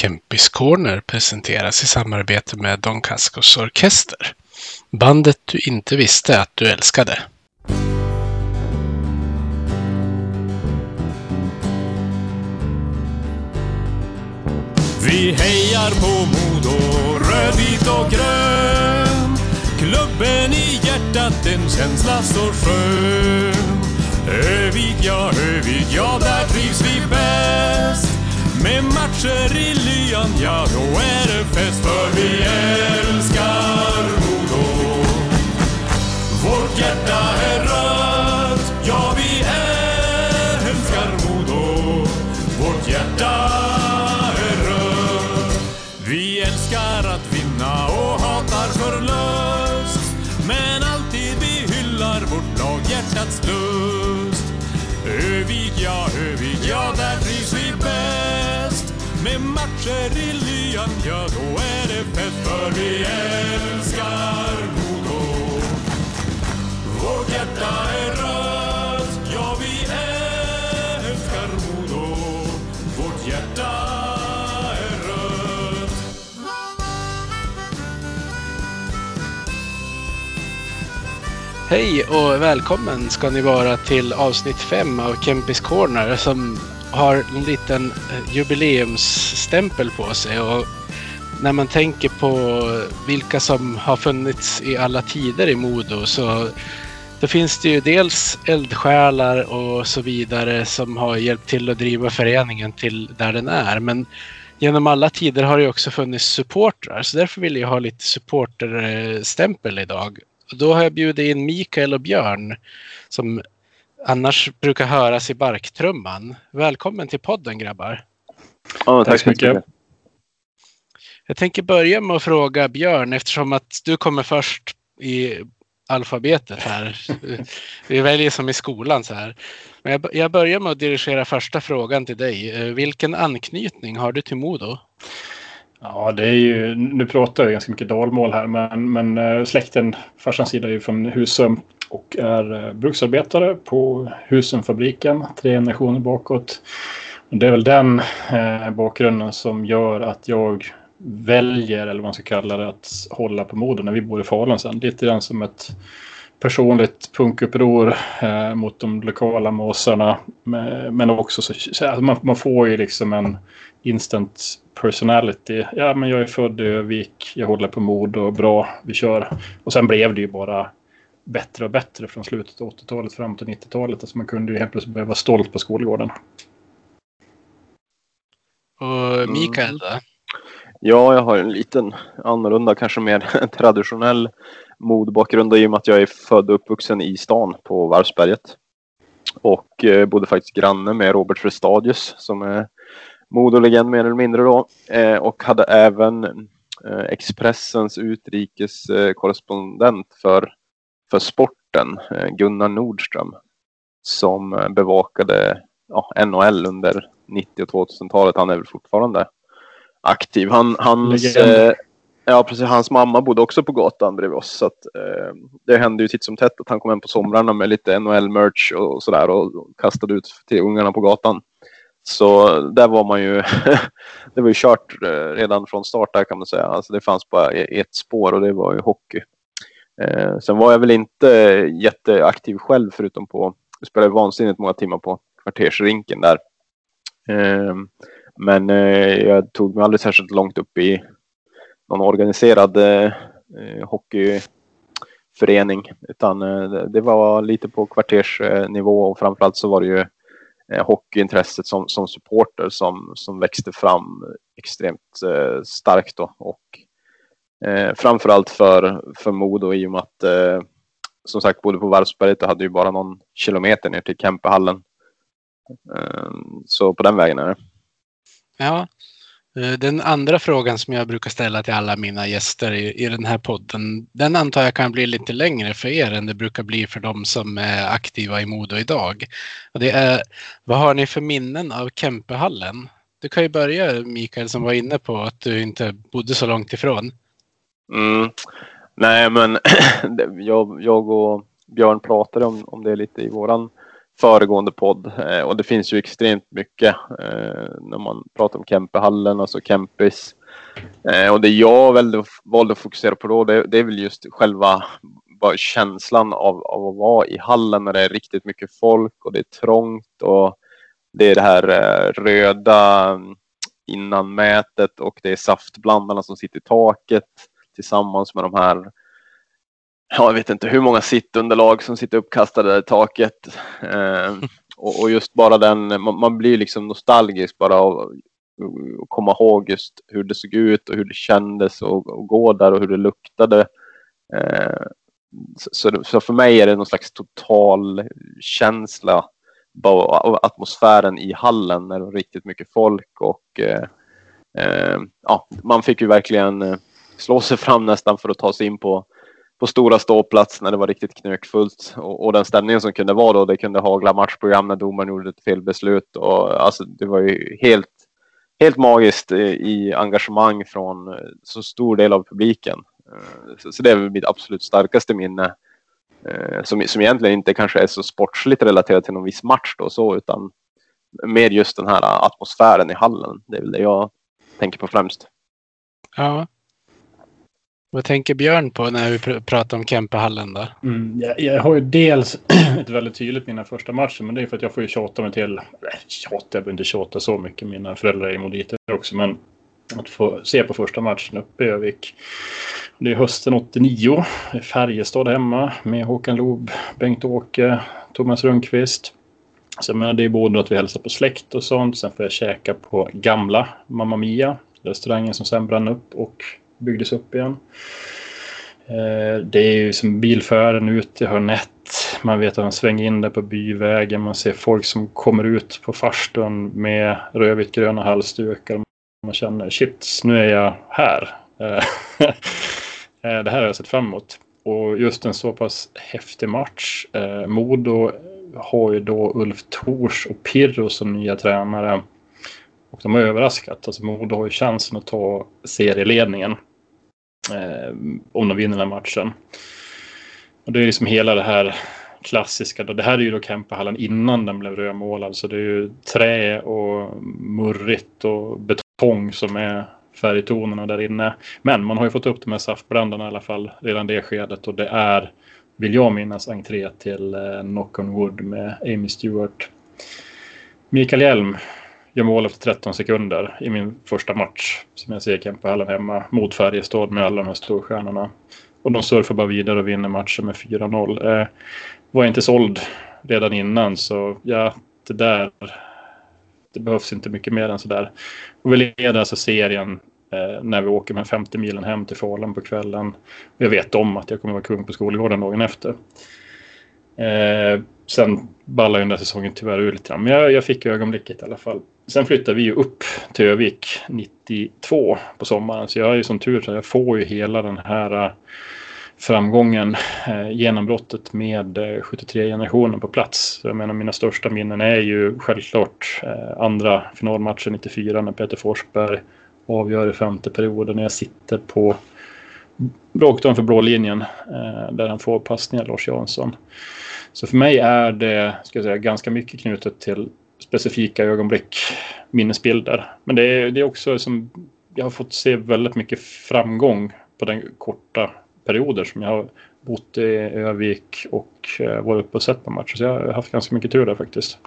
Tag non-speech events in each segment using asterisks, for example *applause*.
Kempis Corner presenteras i samarbete med Don Cascos Orkester. Bandet du inte visste att du älskade. Vi hejar på Modo, röd, vit och grön. Klubben i hjärtat, en känsla så skön. Övik, ja, Övik, ja, där trivs vi bäst. Med matcher i lyan, ja, då är det fest. För vi älskar Modo. Vårt hjärta är rött, ja, vi älskar Modo. Vårt hjärta är rött. Vi älskar att vinna och hatar förlust. Men alltid vi hyllar vårt lag, hjärtats lust. Med matcher i lyan, ja, då är det fest. För vi älskar Modo. Vårt hjärta är rött, ja, vi älskar Modo. Vårt hjärta är rött. Hej och välkommen ska ni vara till avsnitt 5 av Kempis Corner som har en liten eh, jubileumsstämpel på sig. Och när man tänker på vilka som har funnits i alla tider i Modo så då finns det ju dels eldsjälar och så vidare som har hjälpt till att driva föreningen till där den är. Men genom alla tider har det också funnits supportrar så därför vill jag ha lite supporterstämpel idag. Och då har jag bjudit in Mikael och Björn som annars brukar höras i barktrumman. Välkommen till podden grabbar. Ja, tack, Tack så mycket. Jag tänker börja med att fråga Björn eftersom att du kommer först i alfabetet här. Vi väljer som i skolan så här. Men jag, jag börjar med att dirigera första frågan till dig. Eh, Vilken anknytning har du till Modo? Ja, det är ju, nu pratar jag ganska mycket dalmål här, men, men eh, släkten, farsans sida är ju från Husum och är eh, bruksarbetare på Husumfabriken, tre generationer bakåt. Och det är väl den eh, bakgrunden som gör att jag väljer, eller vad man ska kalla det, att hålla på Modo när vi bor i Falun sen. Lite grann som ett personligt punkuppror eh, mot de lokala måsarna. Men också så, så att man, man får ju liksom en instant personality. Ja, men jag är född i Övik, jag håller på mod och bra, vi kör. Och sen blev det ju bara bättre och bättre från slutet av 80-talet fram till 90-talet. Alltså man kunde ju helt plötsligt börja vara stolt på skolgården. Och Mikael då? Ja, jag har en liten annorlunda, kanske mer *laughs* traditionell modbakgrund i och med att jag är född och uppvuxen i stan på Varvsberget. Och eh, bodde faktiskt granne med Robert Frestadius som är modolegend mer eller mindre då. Eh, och hade även eh, Expressens utrikeskorrespondent för, för sporten, eh, Gunnar Nordström, som eh, bevakade ja, NHL under 90 och 2000-talet. Han är väl fortfarande aktiv. Han, hans, eh, ja, precis, hans mamma bodde också på gatan bredvid oss. Så att, eh, det hände ju titt som tätt att han kom hem på somrarna med lite NHL-merch och sådär och kastade ut till ungarna på gatan. Så där var man ju, *laughs* det var ju kört eh, redan från start där kan man säga. Alltså det fanns bara e- ett spår och det var ju hockey. Eh, sen var jag väl inte jätteaktiv själv förutom på, jag spelade vansinnigt många timmar på kvartersrinken där. Eh, men eh, jag tog mig aldrig särskilt långt upp i någon organiserad eh, hockeyförening. Utan eh, det- var lite på kvartersnivå och framförallt så var det ju eh, hockeyintresset som, som supporter som, som växte fram extremt eh, starkt då. Och eh, framförallt för, för Modo i och med att eh, som sagt bodde på Varvsberget och hade ju bara någon kilometer ner till Kempehallen. Eh, så på den vägen är det. Ja. Eh, den andra frågan som jag brukar ställa till alla mina gäster i, i den här podden, den antar jag kan bli lite längre för er än det brukar bli för de som är aktiva i Modo idag. Och det är, vad har ni för minnen av Kempehallen? Du kan ju börja Mikael som var inne på att du inte bodde så långt ifrån. Mm. Nej, men *clears throat* jag, jag och Björn pratade om, om det lite i våran föregående podd. Eh, och det finns ju extremt mycket eh, när man pratar om Kempehallen, alltså Kempis. Eh, och det jag valde att fokusera på då, det, det är väl just själva bara känslan av, av att vara i hallen när det är riktigt mycket folk och det är trångt och det är det här eh, röda mm, innanmätet och det är saftblandarna som sitter i taket tillsammans med de här ja, jag vet inte hur många sittunderlag som sitter uppkastade i taket. Eh, *laughs* och, och, just bara den, man, man blir liksom nostalgisk bara av att komma ihåg just hur det såg ut och hur det kändes och, och gå där och hur det luktade. Eh, så, så, för mig är det någon slags total känsla av atmosfären i hallen när det var riktigt mycket folk och eh, eh, ja, man fick ju verkligen eh, slå sig fram nästan för att ta sig in på på stora ståplats när det var riktigt knökfullt och, och den stämningen som kunde vara då. Det kunde hagla matchprogram när domaren gjorde ett felbeslut och alltså det var ju helt, helt magiskt eh, i engagemang från eh, så stor del av publiken. Eh, så, så det är väl mitt absolut starkaste minne som, som egentligen inte kanske är så sportsligt relaterat till någon viss match då så utan mer just den här atmosfären i hallen. Det är väl det jag tänker på främst. Ja, vad tänker Björn på när vi pratar om Kempehallen då? Mm, jag, jag, har ju dels *clears throat* ett väldigt tydligt mina första matcher, men det är för att jag får ju tjata mig till... Nej, tjata, jag behöver inte tjata så mycket. Mina föräldrar är emoditer också, men att få se på första matchen uppe i Övik. Det är hösten 89. Färjestad hemma med Håkan Loob, Bengt-Åke, Thomas Rundqvist. Så jag menar, det är både att vi hälsar på släkt och sånt. Sen får jag käka på gamla Mamma Mia, restaurangen som sen brann upp och byggdes upp igen. Eh, det är ju som bilfärden ut i Hörnett. Man vet att man svänger in där på byvägen. Man ser folk som kommer ut på farstun med rödvitt gröna halsdukar. Man känner shit, nu är jag här. Eh, *laughs* eh, det här har jag sett fram emot. Och just en så pass häftig match. Modo har ju då Ulf Tors och Pirro som nya tränare. Och de har överraskat. Alltså Modo har ju chansen att ta serieledningen. Eh, om de vinner den här matchen. Och det är liksom hela det här klassiska. Då. Det här är ju då Kempehallen innan den blev rödmålad. Så det är ju trä och murrigt och betong som är färgtonerna där inne. Men man har ju fått upp de här saftbrandarna i alla fall redan det skedet och det är, vill jag minnas, entré till eh, Knock on Wood med Amy Stewart. Mikael Hjelm gör mål efter 13 sekunder i min första match som jag ser på Kempehallen hemma mot Färjestad med alla de här storstjärnorna. Och de surfar bara vidare och vinner matchen med 4-0. Eh, var inte såld redan innan så ja, det där det behövs inte mycket mer än sådär. Och vi leder alltså serien eh, när vi åker med 50 milen hem till Falun på kvällen. Jag vet om att jag kommer vara kung på skolgården dagen efter. Eh, sen ballar ju den där säsongen tyvärr ur lite grann. Men jag, jag fick ögonblicket i alla fall. Sen flyttade vi ju upp till Övik 92 på sommaren. Så jag är ju som tur så jag får ju hela den här eh, framgången, eh, genombrottet med eh, 73-generationen på plats. Jag menar mina största minnen är ju självklart eh, andra finalmatchen 94 när Peter Forsberg avgör i femte perioden när jag sitter på rakt för blå linjen eh, där han får passningar Lars Jansson. Så för mig är det ska jag säga, ganska mycket knutet till specifika ögonblick, minnesbilder. Men det är, det är också som jag har fått se väldigt mycket framgång på den korta perioder som jag har bott i Övik och eh, varit uppe och sett på matcher. Så jag har haft ganska mycket tur där faktiskt.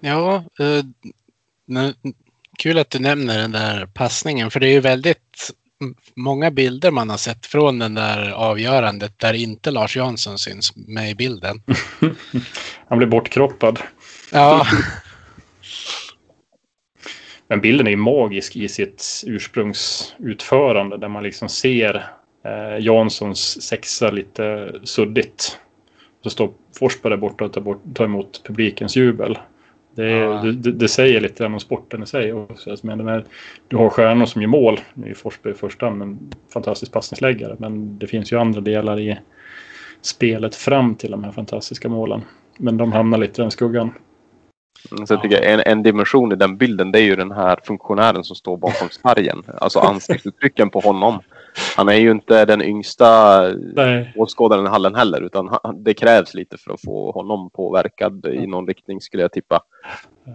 Ja, eh, kul att du nämner den där passningen för det är ju väldigt många bilder man har sett från den där avgörandet där inte Lars Jansson syns med i bilden. *laughs* Han blir bortkroppad. Ja. *laughs* Men bilden är magisk i sitt ursprungsutförande där man liksom ser eh, Janssons sexa lite suddigt. Så står Forsberg där borta och tar, bort, tar emot publikens jubel. Det, ja. det, det, säger lite om sporten i sig också. Alltså, men här, du har stjärnor som gör mål. Nu är Forsberg i första hand en fantastisk passningsläggare. Men det finns ju andra delar i spelet fram till de här fantastiska målen. Men de hamnar lite i den skuggan. Så jag tycker en, en dimension i den bilden det är ju den här funktionären som står bakom sargen. Alltså ansiktsuttrycken på honom. han är ju inte den yngsta Nej. åskådaren i hallen heller, utan han, det krävs lite för att få honom påverkad i någon riktning skulle jag tippa.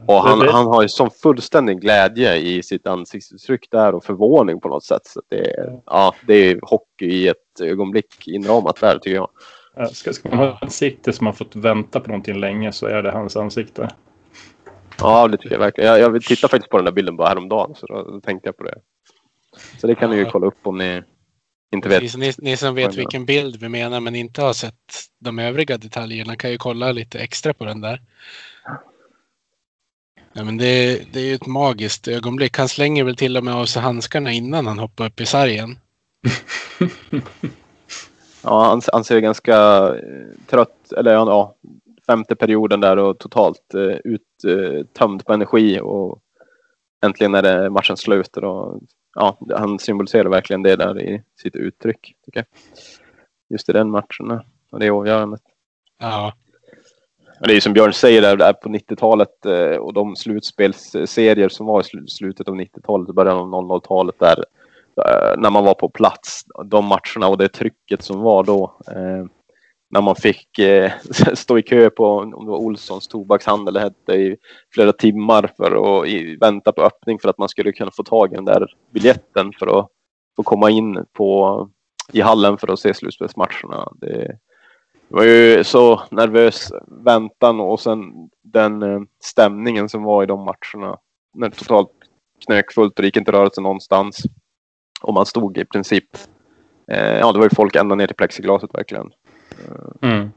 Och han, han har ju sån fullständig glädje i sitt ansiktsuttryck där och förvåning på något sätt. Så det, är, ja, det är hockey i ett ögonblick inramat där tycker jag. Ja, Ska, ska man ha ett ansikte som har fått vänta på någonting länge så är det hans ansikte. Ja, det tycker jag verkligen. Jag, jag vill titta faktiskt på den där bilden bara häromdagen, så då, då tänkte jag på det. Så det kan ni ju kolla upp om ni inte vet. Precis, ni, ni som vet vilken bild vi menar men inte har sett de övriga detaljerna kan ju kolla lite extra på den där. Ja, men det, det är ju ett magiskt ögonblick. Han slänger väl till och med av sig handskarna innan han hoppar upp i sargen. *laughs* Ja, han, han ser ganska eh, trött, eller ja, femte perioden där och totalt eh, uttömd på energi och äntligen är det matchen slut. Och, ja, han symboliserar verkligen det där i sitt uttryck. Tycker jag. Just i den matchen och det avgörandet. Ja, Det är som Björn säger där, där på 90-talet eh, och de slutspelsserier som var i slu- slutet av 90-talet och början av 00-talet där eh, när man var på plats, de matcherna och det trycket som var då. eh, när man fick eh, *laughs* stå i kö på om det var Olssons tobakshandel det hette i flera timmar för att i, vänta på öppning för att man skulle kunna få tag i den där biljetten för att få komma in på i hallen för att se slutspelsmatcherna. Det, det var ju så nervös väntan och sen den eh, stämningen som var i de matcherna. När det totalt knökfullt och det gick inte att röra sig någonstans. Och man stod i princip, eh, ja det var ju folk ända ner till plexiglaset verkligen. Mm.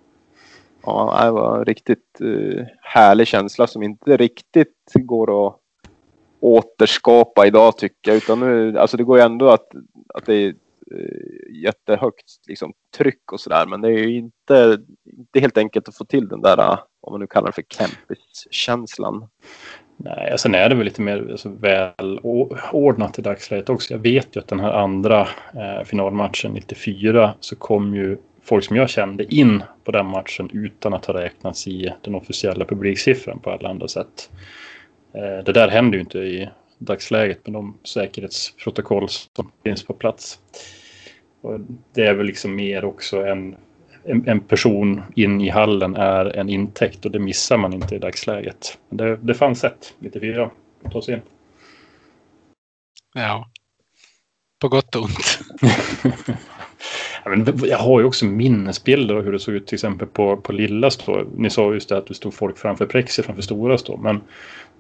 Ja, det var en riktigt eh, härlig känsla som inte riktigt går att återskapa idag tycker jag. Utan nu, alltså det går ju ändå att, att det är eh, jättehögt liksom, tryck och sådär. Men det är ju inte, inte helt enkelt att få till den där, eh, om man nu kallar det för campus-känslan. Nej, alltså, sen är det väl lite mer alltså, välordnat i dagsläget också. Jag vet ju att den här andra eh, finalmatchen 94 så kom ju folk som jag kände in på den matchen utan att ha räknats i den officiella publiksiffran på alla andra sätt. Eh, det där händer ju inte i dagsläget med de säkerhetsprotokoll som finns på plats. Och det är väl liksom mer också en, en, en person in i hallen är en intäkt och det missar man inte i dagsläget. Men Det, det fanns ett 94 att ta sig in. ja. På gott och ont. *laughs* Jag har ju också minnesbilder av hur det såg ut till exempel på, på Lilla stå. Ni sa just det att det stod folk framför Prexi framför Stora stå. Men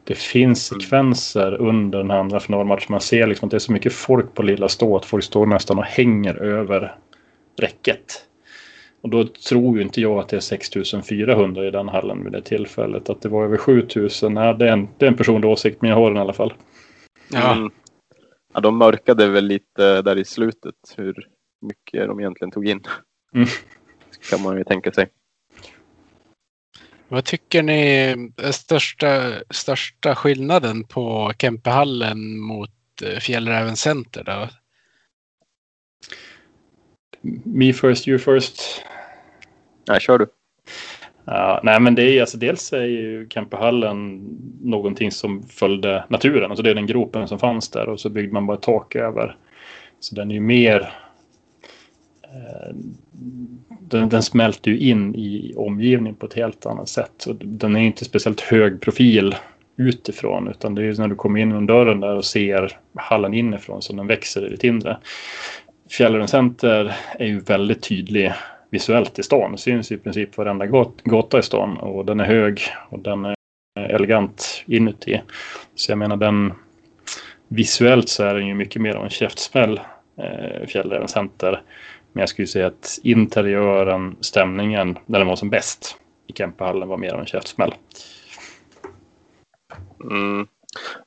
det finns sekvenser under den här andra finalmatchen. Man ser liksom att det är så mycket folk på Lilla stå att folk står nästan och hänger över räcket. Och då tror ju inte jag att det är 6400 i den hallen vid det tillfället. Att det var över 7000. Nej, det är en, det är en personlig åsikt, men jag har den i alla fall. Ja, Mm. Ja, de mörkade väl lite där i slutet hur mycket de egentligen tog in. Mm. *laughs* Kan man ju tänka sig. Vad tycker ni är största, största skillnaden på Kempehallen mot eh, Fjällräven Center? Då? Me first, you first. Nej, kör du. Ja, nej, men det är alltså dels är ju Kempehallen någonting som följde naturen. Alltså det är den gropen som fanns där och så byggde man bara tak över. Så den är ju mer... Eh, den, den smälter ju in i omgivningen på ett helt annat sätt. Och den är inte speciellt hög profil utifrån utan det är när du kommer in genom dörren där och ser hallen inifrån som den växer i ditt inre. Fjällräven Center är ju väldigt tydlig visuellt i stan. Det syns i princip varenda gata i stan och den är hög och den är elegant inuti. Så jag menar den visuellt så är den ju mycket mer av en käftsmäll eh, Fjällräven Center. Men jag skulle säga att interiören, stämningen, när den var som bäst i Kempehallen var mer av en käftsmäll. Mm.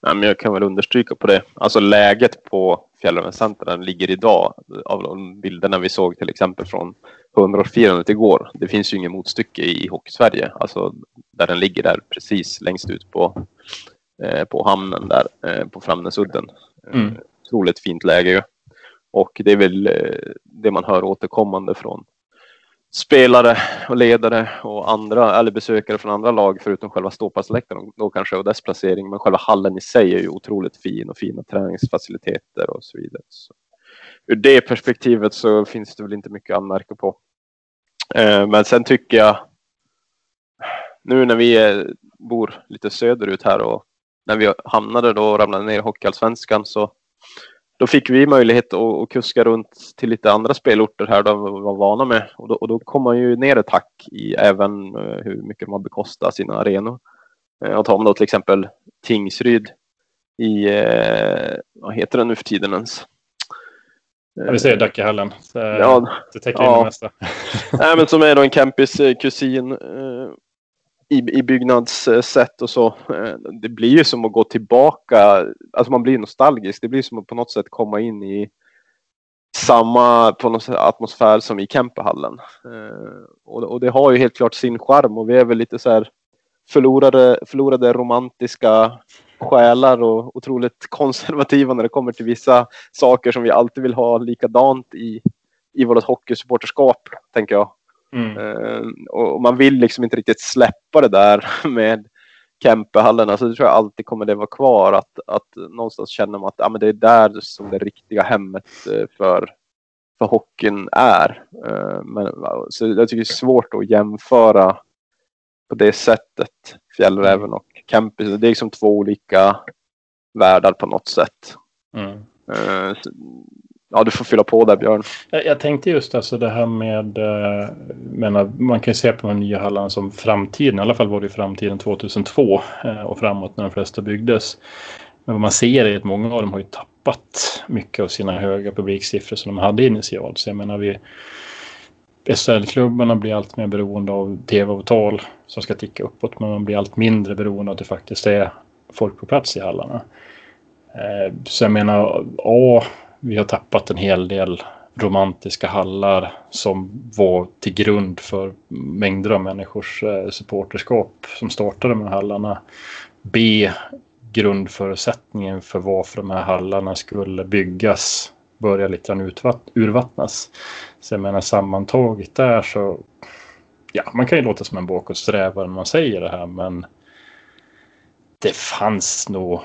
Nej, men jag kan väl understryka på det. Alltså läget på Fjällräven ligger idag av de bilderna vi såg till exempel från 100-årsfirandet igår. Det finns ju ingen motstycke i Hockeysverige. Alltså där den ligger där precis längst ut på, eh, på hamnen där eh, på Framnäsudden. Mm. Eh, otroligt fint läge ju. Och det är väl eh, det man hör återkommande från spelare och ledare och andra eller besökare från andra lag förutom själva ståplatsläktaren då kanske och dess placering. Men själva hallen i sig är ju otroligt fin och fina träningsfaciliteter och så vidare. Så, ur det perspektivet så finns det väl inte mycket att anmärka på. Eh, men sen tycker jag nu när vi är, bor lite söderut här och när vi hamnade då och ramlade ner i Hockeyallsvenskan så då fick vi möjlighet att, att kuska runt till lite andra spelorter här där vi var vana med och då, och då kom man ju ner ett tack i även eh, hur mycket man bekostar sina arenor. Eh, och tar man då till exempel Tingsryd i, eh, vad heter den nu för tiden ens? Ja, vi säger Dackehallen. Ja, det täcker ja. in det mesta. Nej, men som är då en campis kusin i, i byggnadssätt och så. Eh, det blir ju som att gå tillbaka. Alltså man blir nostalgisk. Det blir som att på något sätt komma in i samma på något sätt, atmosfär som i Kempehallen. Eh, och, och, det har ju helt klart sin charm och vi är väl lite så här förlorade, förlorade romantiska själar och otroligt *laughs* konservativa när det kommer till vissa saker som vi alltid vill ha likadant i, i vårt hockeysupporterskap, tänker jag. Mm. Uh, och man vill liksom inte riktigt släppa det där *laughs* med Kempehallen. Alltså det tror jag alltid kommer det vara kvar. Att, att någonstans känner man att ja, men det är där som det riktiga hemmet eh, för, för hockeyn är. Uh, men, så jag tycker det är svårt att jämföra på det sättet. Fjällräven och Kempis. Det är liksom två olika världar på något sätt. Mm. Uh, Ja, du får fylla på där Björn. Jag, jag tänkte just alltså det här med, eh, menar, man kan ju se på de nya hallarna som framtiden, i alla fall var det framtiden 2002 eh, och framåt när de flesta byggdes. Men vad man ser är att många av dem har ju tappat mycket av sina höga publiksiffror som de hade initialt. Så jag menar, vi, SHL-klubbarna blir allt mer beroende av tv-avtal som ska ticka uppåt, men man blir allt mindre beroende av att det faktiskt är folk på plats i hallarna. Eh, så jag menar, A, vi har tappat en hel del romantiska hallar som var till grund för mängder av människors eh, supporterskap som startade med hallarna. B. Grundförutsättningen för varför de här hallarna skulle byggas börjar lite grann urvattnas. Så jag menar sammantaget där så ja, man kan ju låta som en bakåtsträvare när man säger det här men det fanns nog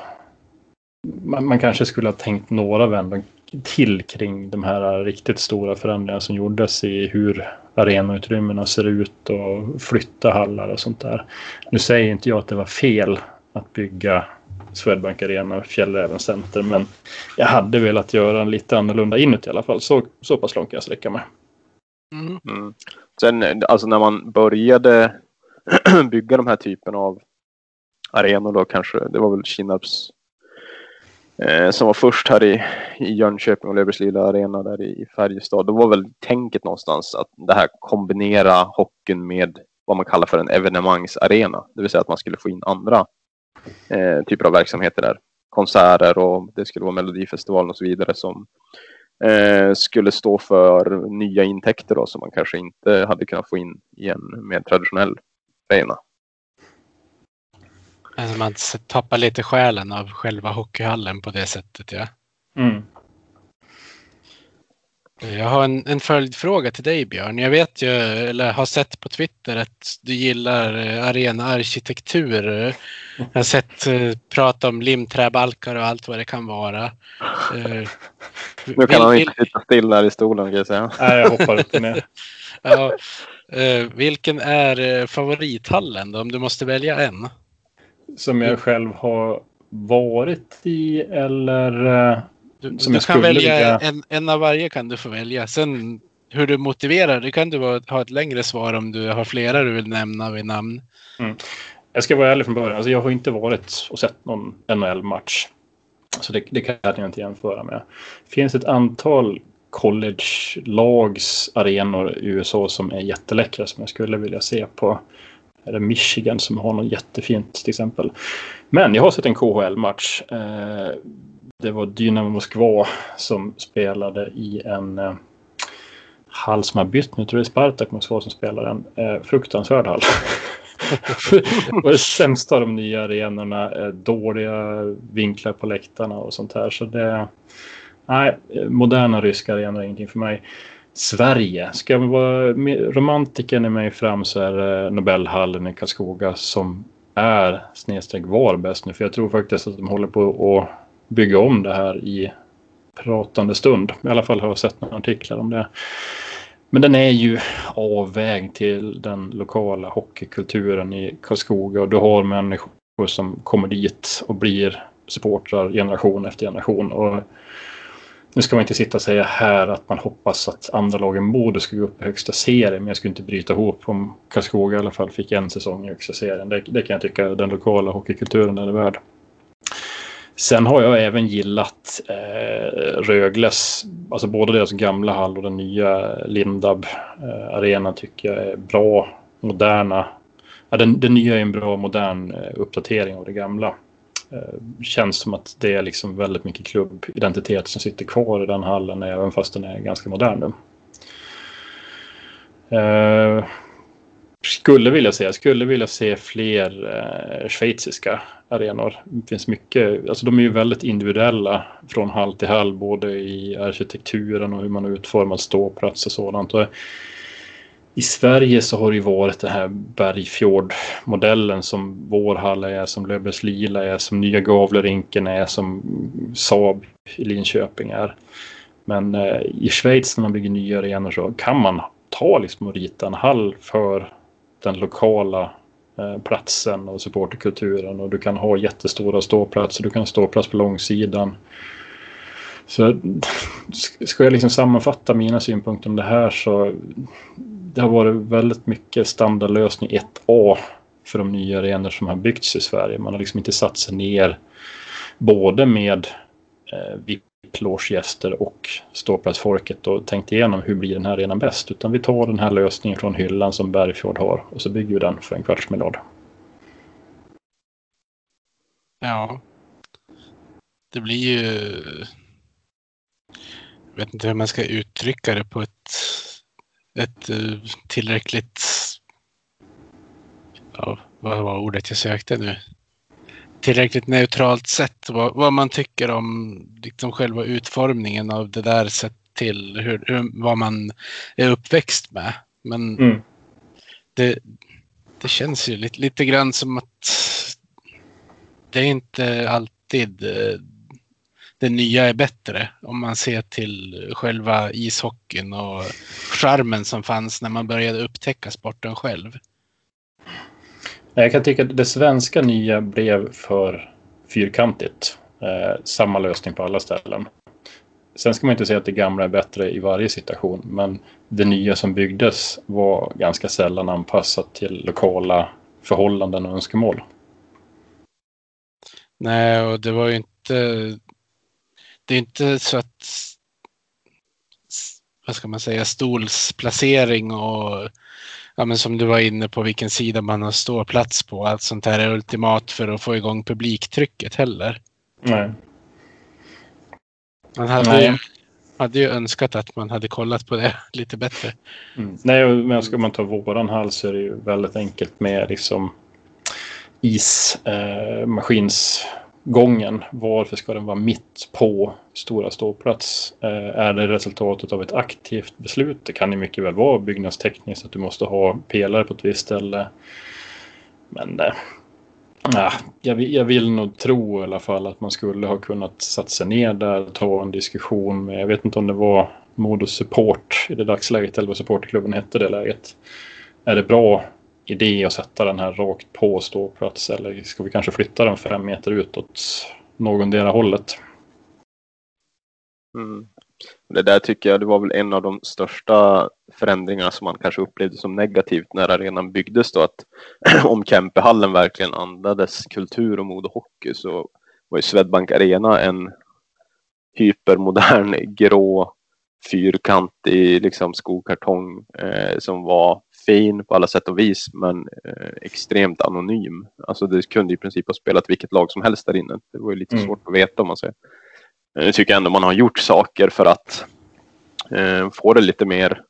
man, man kanske skulle ha tänkt några vändor till kring de här riktigt stora förändringarna som gjordes i hur arenautrymmena ser ut och flytta hallar och sånt där. Nu säger inte jag att det var fel att bygga Swedbank Arena och Fjällräven Center men jag hade velat göra en lite annorlunda inuti i alla fall. Så, så pass långt kan jag sträcka mig. Mm. Mm. Sen alltså när man började *clears throat* bygga de här typen av arenor då kanske, det var väl Kinnarps eh, som var först här i, i Jönköping och Löfbergs lilla arena där i, i Färjestad. Då var väl tänket någonstans att det här kombinera hockeyn med vad man kallar för en evenemangsarena. Det vill säga att man skulle få in andra eh, typer av verksamheter där. Konserter och det skulle vara Melodifestivalen och så vidare som eh, skulle stå för nya intäkter då, som man kanske inte hade kunnat få in i en mer traditionell arena. Alltså man tappar lite själen av själva hockeyhallen på det sättet. Ja. Mm. Jag har en, en följdfråga till dig Björn. Jag vet ju, eller har sett på Twitter att du gillar eh, arenaarkitektur. Jag har sett uh, prata om limträbalkar och allt vad det kan vara. Uh, *laughs* nu kan han inte sitta still där i stolen kan jag säga. Nej, jag hoppar upp och ner. *laughs* ja, uh, vilken är favorithallen då, om du måste välja en? Som jag själv har varit i eller eh, du, som du jag kan välja vilja... en, en av varje kan du få välja. Sen hur du motiverar, det kan du ha ett längre svar om du har flera du vill nämna vid namn. Mm. Jag ska vara ärlig från början, alltså jag har inte varit och sett någon NHL-match. Så det, det, kan jag inte jämföra med. Det finns ett antal college-lags arenor i USA som är jätteläckra som jag skulle vilja se på är det Michigan som har något jättefint till exempel. Men jag har sett en KHL-match. Eh, det var Dynamo Moskva som spelade i en eh, hall som har bytt. Nu tror jag det är Spartak Moskva som spelar en eh, fruktansvärd hall. *laughs* Det var det sämsta av de nya arenorna. Eh, dåliga vinklar på läktarna och sånt här. Så det, nej, moderna ryska arenor är ingenting för mig. Sverige. Ska jag vara romantiken i mig fram så är det Nobelhallen i Karlskoga som är snedstreck var bäst nu. För jag tror faktiskt att de håller på att bygga om det här i pratande stund. I alla fall har jag sett några artiklar om det. Men den är ju avvägd till den lokala hockeykulturen i Karlskoga och du har människor som kommer dit och blir supportrar generation efter generation. Och nu ska man inte sitta och säga här att man hoppas att andra lagen Modo ska gå upp i högsta serien, men jag skulle inte bryta ihop om Karlskoga i alla fall fick en säsong i högsta serien. Det, det kan jag tycka den lokala hockeykulturen är värd. Sen har jag även gillat eh, Rögles, alltså både deras gamla hall och den nya Lindab eh, arenan tycker jag är bra, moderna. Ja, den, den nya är en bra modern eh, uppdatering av det gamla. Eh, känns som att det är liksom väldigt mycket klubbidentitet som sitter kvar i den hallen även fast den är ganska modern nu. Uh, eh, skulle vilja se, skulle vilja se fler uh, schweiziska arenor. Det finns mycket, alltså de är ju väldigt individuella från hall till hall både i arkitekturen och hur man utformar ståplats och sådant. Och i Sverige så har det ju varit den här Bergfjordmodellen som Vårhalla är, som Löfbergs Lila är, som Nya Gavlerinken är, som Saab i Linköping är. Men eh, i Schweiz när man bygger nya arenor så kan man ta liksom och rita en hall för den lokala eh, platsen och supporterkulturen och du kan ha jättestora ståplatser, du kan ha ståplats på långsidan. Så ska jag liksom sammanfatta mina synpunkter om det här så det har varit väldigt mycket standardlösning 1A för de nya arenor som har byggts i Sverige. Man har liksom inte satt sig ner både med eh, VIP-logegäster och ståplatsfolket och tänkt igenom hur blir den här arenan bäst. Utan vi tar den här lösningen från hyllan som Bergfjord har och så bygger vi den för en kvarts miljard. Ja. Det blir ju... Jag vet inte hur man ska uttrycka det på ett ett eh, tillräckligt... Ja, vad var ordet jag sökte nu? Tillräckligt neutralt sätt vad, vad man tycker om liksom själva utformningen av det där sett till hur, hur, vad man är uppväxt med. Men mm. det, det känns ju lite, lite grann som att det är inte alltid eh, det nya är bättre om man ser till själva ishockeyn och charmen som fanns när man började upptäcka sporten själv. Jag kan tycka att det svenska nya blev för fyrkantigt. Eh, samma lösning på alla ställen. Sen ska man inte säga att det gamla är bättre i varje situation, men det nya som byggdes var ganska sällan anpassat till lokala förhållanden och önskemål. Nej, och det var ju inte det är inte så att vad ska man säga, stolsplacering och ja, men som du var inne på vilken sida man har ståplats på. Allt sånt här är ultimat för att få igång publiktrycket heller. Nej. Man hade, Nej. Ju, hade ju önskat att man hade kollat på det *laughs* lite bättre. Mm. Nej, men ska man ta våran hall så är det ju väldigt enkelt med liksom ismaskins eh, gången. Varför ska den vara mitt på stora ståplats? Eh, är det resultatet av ett aktivt beslut? Det kan ju mycket väl vara byggnadstekniskt att du måste ha pelare på ett visst ställe. Men äh, jag, vill, jag vill nog tro i alla fall att man skulle ha kunnat sätta sig ner där och ta en diskussion med, jag vet inte om det var Modo Support i det dagsläget eller vad supporterklubben hette det läget. Är det bra idé att sätta den här rakt på ståplats eller ska vi kanske flytta den fem meter utåt någondera hållet? Mm. Det där tycker jag det var väl en av de största förändringarna som man kanske upplevde som negativt när arenan byggdes då att *clears throat* om Kempehallen verkligen andades kultur och modehockey och hockey så var ju Swedbank Arena en hypermodern grå fyrkantig liksom skokartong eh, som var fin på alla sätt och vis men eh, extremt anonym. Alltså det kunde i princip ha spelat vilket lag som helst där inne. Det var ju lite mm. svårt att veta om man säger. Nu eh, tycker jag ändå man har gjort saker för att eh, få det lite mer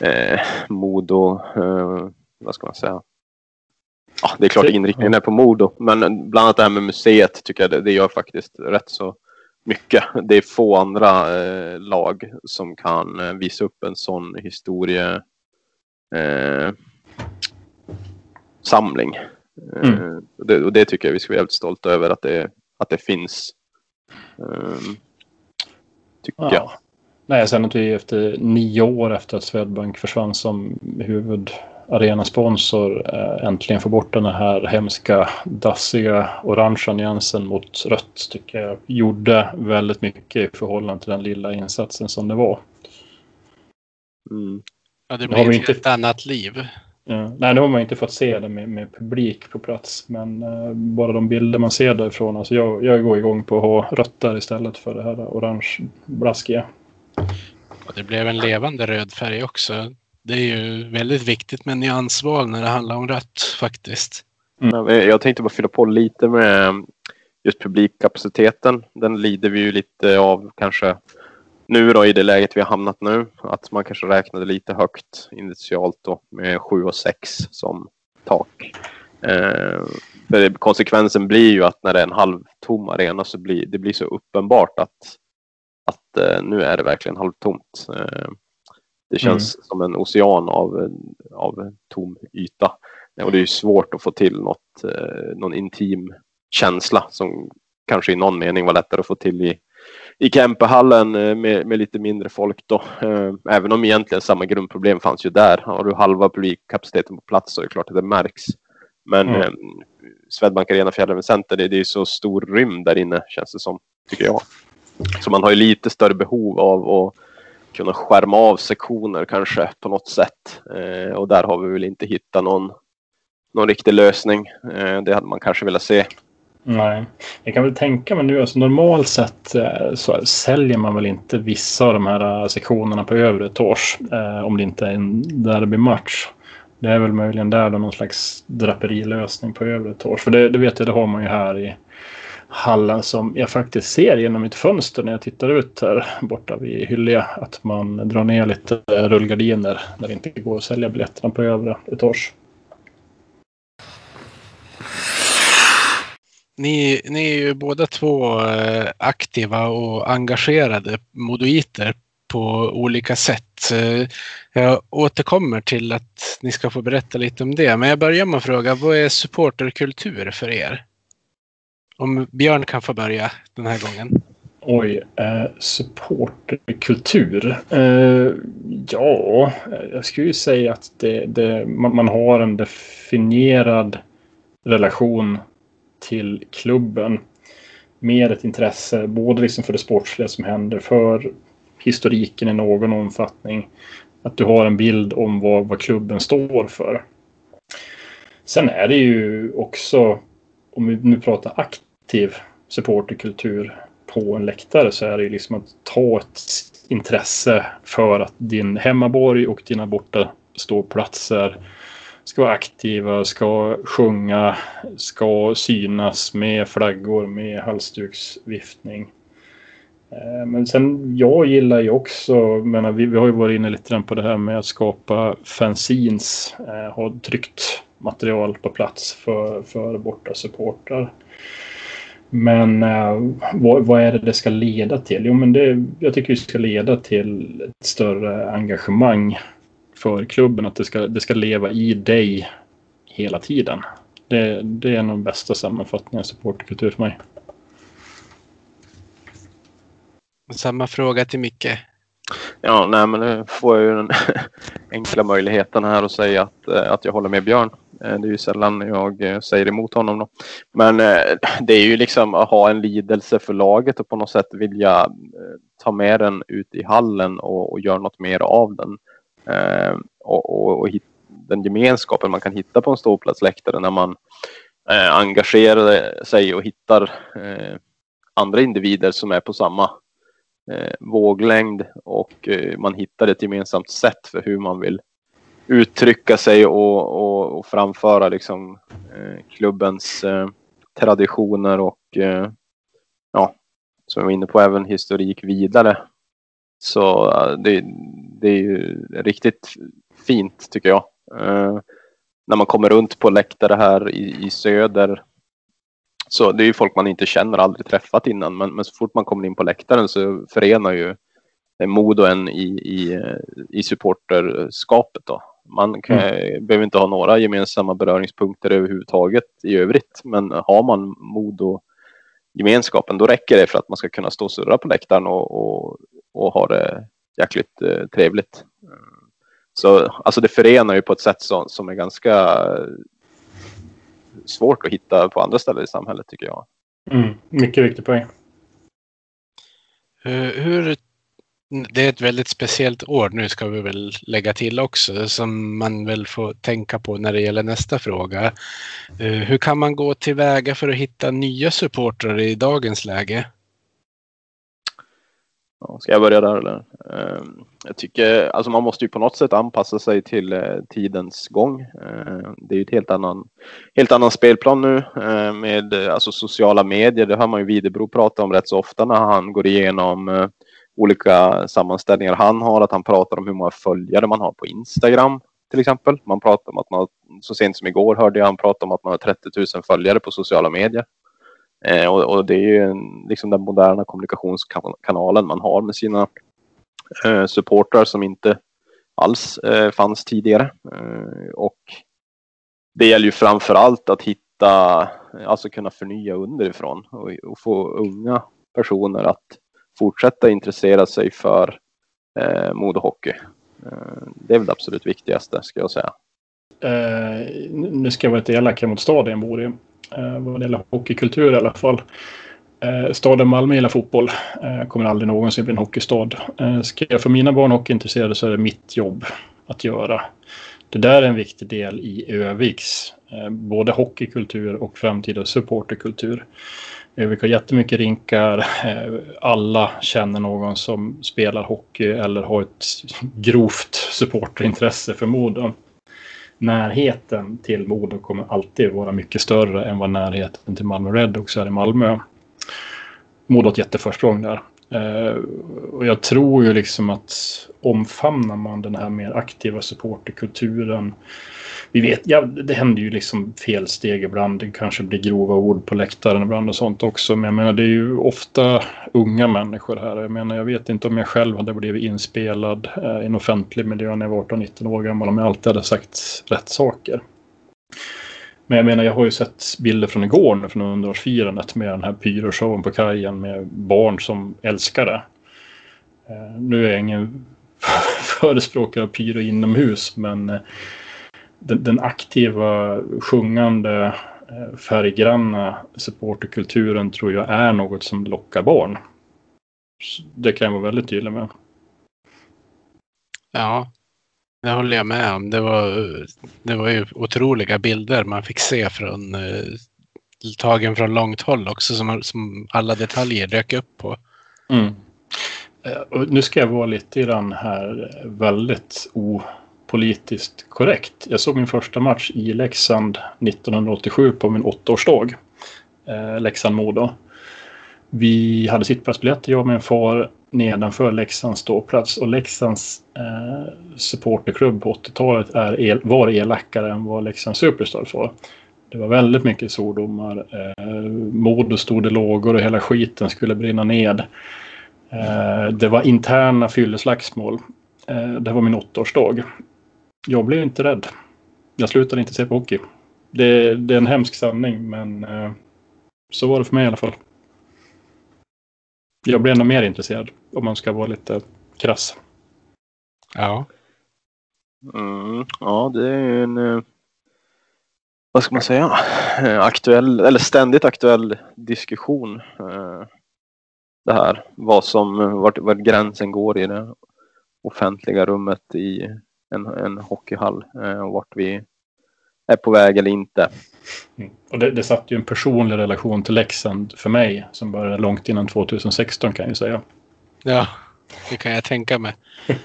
eh, mod och eh, vad ska man säga? Ja, det är klart inriktningen är på Modo, men bland annat det här med museet tycker jag det, det gör faktiskt rätt så mycket. Det är få andra eh, lag som kan eh, visa upp en sån historie eh, samling. Mm. Eh, det, och det tycker jag vi ska vara jävligt stolta över att det, att det finns. Um, Tycker jag. Nej, sen att vi efter nio år efter att Swedbank försvann som huvudarenasponsor äh, äntligen får bort den här hemska, dassiga orangea nyansen mot rött tycker jag gjorde väldigt mycket i förhållande till den lilla insatsen som det var. Mm. Ja, det blir ett inte... helt annat liv. Ja. Nej, nu har man inte fått se det med, med publik på plats. Men uh, bara de bilder man ser därifrån. Alltså jag, jag går igång på att ha rött där istället för det här orange blaskiga. Och det blev en levande röd färg också. Det är ju väldigt viktigt med nyansval när det handlar om rött faktiskt. Mm. Jag tänkte bara fylla på lite med just publikkapaciteten. Den lider vi ju lite av kanske nu då i det läget vi har hamnat nu. Att man kanske räknade lite högt initialt då med 7 och 6 som tak. Eh, för konsekvensen blir ju att när det är en halvtom arena så blir det blir så uppenbart att, att eh, nu är det verkligen halvtomt. Eh, det känns mm. som en ocean av, av tom yta. Och det är svårt att få till något, eh, någon intim känsla som kanske i någon mening var lättare att få till i i Kempehallen eh, med, med lite mindre folk då. Eh, även om egentligen samma grundproblem fanns ju där. Har du halva publikkapaciteten på plats så är det klart att det märks. Men mm. eh, Swedbank Arena Fjällräven Center, det, det är så stor rymd där inne känns det som, tycker jag. Så man har ju lite större behov av att kunna skärma av sektioner kanske på något sätt. Eh, och där har vi väl inte hittat någon, någon riktig lösning. Eh, det hade man kanske velat se Nej, jag kan väl tänka mig nu, alltså normalt sett eh, så säljer man väl inte vissa av de här eh, sektionerna på övre etage eh, om det inte är en derbymatch. Det är väl möjligen där då någon slags draperilösning på övre etage. För det, det vet jag, det har man ju här i hallen som jag faktiskt ser genom mitt fönster när jag tittar ut här borta vid Hyllie. Att man drar ner lite rullgardiner när det inte går att sälja biljetterna på övre etage. Ni, ni är ju båda två eh, aktiva och engagerade modoiter på olika sätt. Eh, jag återkommer till att ni ska få berätta lite om det. Men jag börjar med att fråga, vad är supporterkultur för er? Om Björn kan få börja den här gången. Oj, eh, supporterkultur. Eh, ja, jag skulle ju säga att det, det, man, man, har en definierad relation till klubben med ett intresse både liksom för det sportsliga som händer, för historiken i någon omfattning. Att du har en bild om vad, vad klubben står för. Sen är det ju också, om vi nu pratar aktiv supporterkultur på en läktare så är det ju liksom att ta ett intresse för att din hemmaborg och dina borta ståplatser ska vara aktiva, ska sjunga, ska synas med flaggor, med halsduksviftning. Eh, men sen, jag gillar ju också, menar, vi, vi har ju varit inne lite grann på det här med att skapa fanzines, eh, ha tryckt material på plats för, för borta supportrar. Men eh, vad, vad, är det det ska leda till? Jo, men det, jag tycker det ska leda till ett större engagemang för klubben att det ska, det ska leva i dig hela tiden. Det, det är nog bästa sammanfattningen av supportkultur för mig. Samma fråga till Micke. Ja, nej, men nu får jag ju den *laughs* enkla möjligheten här att säga att, eh, att jag håller med Björn. Eh, det är ju sällan jag eh, säger emot honom. Då. Men det är ju liksom att ha en lidelse för laget och på något sätt vilja ta med den ut i hallen och, och göra något mer av den. Eh, och, och, och den gemenskapen man kan hitta på en ståplatsläktare när man eh, engagerar sig och hittar eh, andra individer som är på samma eh, våglängd och eh, man hittar ett gemensamt sätt för hur man vill uttrycka sig och, och, och framföra liksom, eh, klubbens eh, traditioner och eh, ja, som jag var inne på även historik vidare. Så eh, det, det är ju riktigt fint tycker jag. Uh, när man kommer runt på läktare här i, i, söder. Så det är ju folk man inte känner, aldrig träffat innan. Men, men så fort man kommer in på läktaren så förenar ju Modo en i, i, i supporterskapet. Då. Man kan, mm. behöver inte ha några gemensamma beröringspunkter överhuvudtaget i övrigt. Men har man Modo gemenskapen, då räcker det för att man ska kunna stå och surra på läktaren och, och och har det jäkligt eh, trevligt. Så alltså det förenar ju på ett sätt som, som är ganska svårt att hitta på andra ställen i samhället tycker jag. Mm, mycket viktig poäng. Hur, hur, det är ett väldigt speciellt år nu ska vi väl lägga till också som man väl får tänka på när det gäller nästa fråga. Eh, hur kan man gå tillväga för att hitta nya supportrar i dagens läge? Ska jag börja där eller? Ehm, jag tycker, alltså man måste ju på något sätt anpassa sig till eh, tidens gång. Ehm, det är ju ett helt annan, helt annan spelplan nu ehm, med alltså sociala medier. Det hör man ju Videbro prata om rätt så ofta när han går igenom eh, olika sammanställningar han har, att han pratar om hur många följare man har på Instagram till exempel. Man pratar om att man, så sent som igår hörde jag han prata om att man har 30 000 följare på sociala medier. Eh, och, och, det är ju en, liksom den moderna kommunikationskanalen man har med sina eh, supportrar som inte alls eh, fanns tidigare. Eh, och det gäller ju framför allt att hitta, alltså kunna förnya underifrån och, och få unga personer att fortsätta intressera sig för eh, modehockey. Eh, det är väl det absolut viktigaste, ska jag säga. Eh, nu ska jag vara lite elak mot staden jag bor i eh, vad det gäller hockeykultur i alla fall. Eh, staden Malmö gillar fotboll. Eh, kommer aldrig någonsin bli en hockeystad. Eh, ska jag få mina barn hockeyintresserade så är det mitt jobb att göra. Det där är en viktig del i Öviks, eh, både hockeykultur och framtida supporterkultur. Övik har jättemycket rinkar. Eh, alla känner någon som spelar hockey eller har ett grovt supporterintresse förmodligen närheten till Modo kommer alltid vara mycket större än vad närheten till Malmö Redhawks är i Malmö. Modo har ett jätteförsprång där. Eh, och jag tror ju liksom att omfamnar man den här mer aktiva supporterkulturen vi vet, ja, det händer ju liksom felsteg ibland. Det kanske blir grova ord på läktaren ibland och sånt också. Men jag menar, det är ju ofta unga människor här. Jag menar, jag vet inte om jag själv hade blivit inspelad eh, i en offentlig miljö när jag var 18-19 år gammal om jag alltid hade sagt rätt saker. Men jag menar, jag har ju sett bilder från igår nu från underårsfirandet med den här pyroshowen på kajen med barn som älskar det. Eh, nu är jag ingen *laughs* förespråkare av pyro inomhus, men eh, den, den aktiva, sjungande, eh, färggranna supporterkulturen tror jag är något som lockar barn. Det kan jag vara väldigt tydlig med. Ja, det håller jag med om. Det var, det var ju otroliga bilder man fick se från eh, tagen från långt håll också som, som alla detaljer dök upp på. Mm. Eh, och nu ska jag vara lite i den här eh, väldigt opolitiskt korrekt. Jag såg min första match i Leksand 1987 på min åttaårsdag. Eh, Leksand-Modo. Vi hade sittplatsbiljetter, jag och min far, nedanför Leksands ståplats. Och Leksands eh, supporterklubb på 80-talet är el, var elakare än vad Leksands Superstars var. Det var väldigt mycket svordomar. Eh, Modo stod i lågor och hela skiten skulle brinna ned. Eh, det var interna fylleslagsmål. Eh, det var min åttaårsdag jag blev inte rädd. Jag slutade inte se på hockey. Det, det är en hemsk sanning, men eh, så var det för mig i alla fall. Jag blev ännu mer intresserad, om man ska vara lite krass. Ja. Mm, ja, det är en... Eh, vad ska man säga? Eh, aktuell, eller ständigt aktuell diskussion. Eh, det här. Vad som, vart, vart gränsen går i det offentliga rummet i en, en hockeyhall och vart vi är på väg eller inte. Mm. Och det, det satt ju en personlig relation till Leksand för mig som började långt innan 2016 kan jag säga. Ja, det kan jag tänka mig. *laughs*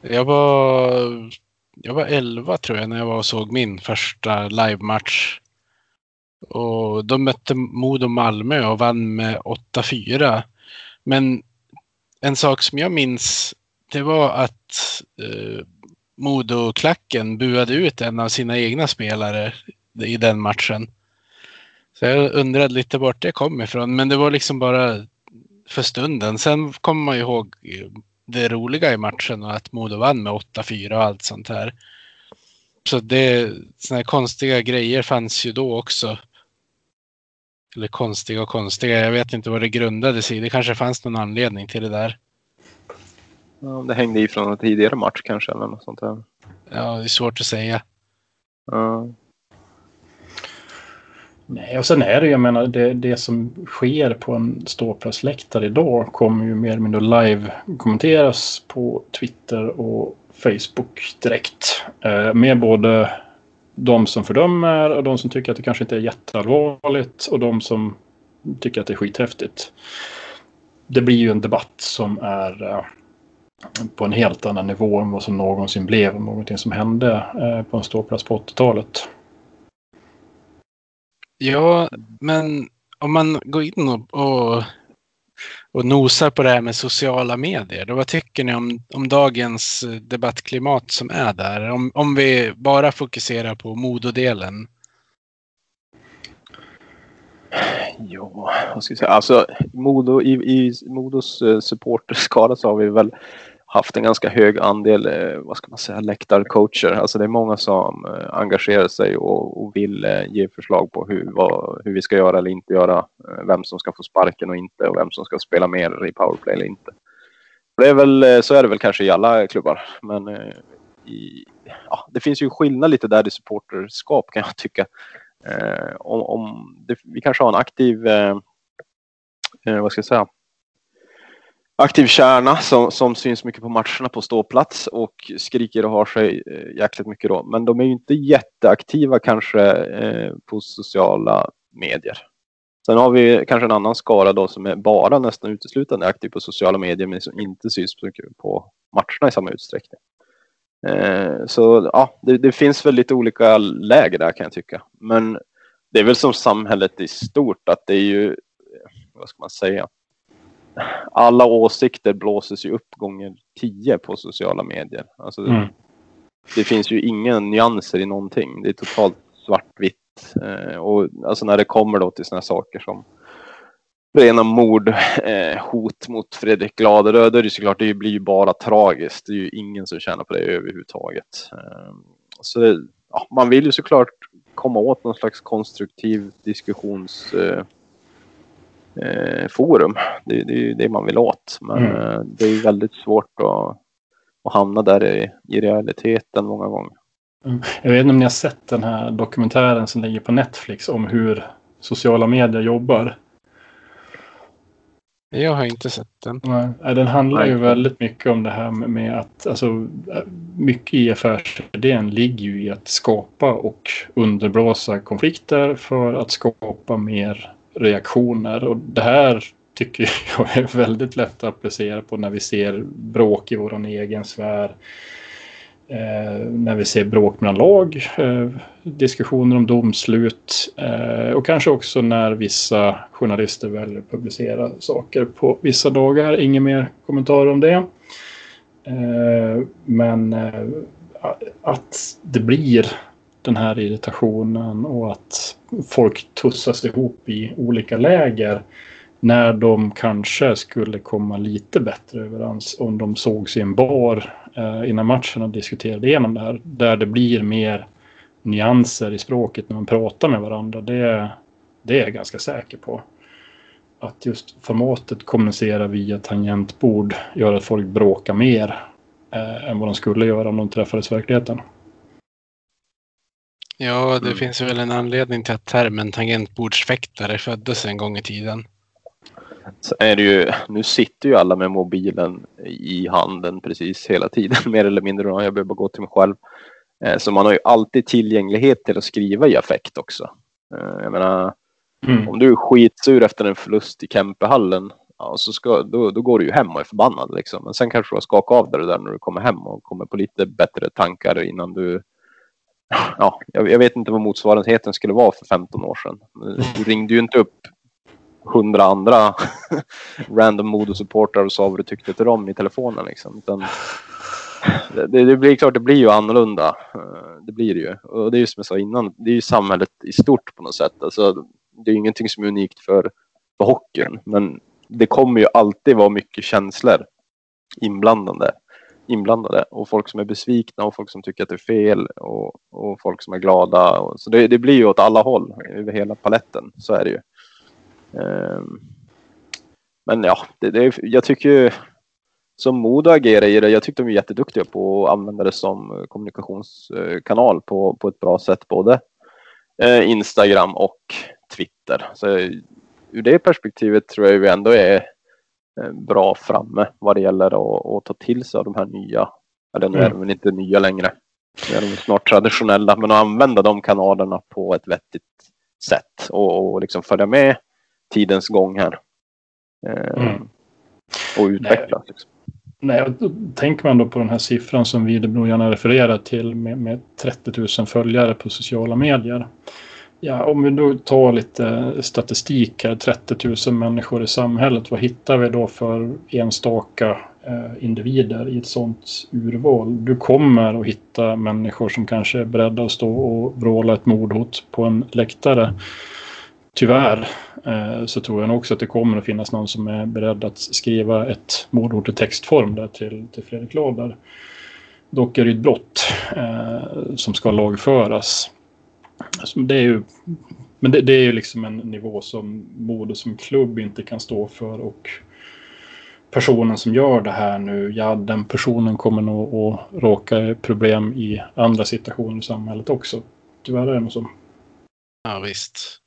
jag var, jag var 11 tror jag när jag var och såg min första livematch. Och de mötte Modo Malmö och vann med 8-4. Men en sak som jag minns det var att eh, Modo-klacken buade ut en av sina egna spelare i den matchen. Så jag undrade lite vart det kom ifrån, men det var liksom bara för stunden. Sen kommer man ju ihåg det roliga i matchen och att Modo vann med 8-4 och allt sånt här. Så det, såna här konstiga grejer fanns ju då också. Eller konstiga och konstiga. Jag vet inte vad det grundade sig i. Det kanske fanns någon anledning till det där. Ja, det hängde i från en tidigare match kanske eller något sånt där. Ja, det är svårt att säga. Ja. Nej, och sen är det ju, jag menar, det, det som sker på en ståplatsläktare idag kommer ju mer eller mindre live kommenteras på Twitter och Facebook direkt. Eh, med både de som fördömer och de som tycker att det kanske inte är jätteallvarligt och de som tycker att det är skithäftigt. Det blir ju en debatt som är eh, på en helt annan nivå än vad som någonsin blev någonting som hände eh, på en ståplats på 80-talet. Ja, men om man går in och, och, och nosar på det här med sociala medier, då vad tycker ni om, om dagens debattklimat som är där? Om, om vi bara fokuserar på mododelen. Ja, vad ska jag säga? Alltså, Modo, i, i Modos eh, supporterskara så har vi väl haft en ganska hög andel, eh, vad ska man säga, läktarcoacher. Alltså det är många som eh, engagerar sig och, och vill ge förslag på hur, vad, hur vi ska göra eller inte göra. Vem som ska få sparken och inte och vem som ska spela mer i powerplay eller inte. Det är väl, så är det väl kanske i alla klubbar. Men i, ja, det finns ju skillnad lite där i supporterskap kan jag tycka. Eh, om, om det, vi kanske har en aktiv, eh, eh, vad ska jag säga, aktiv kärna som, som syns mycket på matcherna på ståplats och skriker och har sig eh, jäkligt mycket då. Men de är ju inte jätteaktiva kanske eh, på sociala medier. Sen har vi kanske en annan skara då som är bara nästan uteslutande aktiv på sociala medier men som inte syns på matcherna i samma utsträckning. Eh, så ja, det, det, finns väl lite olika läger där kan jag tycka. Men det är väl som samhället i stort att det är ju, vad ska man säga, alla åsikter blåses ju upp gånger tio på sociala medier. Alltså, mm. Det finns ju inga nyanser i någonting. Det är totalt svartvitt. Eh, och alltså när det kommer då till sådana saker som rena mord, eh, mot Fredrik Glade, då är det såklart, det blir ju bara tragiskt. Det är ju ingen som tjänar på det överhuvudtaget. Eh, så det, ja, man vill ju såklart komma åt någon slags konstruktiv diskussions eh, eh. Det, det är ju det man vill åt. Men mm. Det är ju väldigt svårt att, att hamna där i, i realiteten många gånger. Mm. Jag vet inte om ni har sett den här dokumentären som ligger på Netflix om hur sociala medier jobbar. Jag har inte sett den. Nej, den handlar ju väldigt mycket om det här med att alltså, mycket i affärsidén ligger ju i att skapa och underblåsa konflikter för att skapa mer reaktioner. Och det här tycker *laughs* jag är väldigt lätt att applicera på när vi ser bråk i vår egen sfär. Eh, när vi ser bråk mellan lag, eh, diskussioner om domslut eh, och kanske också när vissa journalister väljer att publicera saker på vissa dagar. Ingen mer kommentarer om det. Eh, men eh, att det blir den här irritationen och att folk tussas ihop i olika läger när de kanske skulle komma lite bättre överens om de sågs i en bar innan matchen och diskuterade igenom det här. Där det blir mer nyanser i språket när man pratar med varandra. Det, det är jag ganska säker på. Att just formatet kommunicera via tangentbord gör att folk bråkar mer eh, än vad de skulle göra om de träffades i verkligheten. Ja, det mm. finns väl en anledning till att termen tangentbordsfäktare föddes en gång i tiden. Så är det ju, nu sitter ju alla med mobilen i handen precis hela tiden, *laughs* mer eller mindre. Jag behöver bara gå till mig själv. Eh, så man har ju alltid tillgänglighet till att skriva i affekt också. Eh, jag menar, mm. om du är skitsur efter en förlust i Kempehallen, ja, så ska, då, då går du ju hem och är förbannad. Liksom. Men sen kanske du har skakat av det där när du kommer hem och kommer på lite bättre tankar innan du *laughs* ja, jag, jag, vet inte vad motsvarigheten skulle vara för 15 år sedan. Du ringde ju inte upp hundra andra *laughs* random Modo-supportrar och sa vad du tyckte till dem i telefonen. Liksom. Utan det, det, blir klart, det blir ju annorlunda. Eh, det blir det ju. Och det är ju som jag sa innan, det är ju samhället i stort på något sätt. Alltså, det är ingenting som är unikt för, för hockeyn, men det kommer ju alltid vara mycket känslor inblandade inblandade och folk som är besvikna och folk som tycker att det är fel och, och folk som är glada. Och, så det, det, blir ju åt alla håll över hela paletten. Så är det ju. Ehm, men ja, det, det, jag tycker ju som Modo agerar i det, jag tyckte de är jätteduktiga på att använda det som kommunikationskanal på, på ett bra sätt, både eh, Instagram och Twitter. Så ur det perspektivet tror jag vi ändå är eh, bra framme vad det gäller att, att ta till sig av de här nya, eller nu är de väl inte nya längre, nu är de snart traditionella, men att använda de kanalerna på ett vettigt sätt och, och liksom följa med tidens gång här. Eh, mm. Och utvecklas. Liksom. Nej, tänker man då på den här siffran som Widerbro gärna refererar till med, med 30 000 följare på sociala medier. Ja, om vi då tar lite statistik här, 30 000 människor i samhället, vad hittar vi då för enstaka eh, individer i ett sådant urval? Du kommer att hitta människor som kanske är beredda att stå och vråla ett mordhot på en läktare tyvärr Eh, så tror jag nog också att det kommer att finnas någon som är beredd att skriva ett mordhot i textform där till, till Fredrik Låder. Dock är det ett brott eh, som ska lagföras. Alltså, det är ju, men det, det, är ju liksom en nivå som Modo som klubb inte kan stå för och personen som gör det här nu, ja den personen kommer nog att råka problem i andra situationer i samhället också. Tyvärr är det nog så. Ja visst.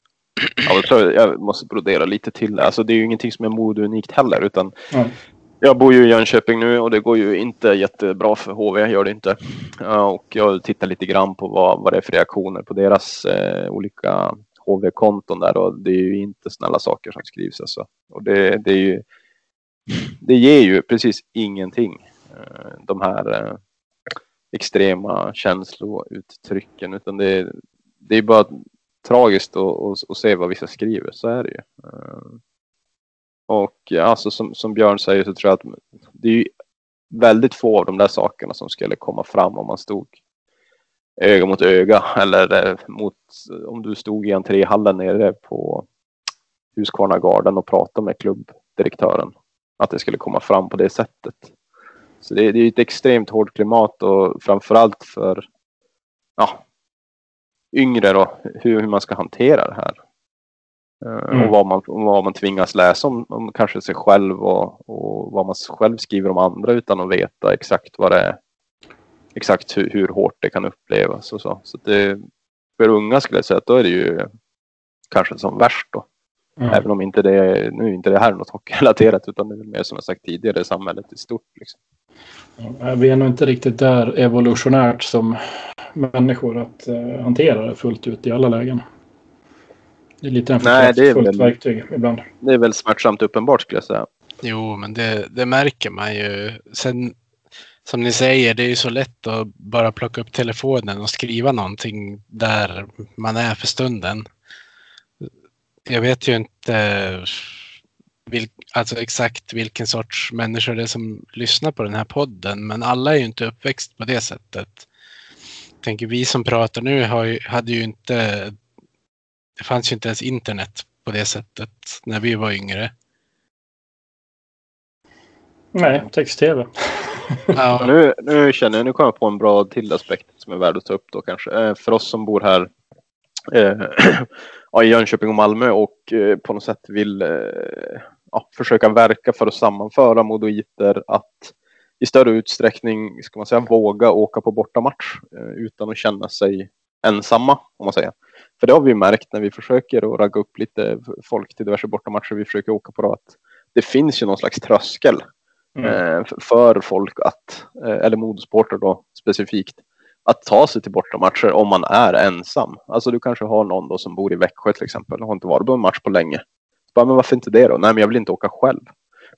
Ja, jag, måste brodera lite till. Alltså, det är ju ingenting som är modeunikt heller. Utan mm. Jag bor ju i Jönköping nu och det går ju inte jättebra för HV, gör det inte. Och jag tittar lite grann på vad, vad det är för reaktioner på deras eh, olika HV-konton där och det är ju inte snälla saker som skrivs. Alltså. Och det, det, är ju, det ger ju precis ingenting. Eh, de här eh, extrema känslouttrycken utan det, det är bara tragiskt att, se vad vissa skriver, så är det ju. Eh, och alltså som, som Björn säger så tror jag att det är väldigt få av de där sakerna som skulle komma fram om man stod öga mot öga eller eh, mot om du stod i entréhallen nere på Husqvarna och pratade med klubbdirektören. Att det skulle komma fram på det sättet. Så det, det är ett extremt hårt klimat och framförallt för ja, yngre då, hur, hur man ska hantera det här. Eh, mm. Och vad man, vad man tvingas läsa om, om kanske sig själv och, och, vad man själv skriver om andra utan att veta exakt vad det är. Exakt hur, hur hårt det kan upplevas och så. Så det, för unga skulle jag säga att då är det ju kanske som värst då. Mm. Även om inte det, nu är inte det här något hockeyrelaterat utan det är mer som jag sagt tidigare samhället i stort. Liksom. Ja, vi är nog inte riktigt där evolutionärt som människor att uh, hantera det fullt ut i alla lägen. Det är lite en för fullt verktyg ibland. Det är väl smärtsamt uppenbart skulle jag säga. Jo, men det, det märker man ju. Sen som ni säger, det är ju så lätt att bara plocka upp telefonen och skriva någonting där man är för stunden. Jag vet ju inte vil, alltså exakt vilken sorts människor det är som lyssnar på den här podden, men alla är ju inte uppväxt på det sättet tänker vi som pratar nu har ju, hade ju inte, det fanns ju inte ens internet på det sättet när vi var yngre. Nej, text-tv. ja. *laughs* nu, nu känner jag, nu kommer jag på en bra till aspekt som är värd att ta upp då kanske. Eh, för oss som bor här eh, *clears throat* i Jönköping och Malmö och eh, på något sätt vill eh, ja, försöka verka för att sammanföra modoiter att i större utsträckning, ska man säga, våga åka på bortamatch eh, utan att känna sig ensamma, om man säger. För det har vi märkt när vi försöker att ragga upp lite folk till diverse bortamatcher vi försöker åka på då, att det finns ju någon slags tröskel mm. Eh, för folk att, eh, eller modesporter då specifikt, att ta sig till bortamatcher om man är ensam. Alltså du kanske har någon då som bor i Växjö till exempel och har inte varit på en match på länge. Bara, men varför inte det då? Nej, men jag vill inte åka själv.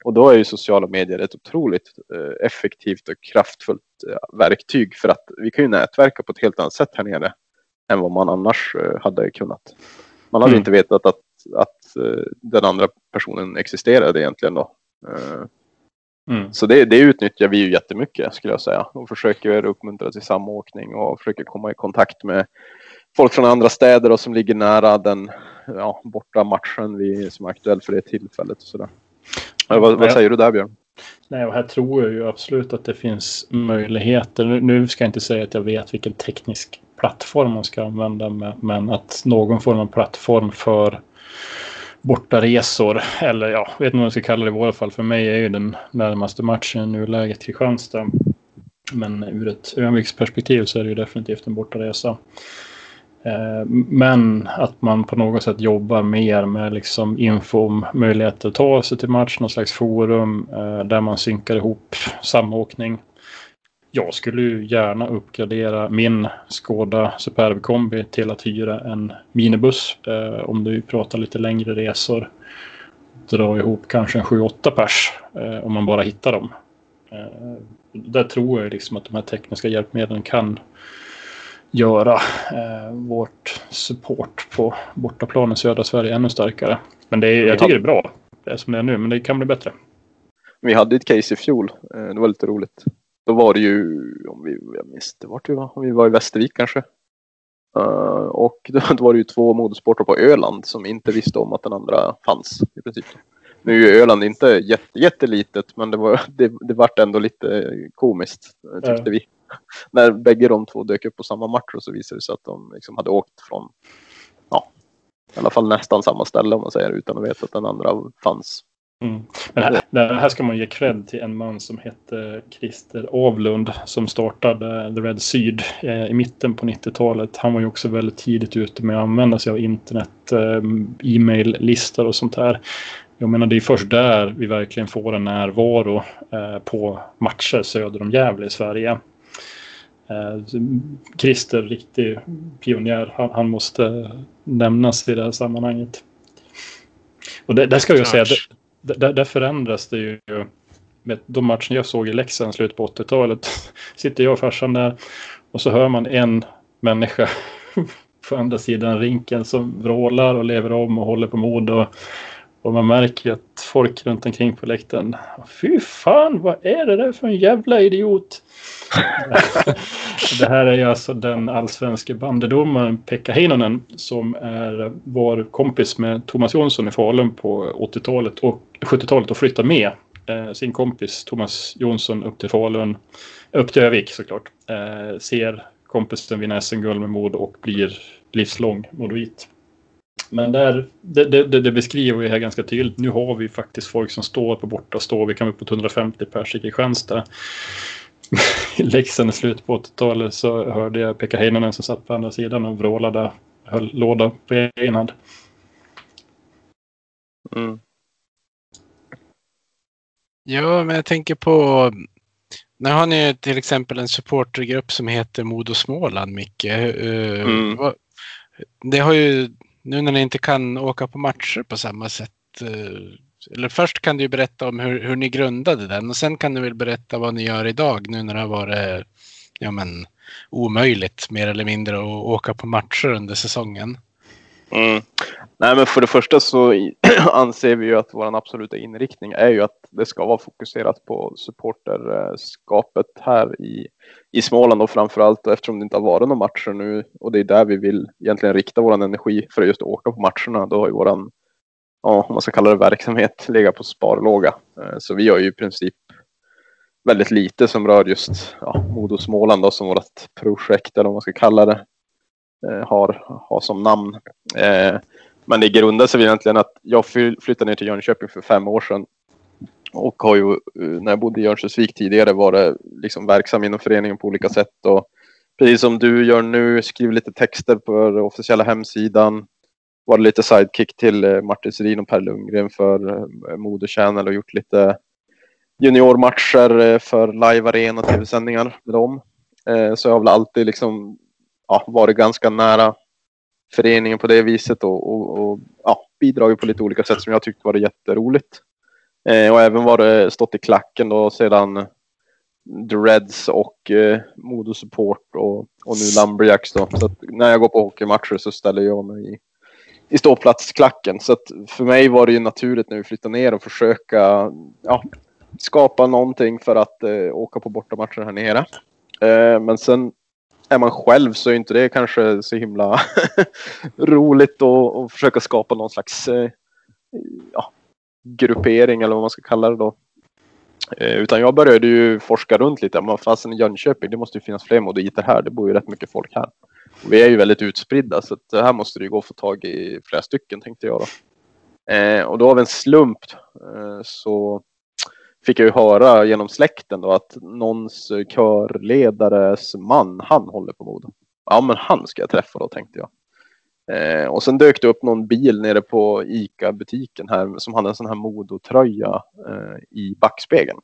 Och då är ju sociala medier ett otroligt eh, effektivt och kraftfullt eh, verktyg för att vi kan ju nätverka på ett helt annat sätt här nere än vad man annars eh, hade kunnat. Man hade mm. inte vetat att, att den andra personen existerade egentligen då. Mm. Så det, det utnyttjar vi ju jättemycket skulle jag säga och försöker uppmuntra till samåkning och försöker komma i kontakt med folk från andra städer och som ligger nära den ja, borta matchen vi, som är aktuell för det tillfället. Och sådär. Vad, vad, säger du där Björn? Nej, och här tror jag ju absolut att det finns möjligheter. Nu ska jag inte säga att jag vet vilken teknisk plattform man ska använda, men att någon form av plattform för bortaresor. Eller ja, vet inte vad jag ska kalla det i våra fall. För mig är ju den närmaste matchen i nuläget Kristianstad. Men ur ett ögonblicksperspektiv så är det ju definitivt en bortaresa. Eh, men att man på något sätt jobbar mer med liksom info om möjligheter att ta sig till match, någon slags forum eh, där man synkar ihop samåkning. Jag skulle ju gärna uppgradera min Skoda Superb kombi till att hyra en minibuss eh, om du pratar lite längre resor. Dra ihop kanske en 7-8 pers eh, om man bara hittar dem. Eh, där tror jag liksom att de här tekniska hjälpmedlen kan göra eh, vårt support på bortaplan i södra Sverige ännu starkare. Men det är, jag tycker det är bra. Det är som det är nu, men det kan bli bättre. Vi hade ett case i fjol. Eh, det var lite roligt. Då var det ju, om vi, jag minns det vart vi var, om vi var i Västervik kanske. Uh, och då, då var det ju två motorsporter på Öland som inte visste om att den andra fanns i princip. Nu är ju Öland inte jätte, jättelitet men det, var, det, det vart ändå lite komiskt tyckte ja. vi. när bägge de två dök upp på samma match och så visade det sig att de liksom hade åkt från, ja, i alla fall nästan samma ställe om man säger utan att veta att den andra fanns. Mm. Men här, här ska man ge cred till en man som hette Christer Avlund som startade The Red Syd eh, i mitten på 90-talet. Han var ju också väldigt tidigt ute med att använda sig av internet, eh, e-mail-listor och sånt här. Jag menar det är först där vi verkligen får en närvaro eh, på matcher söder om Gävle i Sverige. Christer, riktig pionjär, han, måste nämnas i det här sammanhanget. Och det, det ska jag säga, det, där, där förändras det ju. Med de matcherna jag såg i Leksand slut på 80-talet *laughs* sitter jag och farsan där och så hör man en människa *laughs* på andra sidan rinken som vrålar och lever om och håller på mod. Och, och man märker att folk runt omkring på läktaren. Fy fan, vad är det där för en jävla idiot? *laughs* det här är alltså den allsvenske bandedomaren Pekka Heinonen som är vår kompis med Thomas Jonsson i Falun på 80-talet och 70-talet och flyttar med eh, sin kompis Thomas Jonsson upp till Falun, upp till Övik såklart. Eh, ser kompisen vinna SM-guld med mod och blir livslång modoit. Men där, det, det, det beskriver vi här ganska tydligt. Nu har vi faktiskt folk som står på borta stå. Vi kan upp på 150 pers i Kristianstad. *laughs* Leksand i slutet på 80-talet så hörde jag Pekka Heinonen som satt på andra sidan och vrålade höll låda på egen hand. Mm. Ja, men jag tänker på nu har ni till exempel en supportergrupp som heter Modo Småland, Micke. Eh, mm. Det har ju nu när ni inte kan åka på matcher på samma sätt. Eller först kan du berätta om hur, hur ni grundade den och sen kan du väl berätta vad ni gör idag nu när det har varit ja, men, omöjligt mer eller mindre att åka på matcher under säsongen. Mm. Nej, men för det första så *clears throat* anser vi ju att vår absoluta inriktning är ju att det ska vara fokuserat på supporterskapet här i, i Småland och framförallt eftersom det inte har varit några matcher nu och det är där vi vill egentligen rikta vår energi för att just åka på matcherna. Då har ju våran, ja, om man ska kalla det verksamhet, legat på sparlåga. Eh, så vi gör ju i princip väldigt lite som rör just ja, Modo Småland då, som vårt projekt eller vad man ska kalla det eh, har, har som namn. Eh, men det grundar sig egentligen att jag flyttade ner till Jönköping för fem år sedan och har ju när jag bodde i Örnsköldsvik tidigare varit liksom verksam inom föreningen på olika sätt och precis som du gör nu skriver lite texter på officiella hemsidan. Var lite sidekick till eh, Martin Sedin och Per Lundgren för eh, Channel och gjort lite juniormatcher eh, för live arena tv-sändningar med dem. Eh, så jag har väl alltid liksom ja, varit ganska nära föreningen på det viset och, och, och ja, bidragit på lite olika sätt som jag tyckte var jätteroligt. Eh, och även varit stått i klacken då sedan The Reds och eh, Modo Support och, och nu Lumberjacks då. Så när jag går på hockeymatcher så ställer jag mig i, i ståplatsklacken. Så att för mig var det ju naturligt när vi flyttade ner och försöka ja, skapa någonting för att eh, åka på bortamatcher här nere. Eh, men sen är man själv så är inte det kanske så himla *laughs* roligt att försöka skapa någon slags eh, ja, gruppering eller vad man ska kalla det då. Eh, utan jag började ju forska runt lite. Men fasen i Jönköping, det måste ju finnas fler moditer här. Det bor ju rätt mycket folk här. Vi är ju väldigt utspridda så att här måste det ju gå att få tag i flera stycken tänkte jag då. Eh, och då av en slump eh, så fick jag ju höra genom släkten då att någons körledares man, han håller på Modo. Ja, men han ska jag träffa då tänkte jag. Eh, och sen dök det upp någon bil nere på ICA-butiken här som hade en sån här Modotröja eh, i backspegeln.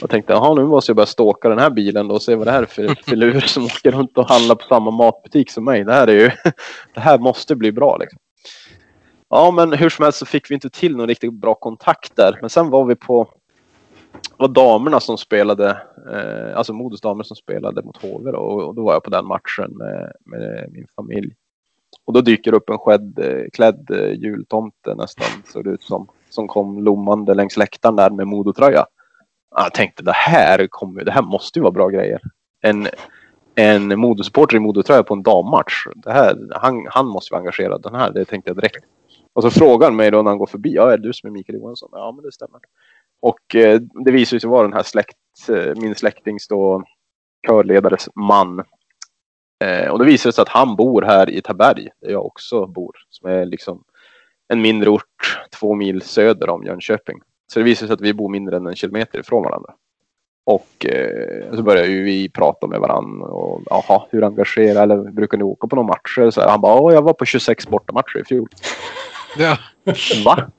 Jag tänkte, jaha nu måste jag börja ståka den här bilen då och se vad det här är för *laughs* filur som åker runt och handlar på samma matbutik som mig. Det här, är ju, *laughs* det här måste bli bra liksom. Ja, men hur som helst så fick vi inte till någon riktigt bra kontakt där. Men sen var vi på var damerna som spelade, eh, alltså Modos damer som spelade mot HV då, och då var jag på den matchen med, med min familj. Och då dyker upp en skedd, eh, klädd eh, jultomte nästan, såg det ut som, som kom lommande längs läktaren där med Modotröja. Jag tänkte det här, kommer, det här måste ju vara bra grejer. En, en Modosupporter i Modotröja på en dammatch. Det här, han, han måste vara engagerad. Den här, det tänkte jag direkt. Och så frågar han mig då när han går förbi. Ja, är det du som är Mikael Johansson? Ja, men det stämmer. Och eh, det visar sig vara den här släkt, eh, min släktings då körledares man. Eh, och det visar sig att han bor här i Taberg, där jag också bor. Som är liksom en mindre ort två mil söder om Jönköping. Så det visar sig att vi bor mindre än en kilometer ifrån varandra. Och eh, så börjar ju vi prata med varandra. Och, jaha, hur engagerad eller brukar ni åka på några matcher? Så här, han bara, jag var på 26 bortamatcher i fjol. *laughs* Ja. Va?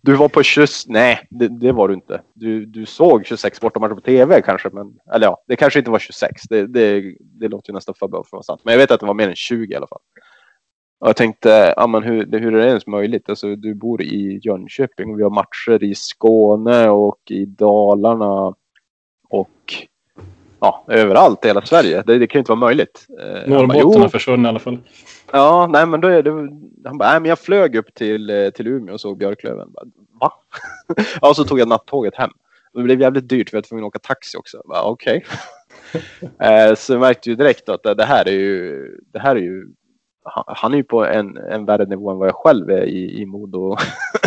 Du var på 20... Nej, det, det, var du inte. Du, du såg 26 bortamatcher på tv kanske. Men, eller ja, det kanske inte var 26. Det, det, det låter ju nästan för bra för att vara sant. Men jag vet att det var mer än 20 i alla fall. Och jag tänkte, ja, men hur, hur är det ens möjligt? Alltså, du bor i Jönköping och vi har matcher i Skåne och i Dalarna. Och ja, överallt i hela Sverige. Det, det kan ju inte vara möjligt. Eh, Norrbotten har försvunnit i alla fall. Ja, nej men då är det... Han bara, nej men jag flög upp till, eh, till Umeå och såg Björklöven. Bara, Va? *laughs* ja, och så tog jag nattåget hem. Det blev jävligt dyrt för jag var tvungen att åka taxi också. Okej. Okay. *laughs* eh, så jag märkte ju direkt att det, det, här är ju... Det här är ju han är ju på en, en värre nivå än vad jag själv är i, i mod och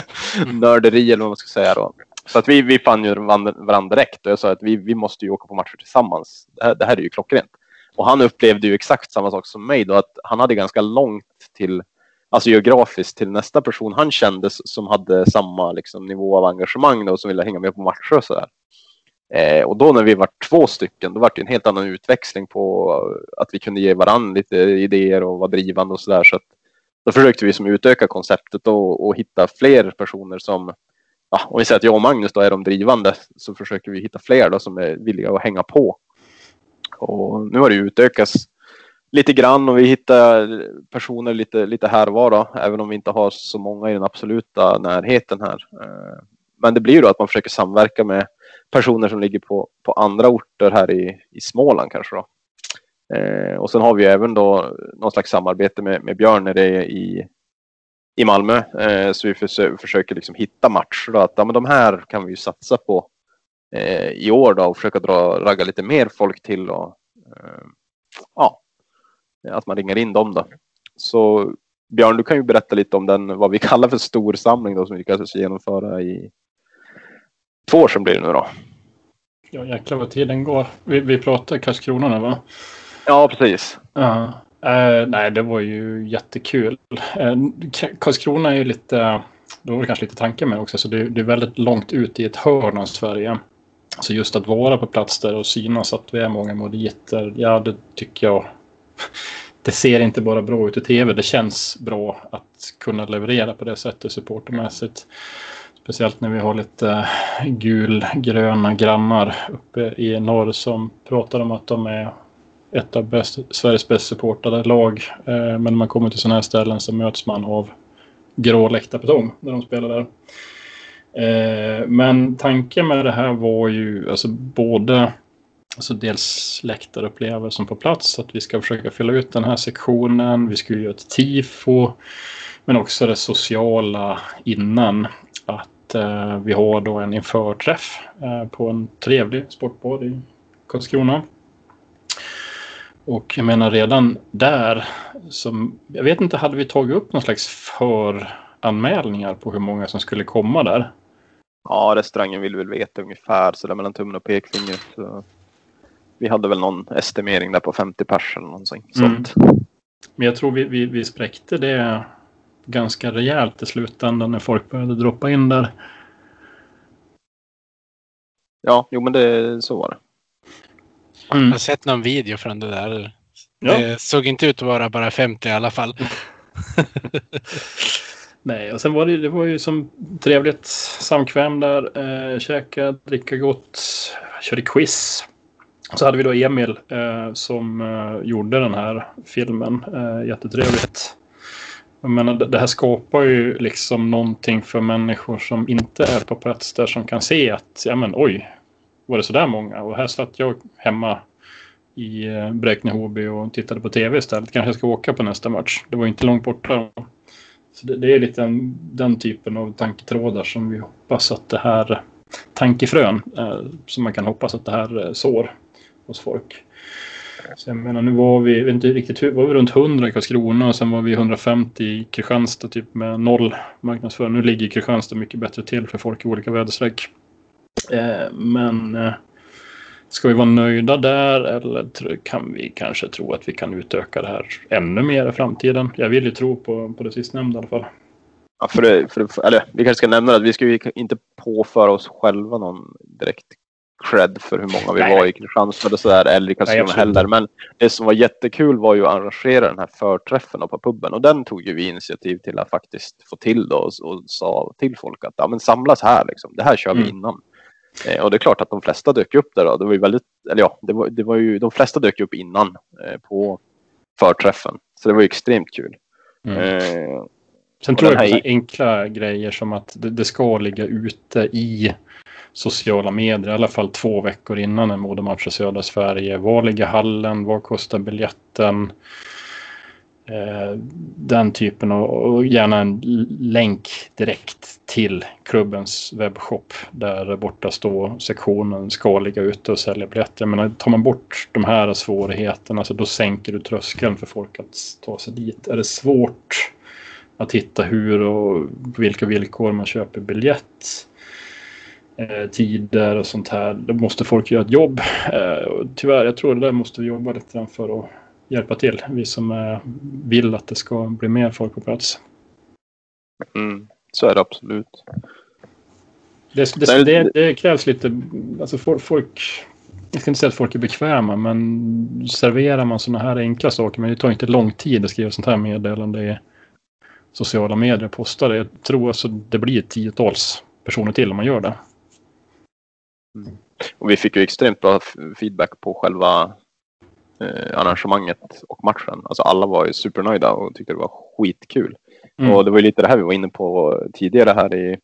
*laughs* nörderi eller vad man ska säga då. Så att vi, vi fann ju varandra direkt och jag sa att vi, vi måste ju åka på matcher tillsammans. Det här, det här är ju klockrent. Och han upplevde ju exakt samma sak som mig då, att han hade ganska långt till, alltså geografiskt till nästa person han kände som hade samma liksom, nivå av engagemang då, som ville hänga med på matcher och sådär. Eh, och då när vi var två stycken, då var det en helt annan utväxling på att vi kunde ge varandra lite idéer och vara drivande och sådär. Så att då försökte vi som utöka konceptet och, och hitta fler personer som, ja, om vi säger att jag och Magnus då är de drivande, så försöker vi hitta fler då som är villiga att hänga på och nu har det utökats lite grann och vi hittar personer lite, lite här och var då, även om vi inte har så många i den absoluta närheten här. Eh, men det blir ju då att man försöker samverka med personer som ligger på, på andra orter här i, i Småland kanske då. Eh, och sen har vi även då någon slags samarbete med, med Björn när det är i, i Malmö. Eh, så vi försöker, försöker liksom hitta matcher då, att ja, men de här kan vi ju satsa på eh, i år då och försöka dra, ragga lite mer folk till och eh, ja, att man ringer in dem då. Så Björn, du kan ju berätta lite om den, vad vi kallar för storsamling då som vi lyckades genomföra i två år sedan blir det nu då. Ja jäklar vad tiden går. Vi, vi pratar Karlskrona nu va? Ja precis. Uh, uh, nej det var ju jättekul. Uh, Karlskrona är ju lite, det var kanske lite tanken med också, så det, det är väldigt långt ut i ett hörn av Sverige. Så just att vara på plats där och synas att vi är många moditer, ja det tycker jag. *laughs* Det ser inte bara bra ut i tv, det känns bra att kunna leverera på det sättet supportermässigt. Speciellt när vi har lite eh, gulgröna grannar uppe i norr som pratar om att de är ett av bäst, Sveriges bäst supportade lag. Eh, men när man kommer till sådana här ställen så möts man av grå läktarbetong när de spelar där. Eh, men tanken med det här var ju alltså både alltså dels läktarupplevelsen på plats, att vi ska försöka fylla ut den här sektionen. Vi skulle göra ett tifo, men också det sociala innan. Eh, vi har då en införträff eh, på en trevlig sportbad i Karlskrona. Och jag menar redan där, som, jag vet inte, hade vi tagit upp någon slags föranmälningar på hur många som skulle komma där? Ja, restaurangen vill väl veta ungefär så där mellan tummen och pekfingret. Så vi hade väl någon estimering där på 50 pers eller någonting mm. sånt. Men jag tror vi, vi, vi spräckte det ganska rejält i slutändan när folk började droppa in där. Ja, jo men det, så var det. Jag Mm. har sett någon video från det där. Ja. Det såg inte ut att vara bara 50 i alla fall. *laughs* Nej, och sen var det, det var ju som trevligt samkväm där. Eh, käka, dricka gott, körde quiz. Så hade vi då Emil eh, som eh, gjorde den här filmen. Eh, jättetrevligt. Jag menar, det här skapar ju liksom någonting för människor som inte är på plats där som kan se att, ja men oj, var det så där många? Och här satt jag hemma i eh, Bräkne-Hoby och tittade på tv istället. Kanske jag ska åka på nästa match. Det var inte långt borta. Så det, det är lite den, den typen av tanketrådar som vi hoppas att det här tankefrön eh, som man kan hoppas att det här eh, sår hos folk. Så jag menar, nu var vi, vet inte riktigt var vi runt 100 i Karlskrona och sen var vi 150 i Kristianstad typ med noll marknadsföring. Nu ligger Kristianstad mycket bättre till för folk i olika väderstreck. Eh, men eh, ska vi vara nöjda där eller kan vi kanske tro att vi kan utöka det här ännu mer i framtiden? Jag vill ju tro på, på det sistnämnda i alla fall. Ja, för det, för det, eller vi kanske ska nämna att vi ska ju inte påföra oss själva någon direkt cred för hur många vi Nej, var nej. i Kristianstad och sådär, eller i Karlskrona heller. Men det som var jättekul var ju att arrangera den här förträffen på puben och den tog ju vi initiativ till att faktiskt få till då och, och sa till folk att ja, men samlas här liksom. Det här kör vi Mm. innan. Eh, och det är klart att de flesta dök upp där då. Det var ju väldigt, eller ja, det var, det var ju, de flesta dök upp innan eh, på förträffen. Så det var ju extremt kul. Mm. Eh, Sen tror jag på här enkla grejer som att det, det ska ligga ute i sociala medier i alla fall två veckor innan en modematch i södra Sverige. Var ligger hallen? Vad kostar biljetten? Eh, den typen av, och gärna en länk direkt till klubbens webbshop där borta står sektionen ska ligga ute och sälja biljetter. Jag menar, tar man bort de här svårigheterna så då sänker du tröskeln för folk att ta sig dit. Är det svårt att hitta hur och på vilka villkor man köper biljett. Eh, tider och sånt här. Då måste folk göra ett jobb. *laughs* Eh, tyvärr, jag tror det där måste vi jobba lite grann för att hjälpa till. Vi som eh, vill att det ska bli mer folk på plats. mm, så är det absolut. Det, det, det, det krävs lite, alltså folk, folk, jag ska inte säga att folk är bekväma, men serverar man sådana här enkla saker, men det tar inte lång tid att skriva sånt här meddelande i sociala medier posta det. Jag tror alltså det blir tiotals personer till om man gör det. Och vi fick ju extremt bra feedback på själva eh, arrangemanget och matchen. Alltså alla var ju supernöjda och tyckte det var skitkul. Mm. Och det var ju lite det här vi var inne på tidigare här i,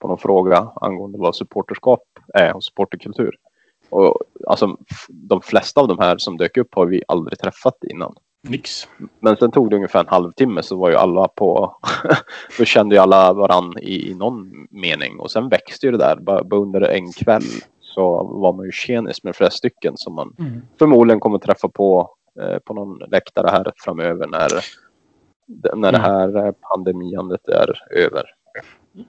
på någon fråga angående vad supporterskap är och supporterkultur. Och alltså de flesta av de här som dök upp har vi aldrig träffat innan. Nix. Men sen tog det ungefär en halvtimme så var ju alla på, *laughs* då kände ju alla varann i, i någon mening och sen växte ju det där. Bara, bara under en kväll så var man ju tjenis med flera stycken som man Mm. förmodligen kommer träffa på eh, på någon läktare här framöver när, när det Mm. här eh, pandemiandet är över.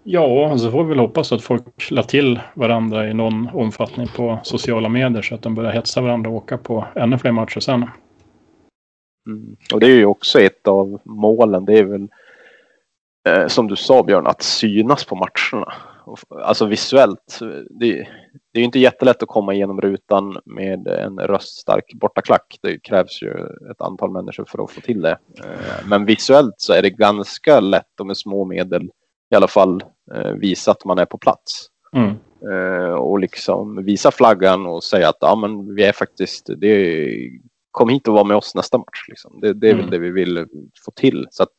Ja, så får vi väl hoppas att folk la till varandra i någon omfattning på sociala medier så att de börjar hetsa varandra och åka på ännu fler matcher sen. Mm. Och det är ju också ett av målen. Det är väl eh, som du sa Björn, att synas på matcherna. Alltså visuellt. Det, det är ju inte jättelätt att komma igenom rutan med en röststark bortaklack. Det krävs ju ett antal människor för att få till det. Eh, Men visuellt så är det ganska lätt och med små medel i alla fall eh, visa att man är på plats. Mm. Eh, och liksom visa flaggan och säga att ja, men vi är faktiskt, det, kom hit och var med oss nästa match. Liksom. Det, det är Mm. väl det vi vill få till. Så att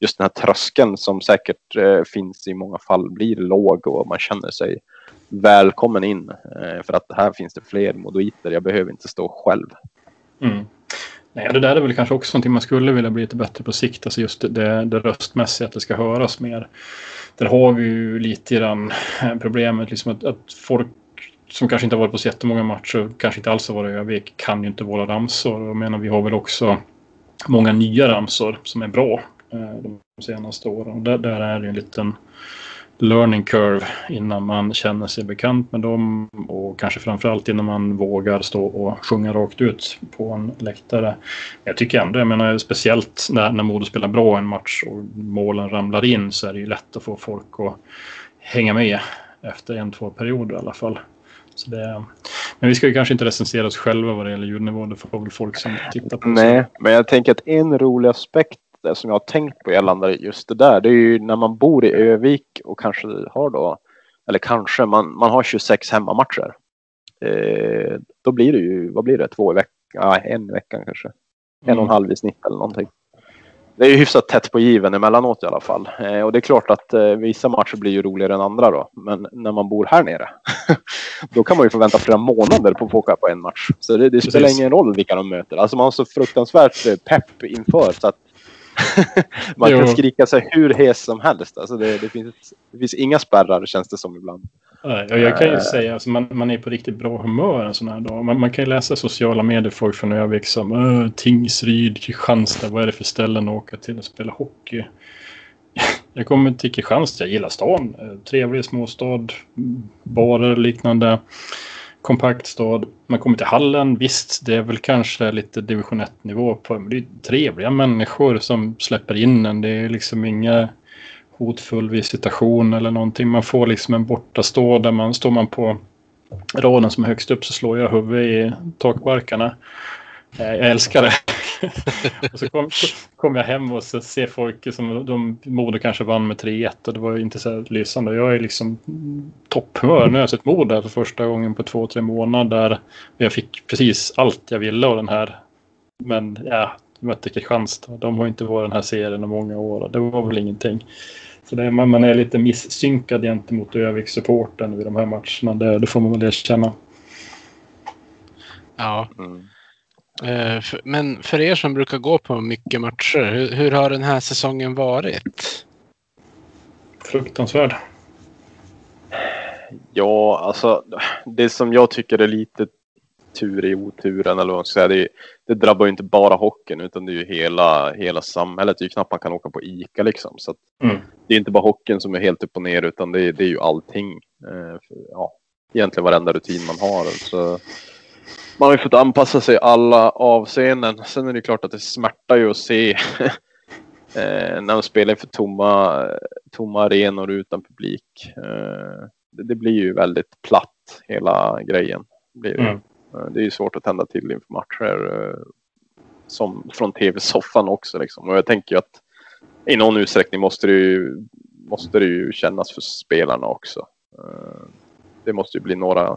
just den här tröskeln som säkert eh, finns i många fall blir låg och man känner sig välkommen in. Eh, för att här finns det fler modoiter, jag behöver inte stå själv. Mm. Nej, det där är väl kanske också någonting man skulle vilja bli lite bättre på sikt. Alltså just det, det, röstmässiga, att det ska höras mer. Där har vi ju lite grann eh, problemet liksom att, att folk som kanske inte har varit på så jättemånga matcher, kanske inte alls har varit i Övik, kan ju inte våra ramsor. Jag menar, vi har väl också många nya ramsor som är bra eh, de senaste åren. Där, där är det en liten learning curve innan man känner sig bekant med dem och kanske framförallt innan man vågar stå och sjunga rakt ut på en läktare. Jag tycker ändå, jag menar speciellt när, när Modo spelar bra en match och målen ramlar in så är det ju lätt att få folk att hänga med efter en, två perioder i alla fall. Så det, men vi ska ju kanske inte recensera oss själva vad det gäller ljudnivå. Det får väl folk som tittar på. Nej, men jag tänker att en rolig aspekt som jag har tänkt på gällande just det där. Det är ju när man bor i Övik och kanske har då, eller kanske, man, man har 26 hemmamatcher. Eh, då blir det ju, vad blir det, två i veckan? Ja, en i veckan kanske. En och en halv i snitt eller någonting det är ju hyfsat tätt på given emellanåt i alla fall. Eh, och det är klart att eh, vissa matcher blir ju roligare än andra då. Men när man bor här nere, *laughs* då kan man ju få vänta flera månader på att få åka på en match. Så det, det spelar ingen roll vilka de möter. Alltså man har så fruktansvärt eh, pepp inför så att *laughs* man kan skrika sig hur hes som helst. Alltså det, det, finns, det finns inga spärrar känns det som ibland. Ja, jag kan ju uh, säga att alltså, man, man är på riktigt bra humör en sån här dag. Man, man kan ju läsa sociala medier folk från Övik som Tingsryd, Kristianstad, vad är det för ställen att åka till och spela hockey? *laughs* Jag kommer till Kristianstad, jag gillar stan. Trevlig småstad, barer och liknande. Kompakt stad. Man kommer till hallen, visst det är väl kanske lite division 1 nivå på men det är trevliga människor som släpper in en. Det är liksom inga hotfull visitation eller någonting. Man får liksom en bortastå där man står man på raden som är högst upp så slår jag huvudet i takbarkarna. Eh, jag älskar det. *laughs* och så kom, kom, jag hem och så ser folk som de, Modo kanske vann med 3-1 och det var ju inte så lysande. Jag är liksom topphumör. Nu har jag sett Modo för första gången på två, tre månader. Jag fick precis allt jag ville av den här. Men ja, mötte Kristianstad. De har inte varit den här serien i många år. Det var väl ingenting. Så det är, man är lite missynkad gentemot Övik-supporten vid de här matcherna. Det, det får man väl erkänna. Ja. Mm. Eh, men för er som brukar gå på mycket matcher, hur, hur har den här säsongen varit? Fruktansvärd. Ja, alltså det som jag tycker är lite tur i oturen eller vad man ska säga. Det, det drabbar ju inte bara hockeyn utan det är ju hela, hela samhället. Det är ju knappt man kan åka på ICA liksom. Så mm. Det är inte bara hockeyn som är helt upp och ner utan det, det är ju allting. Eh, för, ja, egentligen varenda rutin man har. Så man har ju fått anpassa sig i alla avseenden. Sen är det klart att det smärtar ju att se *laughs* eh, när man spelar inför tomma, tomma arenor utan publik. Eh, det, det, blir ju väldigt platt hela grejen. Blir det. Mm. Eh, det är ju svårt att tända till inför matcher. Eh, som från tv-soffan också liksom. Och jag tänker ju att i någon utsträckning måste det ju, måste det ju kännas för spelarna också. Eh, det måste ju bli några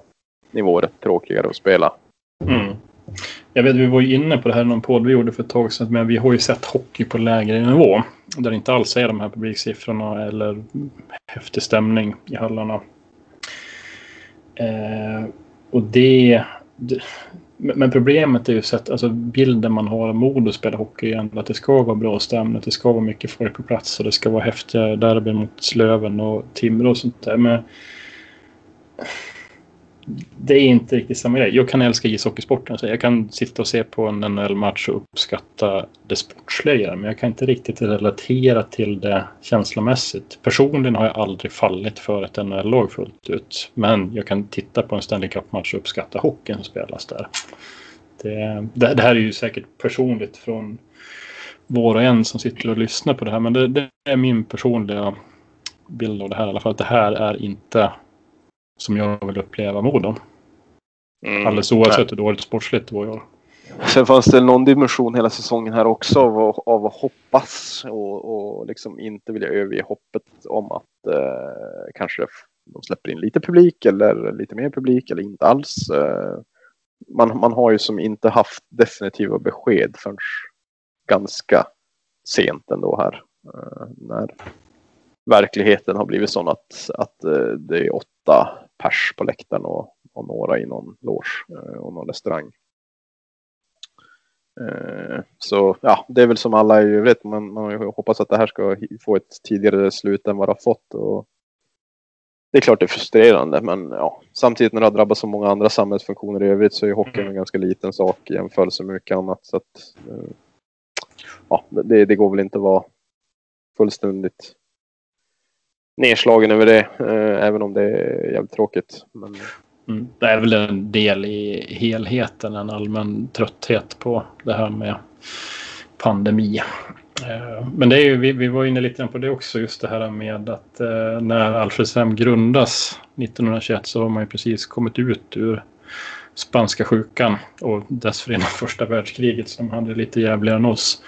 nivåer tråkigare att spela. Mm. Jag vet, vi var ju inne på det här i någon podd vi gjorde för ett tag sedan, men vi har ju sett hockey på lägre nivå. Där det inte alls är de här publiksiffrorna eller häftig stämning i hallarna. Eh, och det men problemet är ju så att alltså, bilden man har av Modo spela hockey är att det ska vara bra stämning, det ska vara mycket folk på plats och det ska vara häftiga derbyn mot Slöven och Timrå och sånt där. Men det är inte riktigt samma grej. Jag kan älska ishockeysporten. Så jag kan sitta och se på en NHL-match och uppskatta det sportsliga. Men jag kan inte riktigt relatera till det känslomässigt. Personligen har jag aldrig fallit för ett NHL-lag fullt ut. Men jag kan titta på en Stanley Cup-match och uppskatta hockeyn som spelas där. Det, det, det, här är ju säkert personligt från var och en som sitter och lyssnar på det här. Men det, det är min personliga bild av det här i alla fall. Att det här är inte som jag vill uppleva Modo. Mm. Alldeles oavsett hur dåligt sportsligt det var jag. Sen fanns det någon dimension hela säsongen här också av, av att hoppas och, och liksom inte vilja överge hoppet om att eh, kanske de släpper in lite publik eller lite mer publik eller inte alls. Eh, man, man har ju som inte haft definitiva besked förrän ganska sent ändå här. Eh, när verkligheten har blivit sån att, att eh, det är åtta pers på läktaren och, och några i någon loge eh, och någon restaurang. Eh, så ja, det är väl som alla i övrigt. Man, man hoppas att det här ska få ett tidigare slut än vad det har fått. Och det är klart det är frustrerande, men ja, samtidigt när det har drabbat så många andra samhällsfunktioner i övrigt så är hockeyn mm. en ganska liten sak i jämförelse med mycket annat. Så att, ja, det, det går väl inte att vara fullständigt nedslagen över det, eh, även om det är jävligt tråkigt. Men... Mm. Det är väl en del i helheten, en allmän trötthet på det här med pandemi. Eh, men det är ju, vi, vi var inne lite på det också, just det här med att eh, när Alfredshem grundas 1921 så har man ju precis kommit ut ur spanska sjukan och dessförinnan *laughs* första världskriget som hade lite jävligare än oss.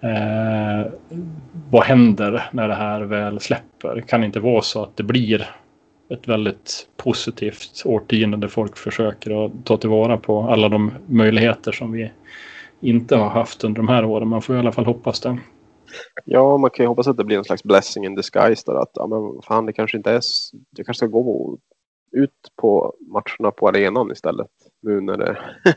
Eh, vad händer när det här väl släpper? Kan det inte vara så att det blir ett väldigt positivt årtionde där folk försöker att ta tillvara på alla de möjligheter som vi inte har haft under de här åren. Man får i alla fall hoppas det. Ja, man kan ju hoppas att det blir en slags blessing in disguise där att ja, men fan, det kanske inte är. Det kanske ska gå ut på matcherna på arenan istället. Nu när det *laughs*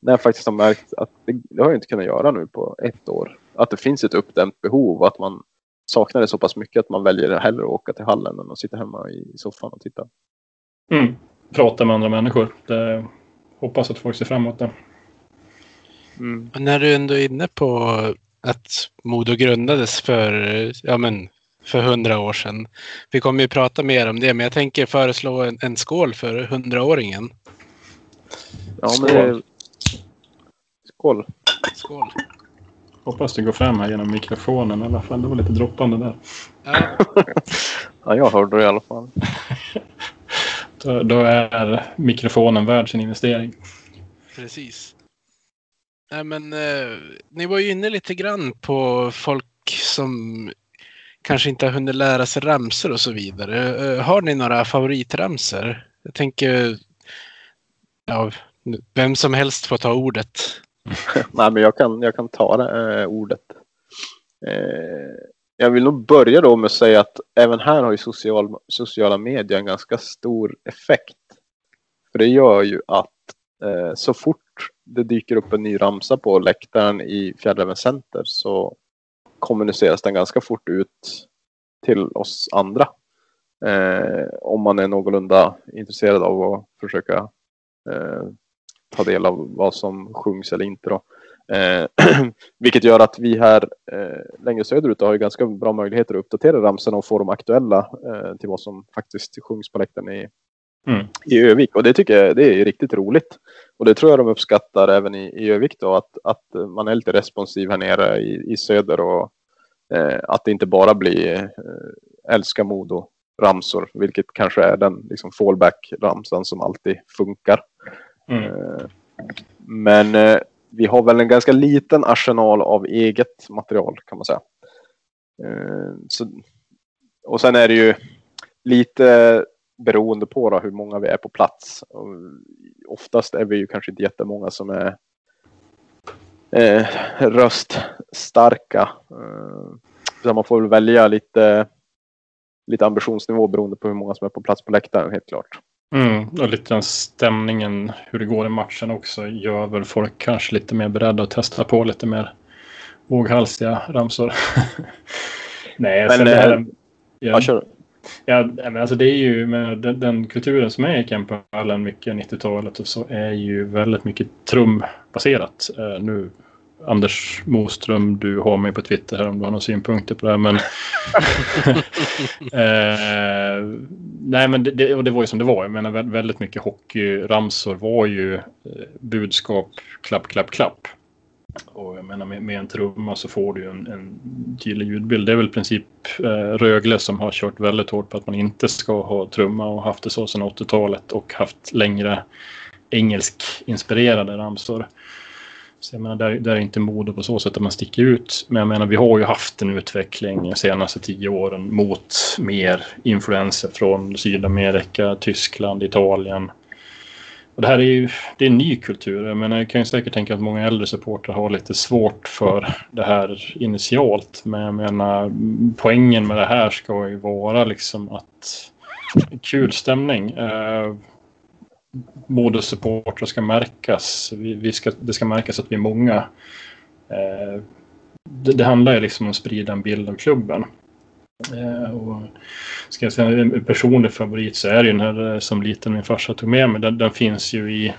när jag faktiskt har märkt att det, det har jag inte kunnat göra nu på ett år. Att det finns ett uppdämt behov och att man saknar det så pass mycket att man väljer hellre att åka till hallen än att sitta hemma i soffan och titta. Mm. Prata med andra människor. Det, hoppas att folk ser fram emot det. Mm. När du ändå är inne på att Modo grundades för, ja men, för hundra år sedan. Vi kommer ju prata mer om det, men jag tänker föreslå en, en skål för hundraåringen. Ja, skål. men Skål. Skål. Hoppas det går fram här genom mikrofonen i alla fall. Det var lite droppande där. Ja, *laughs* ja jag hörde det i alla fall. *laughs* då, då är mikrofonen värd sin investering. Precis. Nej, men eh, ni var ju inne lite grann på folk som kanske inte har hunnit lära sig ramser och så vidare. Eh, har ni några favoritramser? Jag tänker, ja, vem som helst får ta ordet. *laughs* Nej, men jag kan, jag kan ta det, eh, ordet. Eh, jag vill nog börja då med att säga att även här har ju social, sociala medier en ganska stor effekt. För det gör ju att eh, så fort det dyker upp en ny ramsa på läktaren i Fjällräven Center så kommuniceras den ganska fort ut till oss andra. Eh, om man är någorlunda intresserad av att försöka eh, ta del av vad som sjungs eller inte. Då. Eh, *clears throat* vilket gör att vi här eh, längre söderut har ju ganska bra möjligheter att uppdatera ramsorna och få dem aktuella eh, till vad som faktiskt sjungs på läktaren i, mm. i Övik. Och det tycker jag det är riktigt roligt. Och det tror jag de uppskattar även i, i Övik då, att, att man är lite responsiv här nere i, i söder och eh, att det inte bara blir eh, älska Modo ramsor, vilket kanske är den liksom fallback-ramsan som alltid funkar. Mm. Eh, men eh, vi har väl en ganska liten arsenal av eget material kan man säga. Eh, så, och sen är det ju lite beroende på då, hur många vi är på plats. Och oftast är vi ju kanske inte jättemånga som är eh, röststarka. Så man får väl välja lite, lite ambitionsnivå beroende på hur många som är på plats på läktaren helt klart. Mm, och lite den stämningen, hur det går i matchen också, gör väl folk kanske lite mer beredda att testa på lite mer våghalsiga ramsor. *laughs* Nej, men, det här, ja, ja, kör. Ja, men alltså det är ju med den, den kulturen som är i Kemperhallen mycket 90-talet och så är ju väldigt mycket trumbaserat. Uh, nu Anders Moström, du har mig på Twitter här om du har några synpunkter på det här. Men, *laughs* eh, nej, men det, och det var ju som det var. Jag menar väldigt mycket hockeyramsor var ju eh, budskap klapp, klapp, klapp. Och jag menar med, med en trumma så får du en, en tydlig ljudbild. Det är väl i princip eh, Rögle som har kört väldigt hårt på att man inte ska ha trumma och haft det så sedan 80-talet och haft längre engelsk inspirerade ramsor. Så jag menar, där, där är inte Modo på så sätt att man sticker ut. Men jag menar, vi har ju haft en utveckling de senaste tio åren mot mer influenser från Sydamerika, Tyskland, Italien. Och det här är ju det är en ny kultur. Jag menar, jag kan ju säkert tänka att många äldre supportrar har lite svårt för det här initialt. Men jag menar, poängen med det här ska ju vara liksom att kul stämning. Eh, Både supportrar ska märkas. Vi, vi, ska, det ska märkas att vi är många. Eh, det, det, handlar ju liksom om att sprida en bild av klubben. Eh, och ska jag säga en personlig favorit så är det den här eh, som liten min farsa tog med mig. Den, den, finns ju i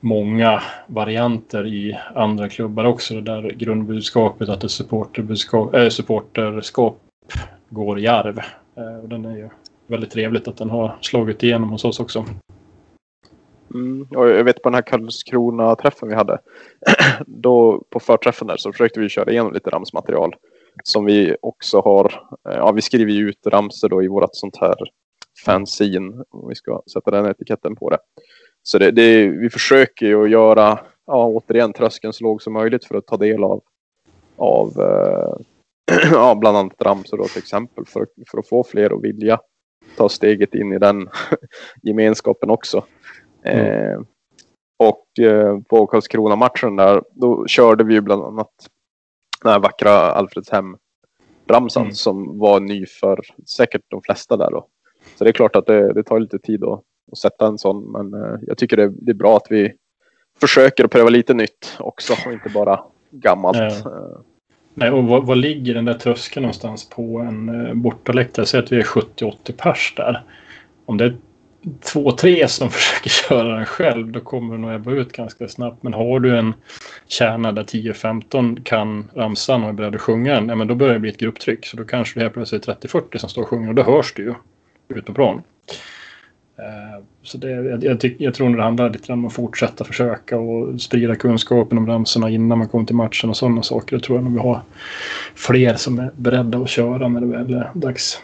många varianter i andra klubbar också. Det där grundbudskapet att ett supporterbudskap, äh, supporterskap går i arv. Eh, och den är ju väldigt trevligt att den har slagit igenom hos oss också. Mm, och jag vet på den här Karlskrona-träffen vi hade. *clears throat* då på förträffen där så försökte vi köra igenom lite ramsmaterial. Som vi också har. Eh, ja, vi skriver ju ut ramsor då i vårt sånt här fanzine. Om vi ska sätta den etiketten på det. Så det, det, vi försöker ju att göra, ja återigen tröskeln så låg som möjligt för att ta del av, av eh, *clears throat* ja, bland annat ramsor då till exempel. För, för att få fler att vilja ta steget in i den *laughs* gemenskapen också. Eh, och eh, på Karlskrona-matchen där, då körde vi ju bland annat den här vackra Alfredshem ramsan Mm. som var ny för säkert de flesta där då. Så det är klart att det, det tar lite tid att, att sätta en sån, men eh, jag tycker det, det är bra att vi försöker att pröva lite nytt också och inte bara gammalt. Ja. Eh, Nej, och vad, vad ligger den där tröskeln någonstans på en eh, bortaläktare? Säg att vi är 70-80 pers där. Om det är två, tre som *laughs* försöker köra den själv, då kommer den nog ebba ut ganska snabbt. Men har du en kärna där 10-15 kan ramsan och är beredd att sjunga den, ja, men då börjar det bli ett grupptryck. Så då kanske det helt plötsligt är 30-40 som står och sjunger och då hörs det ju ut på plan. Eh, så det, jag, jag, tyck, jag tror nog det handlar lite om att fortsätta försöka och sprida kunskapen om ramsorna innan man kommer till matchen och sådana saker. Det tror jag nog vi har fler som är beredda att köra när det väl är dags.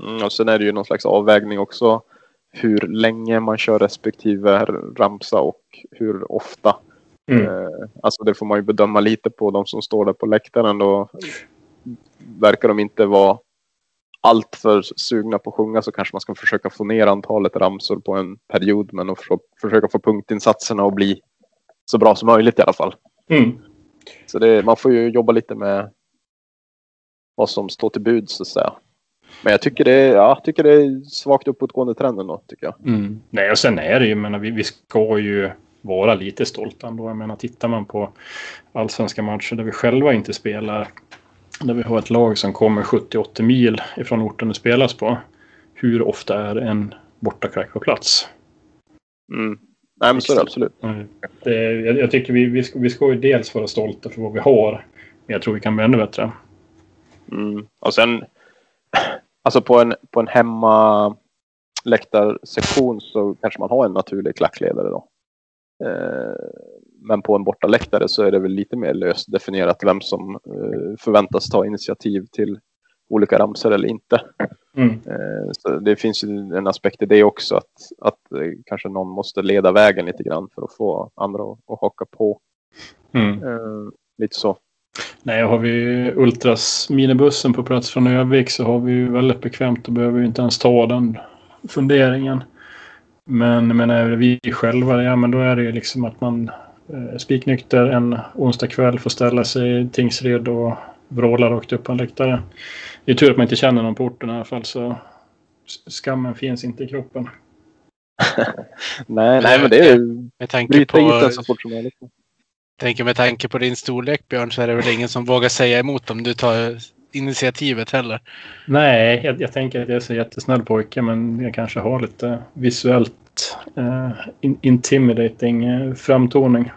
Mm, och sen är det ju någon slags avvägning också. Hur länge man kör respektive ramsa och hur ofta. Mm. Eh, alltså det får man ju bedöma lite på de som står där på läktaren. Då verkar de inte vara allt för sugna på att sjunga så kanske man ska försöka få ner antalet ramsor på en period. Men att för, försöka få punktinsatserna att bli så bra som möjligt i alla fall. Mm. Så det, man får ju jobba lite med vad som står till bud så att säga. Men jag tycker det är, ja, tycker det är svagt uppåtgående trenden då, tycker jag. Mm. Nej, och sen är det ju, menar, vi, vi ska ju vara lite stolta ändå. Jag menar, tittar man på allsvenska matcher där vi själva inte spelar, där vi har ett lag som kommer 70-80 mil ifrån orten det spelas på. Hur ofta är en bortaklack på plats? Mm. Nej, men så är det absolut. Det, jag, jag tycker vi, vi, ska, vi ska ju dels vara stolta för vad vi har, men jag tror vi kan bli ännu bättre. Mm. Och sen, alltså på en, på en hemma läktarsektion så kanske man har en naturlig klackledare då. Eh, men på en bortaläktare så är det väl lite mer löst definierat vem som eh, förväntas ta initiativ till olika ramsor eller inte. Mm. Eh, så det finns ju en aspekt i det också att, att kanske någon måste leda vägen lite grann för att få andra att, att haka på. Mm. Lite så. Nej, har vi Ultras minibussen på plats från Övik så har vi ju väldigt bekvämt och behöver ju inte ens ta den funderingen. Men, men är vi själva, ja men då är det ju liksom att man eh, spiknykter en onsdag kväll får ställa sig i Tingsryd och vråla rakt upp på en läktare. Det är tur att man inte känner någon på orten i alla fall så skammen finns inte i kroppen. *laughs* Nej, nej men det är ju Med tanke på, så fort som möjligt. Tänker med tanke på din storlek Björn så är det väl ingen som vågar säga emot om du tar initiativet heller. Nej, jag, jag tänker att jag är så jättesnäll pojke men jag kanske har lite visuellt eh, in, intimidating eh, framtoning.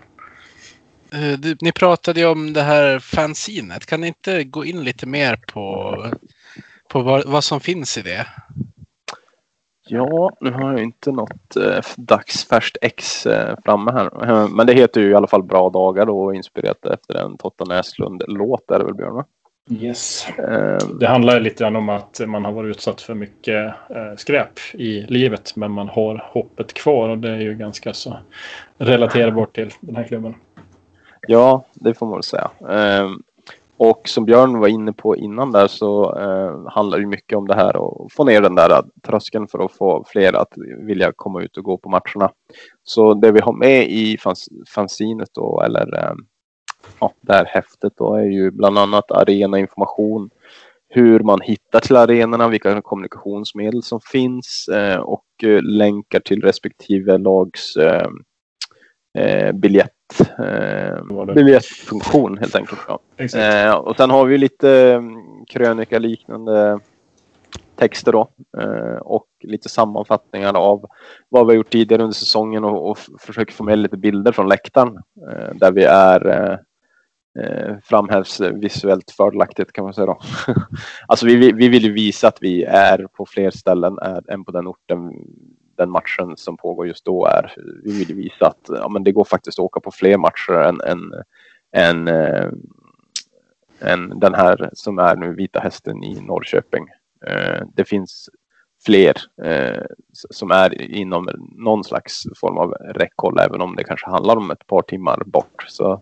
Eh, Du, ni pratade ju om det här fanzinet. Kan ni inte gå in lite mer på, på vad, vad som finns i det? Ja, nu har jag inte något eh, dagsfärskt ex eh, framme här. *laughs* Men det heter ju i alla fall Bra dagar då och inspirerat efter en Totta Näslund-låt är det väl Björn? Va? Yes. Eh, Det handlar lite grann om att man har varit utsatt för mycket eh, skräp i livet men man har hoppet kvar och det är ju ganska så relaterbart till den här klubben. Ja, det får man väl säga. Eh, och som Björn var inne på innan där så eh, handlar det mycket om det här att få ner den där eh, tröskeln för att få fler att vilja komma ut och gå på matcherna. Så det vi har med i fans, fanzinet då, eller eh, ja, det här häftet då, är ju bland annat arenainformation, hur man hittar till arenorna, vilka kommunikationsmedel som finns eh, och eh, länkar till respektive lags eh, eh eh, biljettfunktion helt enkelt. Ja. Eh, och sen har vi lite mm, krönika liknande texter då. Eh, och lite sammanfattningar av vad vi har gjort tidigare under säsongen och, och försöker få med lite bilder från läktaren. Eh, där vi är eh, eh, framhävs visuellt fördelaktigt kan man säga då. *laughs* alltså vi, vi- vi vill ju visa att vi är på fler ställen än på den orten den matchen som pågår just då är. Vi vill visa att ja, men det går faktiskt att åka på fler matcher än, än, än, äh, än den här som är nu Vita Hästen i Norrköping. Äh, det finns fler eh, som är inom någon slags form av räckhåll, även om det kanske handlar om ett par timmar bort. Så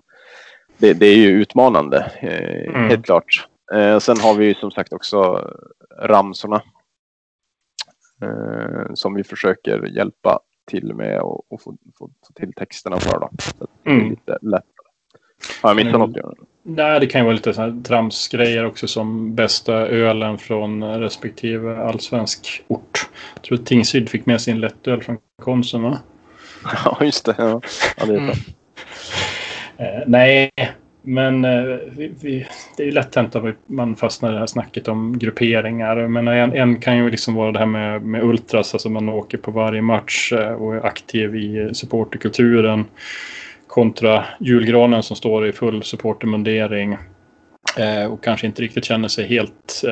det, det är ju utmanande, mm. helt klart. Sen har vi ju som sagt också ramsorna eh, som vi försöker hjälpa till med och, och få, få, få, till texterna för. Då. Så det är mm. lite lättare. Har jag missat mm. något? Nej, det kan ju vara lite tramsgrejer också som bästa ölen från respektive allsvensk ort. Jag tror att Tingsryd fick med sin lättöl från Konsum va? *laughs* Ja, just det. Ja, ja det. Mm. nej, men eh, vi, vi, det är ju lätt hänt att man fastnar i det här snacket om grupperingar. Men en, en kan ju liksom vara det här med, med ultras, alltså man åker på varje match eh, och är aktiv i supporterkulturen kontra julgranen som står i full supportermundering eh, och kanske inte riktigt känner sig helt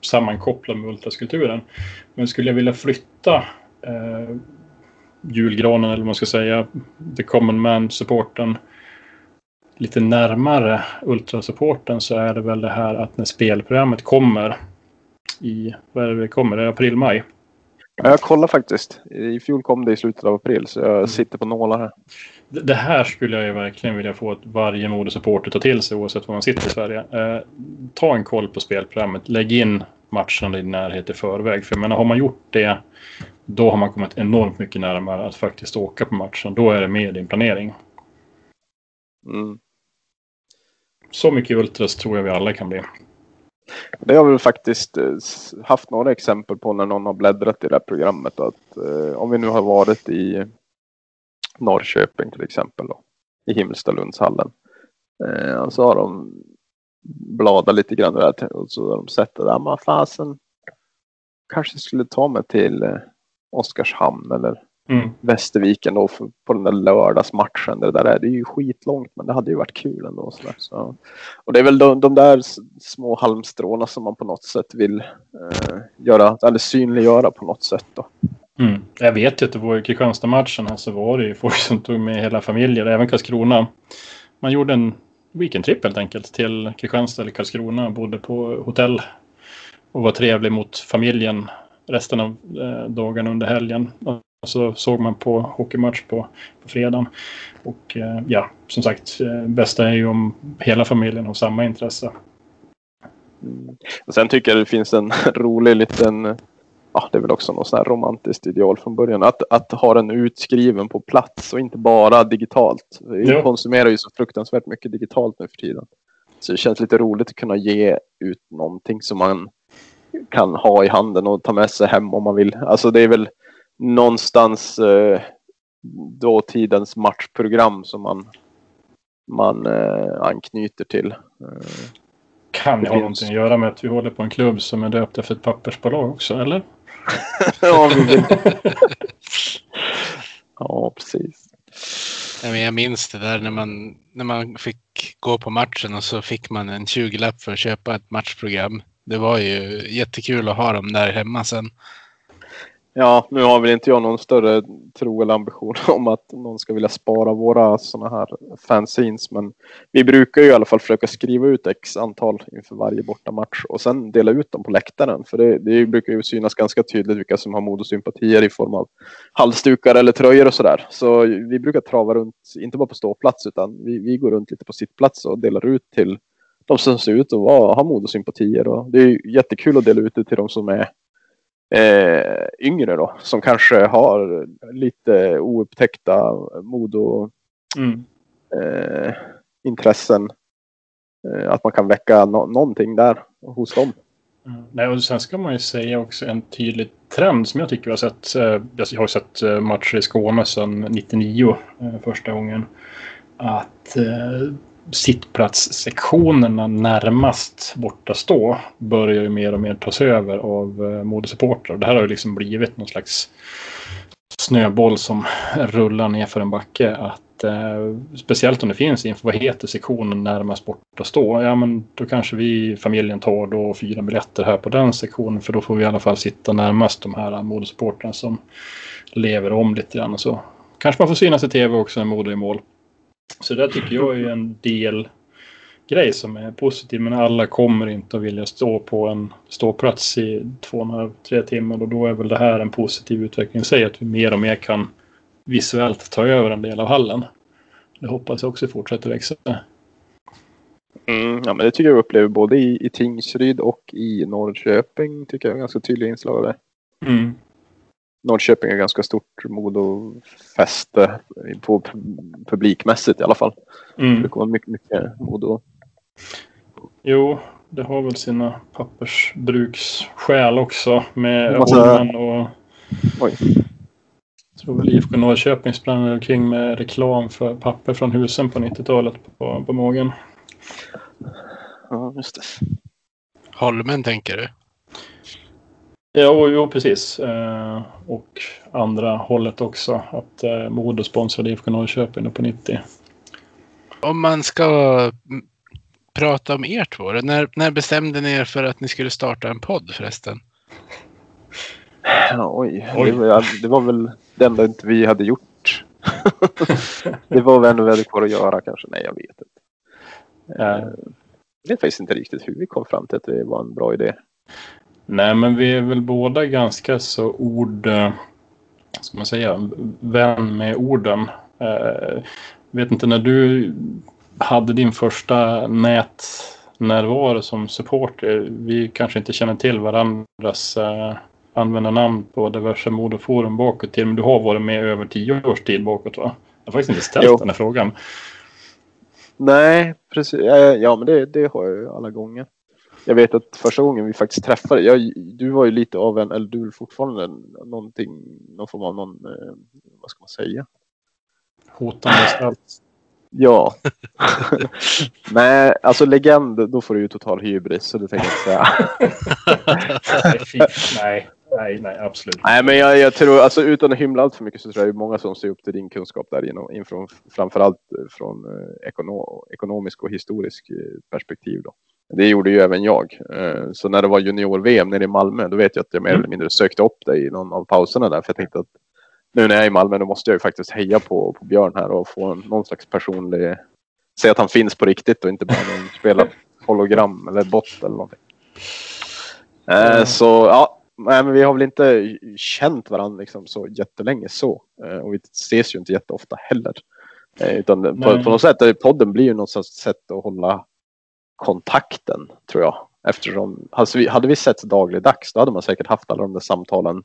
sammankopplad med ultraskulturen. Men skulle jag vilja flytta eh, julgranen eller vad man ska säga, the common man-supporten lite närmare ultrasupporten så är det väl det här att när spelprogrammet kommer i, vad är det det kommer, det april-maj? Ja, jag kollar faktiskt. I fjol kom det i slutet av april så jag mm. sitter på nålar här. Det här skulle jag ju verkligen vilja få att varje modesupporter tar till sig oavsett var man sitter i Sverige. Eh, ta en koll på spelprogrammet. Lägg in matcherna i närhet i förväg. För jag menar, har man gjort det då har man kommit enormt mycket närmare att faktiskt åka på matchen. Då är det med i din planering. Mm. Så mycket ultras tror jag vi alla kan bli. Det har vi faktiskt eh, haft några exempel på när någon har bläddrat i det här programmet. Att, eh, om vi nu har varit i Norrköping till exempel då, i Himmelstalundshallen. Eh, så har de bladat lite grann där och så har de sett det där. Ah, men fasen kanske skulle ta mig till eh, Oskarshamn eller mm. Västerviken då på den där lördagsmatchen. Det där är, det är ju skitlångt men det hade ju varit kul ändå. Så där, så. Och det är väl de, de där små halmstråna som man på något sätt vill eh, göra, eller synliggöra på något sätt. Då. Mm. Jag vet ju att det var i Kristianstad-matchen så var det ju folk som tog med hela familjer, även Karlskrona. Man gjorde en weekendtrip helt enkelt till Kristianstad eller Karlskrona, bodde på hotell och var trevlig mot familjen resten av eh, dagarna under helgen. Och så såg man på hockeymatch på, på fredagen. Och eh, ja, som sagt, eh, bästa är ju om hela familjen har samma intresse. Mm. Och sen tycker jag det finns en *laughs* rolig liten ja, det är väl också något sånt här romantiskt ideal från början. Att, att ha den utskriven på plats och inte bara digitalt. Vi ja. konsumerar ju så fruktansvärt mycket digitalt nu för tiden. Så det känns lite roligt att kunna ge ut någonting som man kan ha i handen och ta med sig hem om man vill. Alltså det är väl någonstans eh, dåtidens matchprogram som man, man eh, anknyter till. Eh, kan det ha någonting att göra med att vi håller på en klubb som är döpt efter ett pappersbolag också, eller? *laughs* ja, vi vill. *laughs* ja, precis. Jag minns det där när man, när man fick gå på matchen och så fick man en 20-lapp för att köpa ett matchprogram. Det var ju jättekul att ha dem där hemma sen. Ja, nu har väl inte jag någon större tro eller ambition *laughs* om att någon ska vilja spara våra sådana här fanzines. Men vi brukar ju i alla fall försöka skriva ut x antal inför varje bortamatch och sen dela ut dem på läktaren. För det, det brukar ju synas ganska tydligt vilka som har mod och sympatier i form av halsdukar eller tröjor och sådär. Så vi brukar trava runt, inte bara på ståplats utan vi, vi går runt lite på sittplats och delar ut till de som ser ut att ha mod och sympatier. Och det är jättekul att dela ut det till de som är eh, yngre då, som kanske har lite oupptäckta mod och mm. eh, intressen. Eh, att man kan väcka no någonting där hos dem. Mm. Nej, och sen ska man ju säga också en tydlig trend som jag tycker vi har sett. Eh, jag har sett eh, matcher i Skåne sedan 99 eh, första gången. Att sittplatssektionerna närmast borta stå börjar ju mer och mer tas över av eh, modesupportrar. Det här har ju liksom blivit någon slags snöboll som rullar ner för en backe. Att eh, speciellt om det finns inför vad heter sektionen närmast borta stå? Ja, men då kanske vi familjen tar då fyra biljetter här på den sektionen för då får vi i alla fall sitta närmast de här modesupportrarna som lever om lite grann och så. Kanske man får synas i tv också när Modo är i mål. Så det tycker jag är en del grej som är positiv. Men alla kommer inte att vilja stå på en ståplats i två och en halv, tre timmar. Och då är väl det här en positiv utveckling i sig. Att vi mer och mer kan visuellt ta över en del av hallen. Det hoppas jag också fortsätter växa. Mm, ja, men det tycker jag upplever både i, i Tingsryd och i Norrköping. Tycker jag är ganska tydliga inslag av det. Mm. Norrköping är ganska stort Modo-fäste på publikmässigt i alla fall. Mm. Det kommer mycket, mycket Modo. Jo, det har väl sina pappersbruksskäl också med Massa- Holmen och Oj. jag tror väl IFK Norrköping sprang omkring med reklam för papper från husen på 90-talet på, på magen. Ja, just det. Holmen tänker du? Ja, jo, precis. Eh, och andra hållet också. Att eh, Modo sponsrade IFK Norrköping på 90. Om man ska prata om er två, när, när bestämde ni er för att ni skulle starta en podd förresten? Ja, oj. Oj. Det, var, det var väl det enda inte vi hade gjort. *laughs* det var väl ändå väldigt kvar att göra kanske. Nej, jag vet inte. Eh, Jag vet faktiskt inte riktigt hur vi kom fram till att det var en bra idé. Nej, men vi är väl båda ganska så ord... eh, Ska man säga? Vän med orden. Eh, vet inte när du hade din första nätnärvaro som supporter. Vi kanske inte känner till varandras eh, användarnamn på diverse modeforum bakåt till. Men du har varit med över tio års tid bakåt va? Jag har faktiskt inte ställt Jo. den här frågan. Nej, precis. Eh, Ja, men det, det har jag ju alla gånger. Jag vet att första gången vi faktiskt träffade, jag, du var ju lite av en, eller du är fortfarande någonting, någon form av någon, eh, vad ska man säga? Hotande gestalt. Ja. *laughs* Nej, alltså legend, då får du ju total hybris, så det tänker jag inte säga. Nej, nej, nej, absolut. Nej, men jag, jag tror, alltså utan att hymla allt för mycket så tror jag det är många som ser upp till din kunskap där genom, infrån, framförallt från eh, ekono, ekonomisk och historisk eh, perspektiv då. Det gjorde ju även jag. Eh, Så när det var junior-VM nere i Malmö, då vet jag att jag mer eller mindre sökte upp dig i någon av pauserna där, för jag tänkte att nu när jag är i Malmö, då måste jag ju faktiskt heja på, på Björn här och få en, någon slags personlig, säga att han finns på riktigt och inte bara någon *laughs* spelad hologram eller bot eller någonting. Eh, Så ja, men vi har väl inte känt varandra liksom så jättelänge så. Eh, Och vi ses ju inte jätteofta heller. Utan på, på något sätt, podden blir ju något sätt att hålla kontakten, tror jag. Eftersom, alltså vi, hade vi sett dagligdags, då hade man säkert haft alla de där samtalen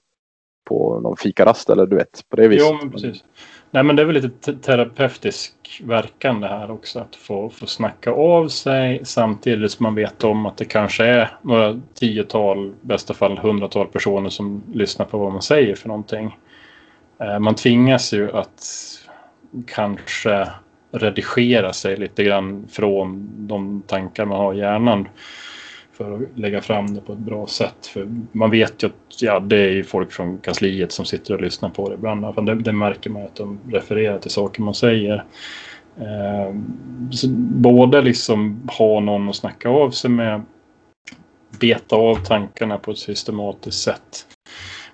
på någon fikarast eller du vet, på det viset. Jo, men precis. Nej, men det är väl lite te- terapeutisk verkan det här också. Att få, få snacka av sig samtidigt som man vet om att det kanske är några tiotal, i bästa fall hundratal personer som lyssnar på vad man säger för någonting. Eh, Man tvingas ju att kanske redigera sig lite grann från de tankar man har i hjärnan för att lägga fram det på ett bra sätt. För man vet ju att ja, det är ju folk från kansliet som sitter och lyssnar på det ibland. Det, det märker man ju att de refererar till saker man säger. Eh, så både liksom ha någon att snacka av sig med, beta av tankarna på ett systematiskt sätt.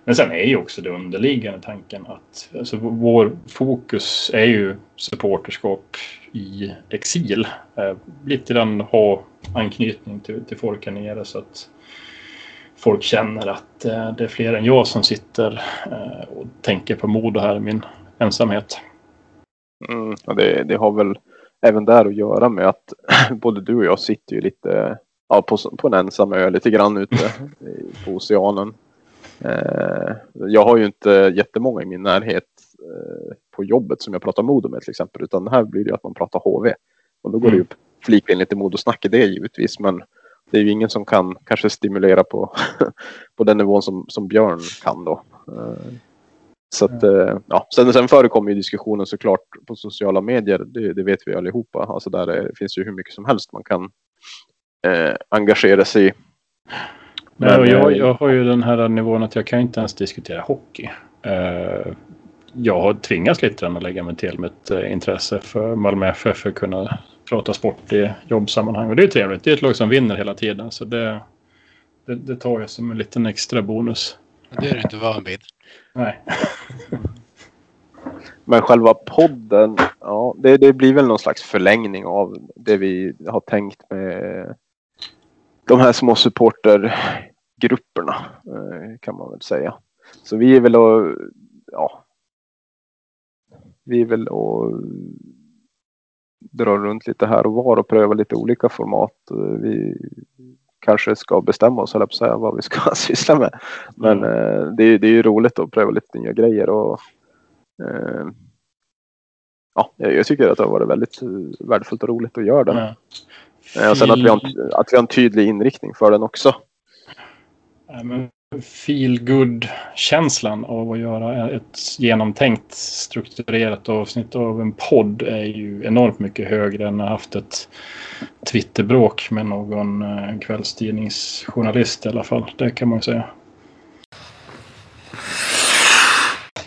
Men sen är ju också det underliggande tanken att alltså, vår fokus är ju supporterskap i exil. Eh, lite grann ha anknytning till, till folk här nere så att folk känner att eh, det är fler än jag som sitter eh, och tänker på Modo här i min ensamhet. Mm, det, det har väl även där att göra med att *clears throat* både du och jag sitter ju lite ja, på, på en ensam ö lite grann ute *laughs* på oceanen. Eh, jag har ju inte jättemånga i min närhet eh, på jobbet som jag pratar Modo med till exempel. Utan här blir det ju att man pratar HV. Och då går det ju flika in lite Modosnack i det givetvis. Men det är ju ingen som kan kanske stimulera på, *laughs* på den nivån som, som Björn kan då. Eh, så att, ja. sen, sen förekommer ju diskussionen såklart på sociala medier. Det, det vet vi allihopa. Alltså där är, finns ju hur mycket som helst man kan eh, engagera sig i. Nej, och Men, jag, eh, jag har ju den här nivån att jag kan inte ens diskutera hockey. Eh, jag har tvingats lite grann att lägga mig till med ett eh, intresse för Malmö FF för att kunna prata sport i jobbsammanhang. Och det är trevligt. Det är ett lag som vinner hela tiden. Så det, det, det tar jag som en liten extra bonus. Det är du inte van vid. Nej. *laughs* Men själva podden, ja, det, det blir väl någon slags förlängning av det vi har tänkt med de här små supportergrupperna eh, kan man väl säga. Så vi är väl och, ja, vi är väl och drar runt lite här och var och prövar lite olika format. Vi kanske ska bestämma oss, eller säga, vad vi ska *laughs* syssla med. Men Mm. eh, det, är- det är ju roligt att pröva lite nya grejer och eh, ja, jag tycker att det har varit väldigt eh, värdefullt och roligt att göra det. Ja. Eh, Och sen att vi, har en, att vi har en tydlig inriktning för den också. Feel good känslan av att göra ett genomtänkt strukturerat avsnitt av en podd är ju enormt mycket högre än att ha haft ett Twitterbråk med någon eh, kvällstidningsjournalist i alla fall. Det kan man ju säga.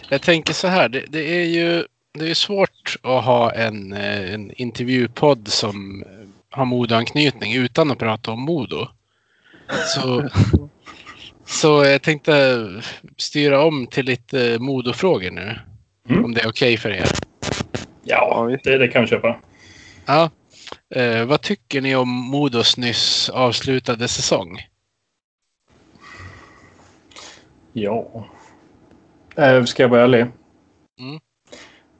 Jag tänker så här, det, det är ju det är svårt att ha en, eh, en intervjupodd som har Modoanknytning utan att prata om Modo. Så, så jag tänkte styra om till lite Modofrågor nu. Mm. Om det är okej för er. Ja, det, det kan vi köpa. Ja. Eh, vad tycker ni om Modos nyss avslutade säsong? Ja. Eh, ska jag vara ärlig? Mm.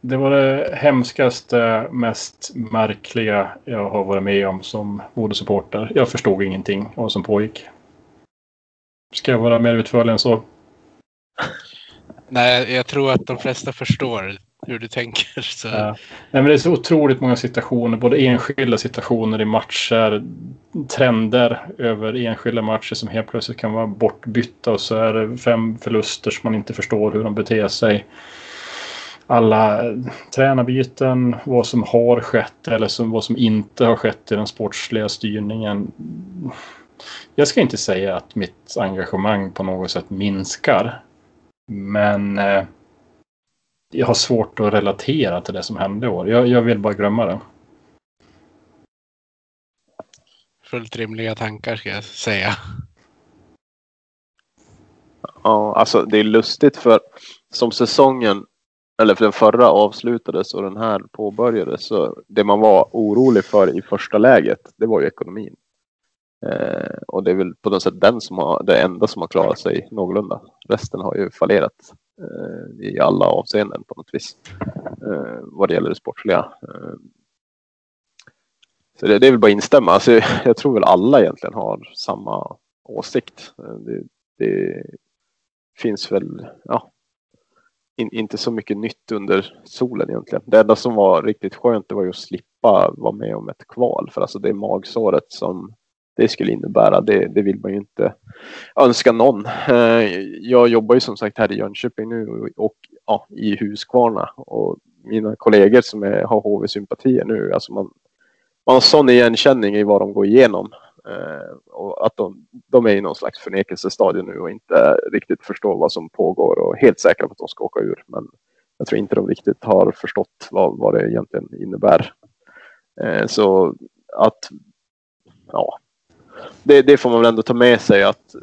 Det var det hemskaste, mest märkliga jag har varit med om som Modo-supporter. Jag förstod ingenting av vad som pågick. Ska jag vara mer utförlig än så? Nej, jag tror att de flesta förstår hur du tänker. Så. Ja. Nej, men det är så otroligt många situationer, både enskilda situationer i matcher, trender över enskilda matcher som helt plötsligt kan vara bortbytta och så är det fem förluster som man inte förstår hur de beter sig. Alla eh, tränarbyten, vad som har skett eller som, vad som inte har skett i den sportsliga styrningen. Jag ska inte säga att mitt engagemang på något sätt minskar. Men eh, jag har svårt att relatera till det som hände i år. Jag, jag vill bara glömma det. Fullt rimliga tankar ska jag säga. Ja, alltså det är lustigt för som säsongen, eller för den förra avslutades och den här påbörjades, så det man var orolig för i första läget, det var ju ekonomin. Eh, och det är väl på något sätt den som har, det enda som har klarat sig någorlunda. Resten har ju fallerat eh, i alla avseenden på något vis. Eh, vad det gäller det sportsliga. Eh, så det, det är väl bara att instämma. Alltså, jag tror väl alla egentligen har samma åsikt. Eh, Det, det finns väl, ja, in, inte så mycket nytt under solen egentligen. Det enda som var riktigt skönt det var ju att slippa vara med om ett kval. För alltså det magsåret som det skulle innebära, det, det vill man ju inte önska någon. Eh, jag jobbar ju som sagt här i Jönköping nu och, och ja, i Huskvarna. Och mina kollegor som är, har HV-sympatier nu, alltså man, man har sån igenkänning i vad de går igenom. Eh, och att de, de är i någon slags förnekelsestadie nu och inte riktigt förstår vad som pågår och helt säkra på att de ska åka ur. Men jag tror inte de riktigt har förstått vad, vad det egentligen innebär. Eh, så att, ja, det, det får man väl ändå ta med sig att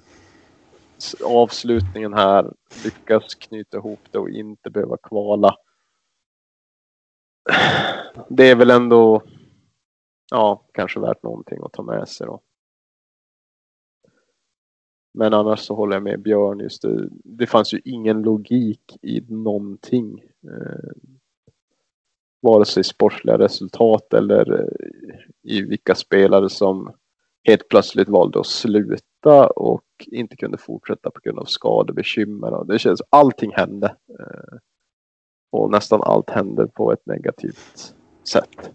avslutningen här lyckas knyta ihop det och inte behöva kvala. Det är väl ändå ja, kanske värt någonting att ta med sig då. Men annars så håller jag med Björn just det. Det fanns ju ingen logik i någonting. Eh, vare sig sportsliga resultat eller eh, i vilka spelare som helt plötsligt valde att sluta och inte kunde fortsätta på grund av skadebekymmer. Och Det känns, allting hände. Eh, och nästan allt hände på ett negativt sätt.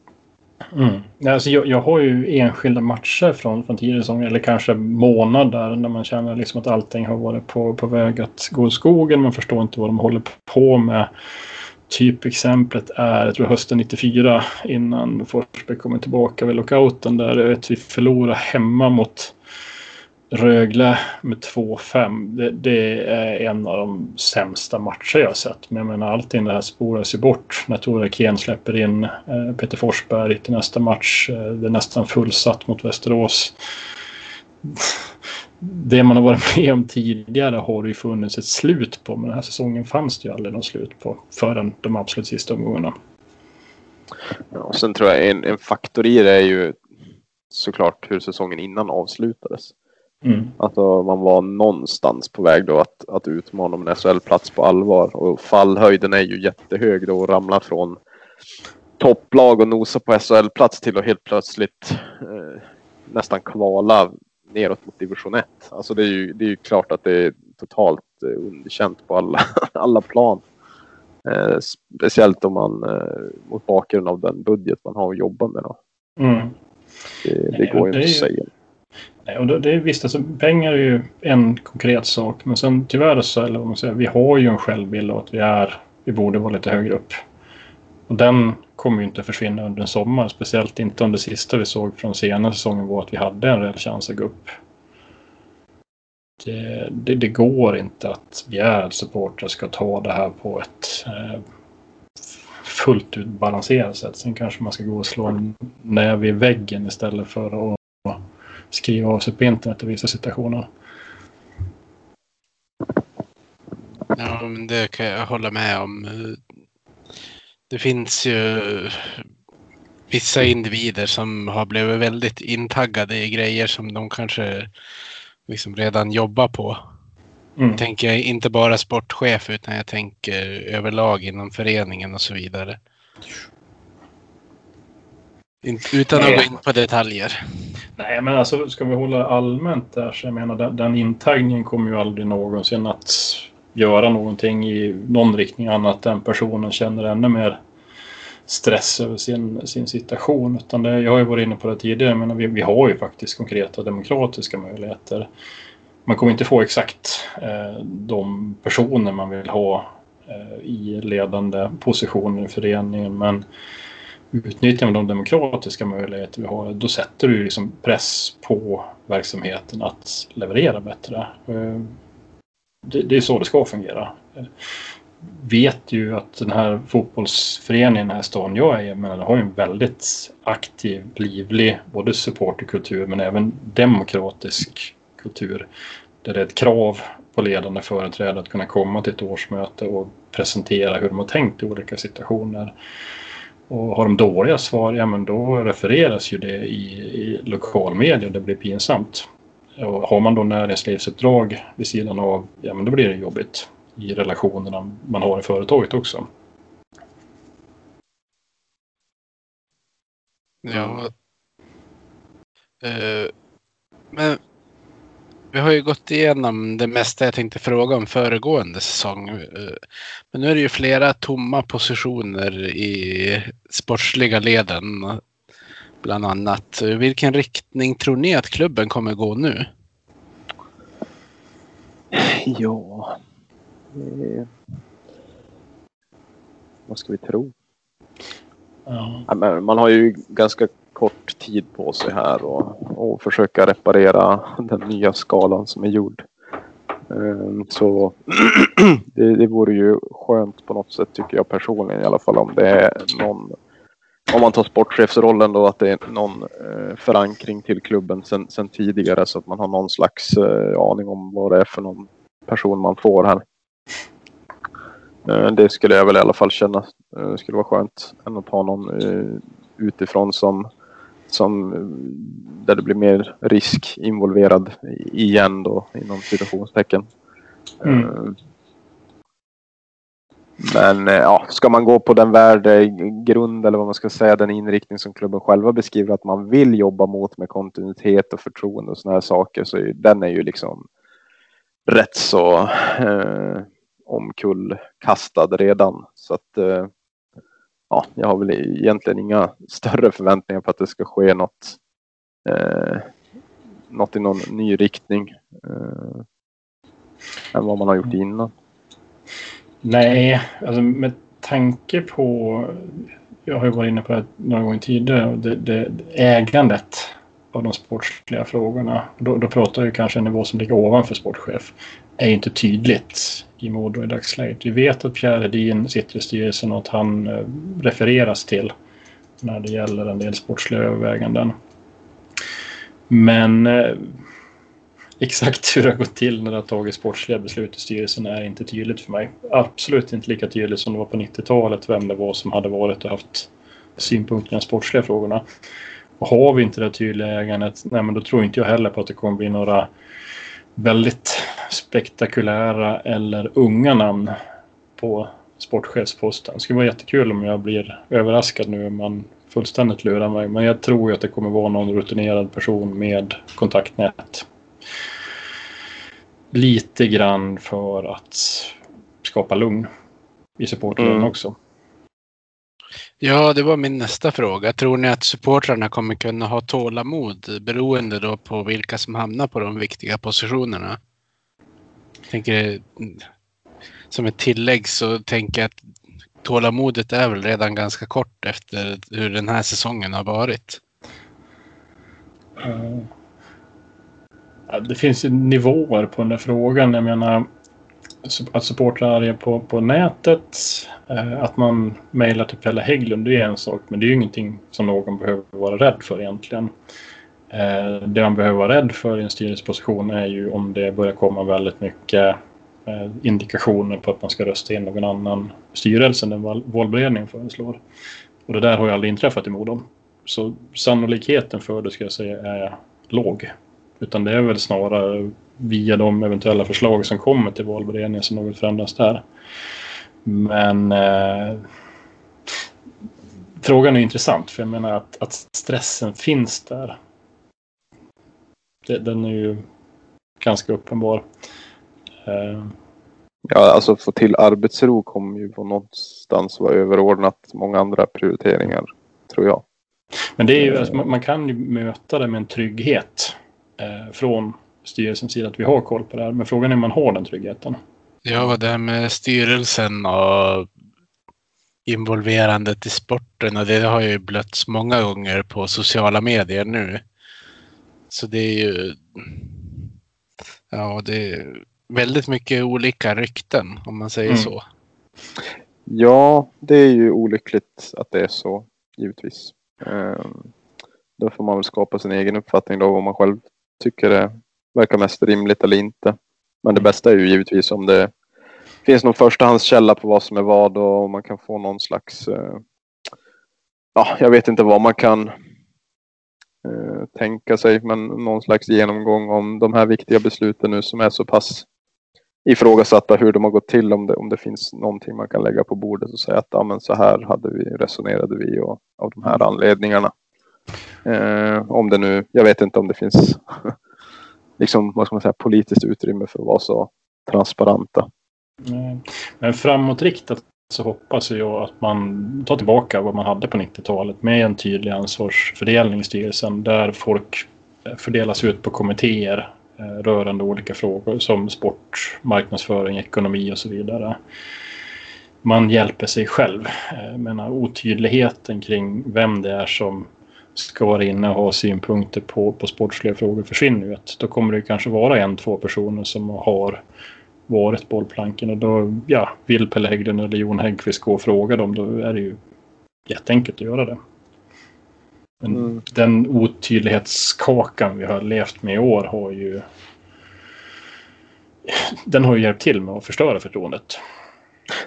Mm. Alltså jag, jag har ju enskilda matcher från, från tidigare säsonger, eller kanske månader, när man känner liksom att allting har varit på, på väg att gå i skogen. Man förstår inte vad de håller på med. Typexemplet är, jag tror hösten 94, innan Forsberg kommer tillbaka vid lockouten, där vet, vi förlorar hemma mot Rögle med 2-5. Det, det, är en av de sämsta matcher jag sett. Men jag menar allting det här spåras ju bort när Tore Ken släpper in eh, Peter Forsberg till nästa match. Eh, det är nästan fullsatt mot Västerås. Det man har varit med om tidigare har det ju funnits ett slut på. Men den här säsongen fanns det ju aldrig något slut på förrän de absolut sista omgångarna. Ja, och sen tror jag en, en faktor i det är ju såklart hur säsongen innan avslutades. Mm. Alltså man var någonstans på väg då att, att utmana om en SHL-plats på allvar. Och fallhöjden är ju jättehög då och ramla från topplag och nosa på SHL-plats till att helt plötsligt eh, nästan kvala neråt mot division 1. Alltså det är ju, det är ju klart att det är totalt eh, underkänt på alla, *laughs* alla plan. Eh, speciellt om man eh, mot bakgrund av den budget man har att jobba med. Då. Mm. Det, det går ju inte att säga. Nej, och det, är visst, alltså, pengar är ju en konkret sak. Men sen tyvärr så, eller vad man säger, vi har ju en självbild av att vi är, vi borde vara lite högre upp. Och den kommer ju inte försvinna under en sommar. Speciellt inte om det sista vi såg från senaste säsongen var att vi hade en reell chans att gå upp. Det, det, det går inte att vi är supportrar ska ta det här på ett eh, fullt ut balanserat sätt. Sen kanske man ska gå och slå en näve i väggen istället för att skriva av sig på internet i vissa situationer. Ja, men det kan jag hålla med om. Det finns ju vissa individer som har blivit väldigt intaggade i grejer som de kanske liksom redan jobbar på. Mm. Tänker jag inte bara sportchef utan jag tänker överlag inom föreningen och så vidare. Utan att gå in på detaljer. Nej, men alltså ska vi hålla allmänt där så jag menar den, den intagningen kommer ju aldrig någonsin att göra någonting i någon riktning annat än personen känner ännu mer stress över sin, sin situation. Utan det, jag har ju varit inne på det tidigare, men vi, vi har ju faktiskt konkreta demokratiska möjligheter. Man kommer inte få exakt eh, de personer man vill ha eh, i ledande positioner i föreningen, men utnyttjar man de demokratiska möjligheter vi har, då sätter du liksom press på verksamheten att leverera bättre. Eh, det, det är så det ska fungera. Vet ju att den här fotbollsföreningen, den här stan jag är i, men har ju en väldigt aktiv, livlig, både supporterkultur men även demokratisk kultur. Där det är ett krav på ledande företrädare att kunna komma till ett årsmöte och presentera hur de har tänkt i olika situationer. Och har de dåliga svar, ja men då refereras ju det i, i lokalmedia och det blir pinsamt. Och har man då näringslivsuppdrag vid sidan av, ja men då blir det jobbigt i relationerna man har i företaget också. Ja. Eh, men vi har ju gått igenom det mesta jag tänkte fråga om föregående säsong. Men nu är det ju flera tomma positioner i sportsliga leden. Bland annat. Vilken riktning tror ni att klubben kommer gå nu? Ja... Eh, vad ska vi tro? Ja. man har ju ganska kort tid på sig här och, och försöka reparera den nya skalan som är gjord. Ehm, så *clears throat* det, det vore ju skönt på något sätt tycker jag personligen i alla fall om det är någon om man tar sportchefsrollen då att det är någon eh, förankring till klubben sen, sen, tidigare så att man har någon slags eh, aning om vad det är för någon person man får här. Eh, det skulle jag väl i alla fall känna eh, skulle vara skönt än att ha någon eh, utifrån som som, där det blir mer risk involverad igen då inom situationstecken. Mm. Eh, men eh, ja, ska man gå på den värdegrund eller vad man ska säga, den inriktning som klubben själva beskriver att man vill jobba mot med kontinuitet och förtroende och sådana här saker så är, den är ju liksom rätt så eh, omkullkastad redan. Så att eh, ja, jag har väl egentligen inga större förväntningar på att det ska ske något, eh, något i någon ny riktning eh, än vad man har gjort innan. Nej, alltså med tanke på, jag har ju varit inne på det några gånger tidigare, det, det, ägandet av de sportsliga frågorna, då, då pratar vi kanske en nivå som ligger ovanför sportchef, är inte tydligt i Modo i dagsläget. Vi vet att Pierre Hedin sitter i styrelsen och att han eh, refereras till när det gäller en del sportsliga överväganden. Men eh, exakt hur det har gått till när det har tagit sportsliga beslut i styrelsen är inte tydligt för mig. Absolut inte lika tydligt som det var på 90-talet vem det var som hade varit och haft synpunkter i de sportsliga frågorna. Och har vi inte det tydliga ägandet, nej men då tror inte jag heller på att det kommer bli några väldigt spektakulära eller unga namn på sportchefsposten. Det skulle vara jättekul om jag blir överraskad nu om man fullständigt lurar mig. Men jag tror att det kommer vara någon rutinerad person med kontaktnät. Lite grann för att skapa lugn i supportleden mm. också. Ja, det var min nästa fråga. Tror ni att supportrarna kommer kunna ha tålamod beroende då på vilka som hamnar på de viktiga positionerna? Jag tänker som ett tillägg så tänker jag att tålamodet är väl redan ganska kort efter hur den här säsongen har varit. det finns ju nivåer på den där frågan. Jag menar att supportrar är på, på nätet, eh, att man mejlar till Pelle Hägglund, det är en sak. Men det är ju ingenting som någon behöver vara rädd för egentligen. Eh, det man behöver vara rädd för i en styrelseposition är ju om det börjar komma väldigt mycket eh, indikationer på att man ska rösta in någon annan styrelse än den valberedningen föreslår. Och det där har ju aldrig inträffat i Modo. Så sannolikheten för det ska jag säga är låg. Utan det är väl snarare via de eventuella förslag som kommer till valberedningen som något förändras där. Men eh, frågan är intressant för jag menar att, att stressen finns där. Det, den är ju ganska uppenbar. Eh. Ja, alltså få till arbetsro kommer ju på någonstans vara överordnat många andra prioriteringar, tror jag. Men det är ju, alltså, man kan ju möta det med en trygghet eh, från styrelsens sida att vi har koll på det här. Men frågan är om man har den tryggheten. Ja, det här med styrelsen och involverandet i sporten och det har ju blötts många gånger på sociala medier nu. Så det är ju... Ja, det är väldigt mycket olika rykten om man säger mm. så. Ja, det är ju olyckligt att det är så, givetvis. Um, då får man väl skapa sin egen uppfattning då vad man själv tycker är verkar mest rimligt eller inte. Men det mm. bästa är ju givetvis om det finns någon förstahandskälla på vad som är vad och man kan få någon slags, eh, ja, jag vet inte vad man kan eh, tänka sig, men någon slags genomgång om de här viktiga besluten nu som är så pass ifrågasatta hur de har gått till, om det, om det finns någonting man kan lägga på bordet och säga att ja, men så här hade vi, resonerade vi och, av de här anledningarna. Eh, om det nu, jag vet inte om det finns *laughs* liksom, vad ska man säga, politiskt utrymme för att vara så transparenta. Mm. Men framåtriktat så hoppas jag att man tar tillbaka vad man hade på 90-talet med en tydlig ansvarsfördelning i styrelsen där folk fördelas ut på kommittéer eh, rörande olika frågor som sport, marknadsföring, ekonomi och så vidare. Man hjälper sig själv. Eh, jag menar, otydligheten kring vem det är som ska vara inne och ha synpunkter på, på sportsliga frågor försvinner ju. Då kommer det kanske vara en, två personer som har varit bollplanken och då ja, vill Pelle Hägglund eller Jon Häggkvist gå och fråga dem då är det ju jätteenkelt att göra det. Men mm. den otydlighetskakan vi har levt med i år har ju den har ju hjälpt till med att förstöra förtroendet.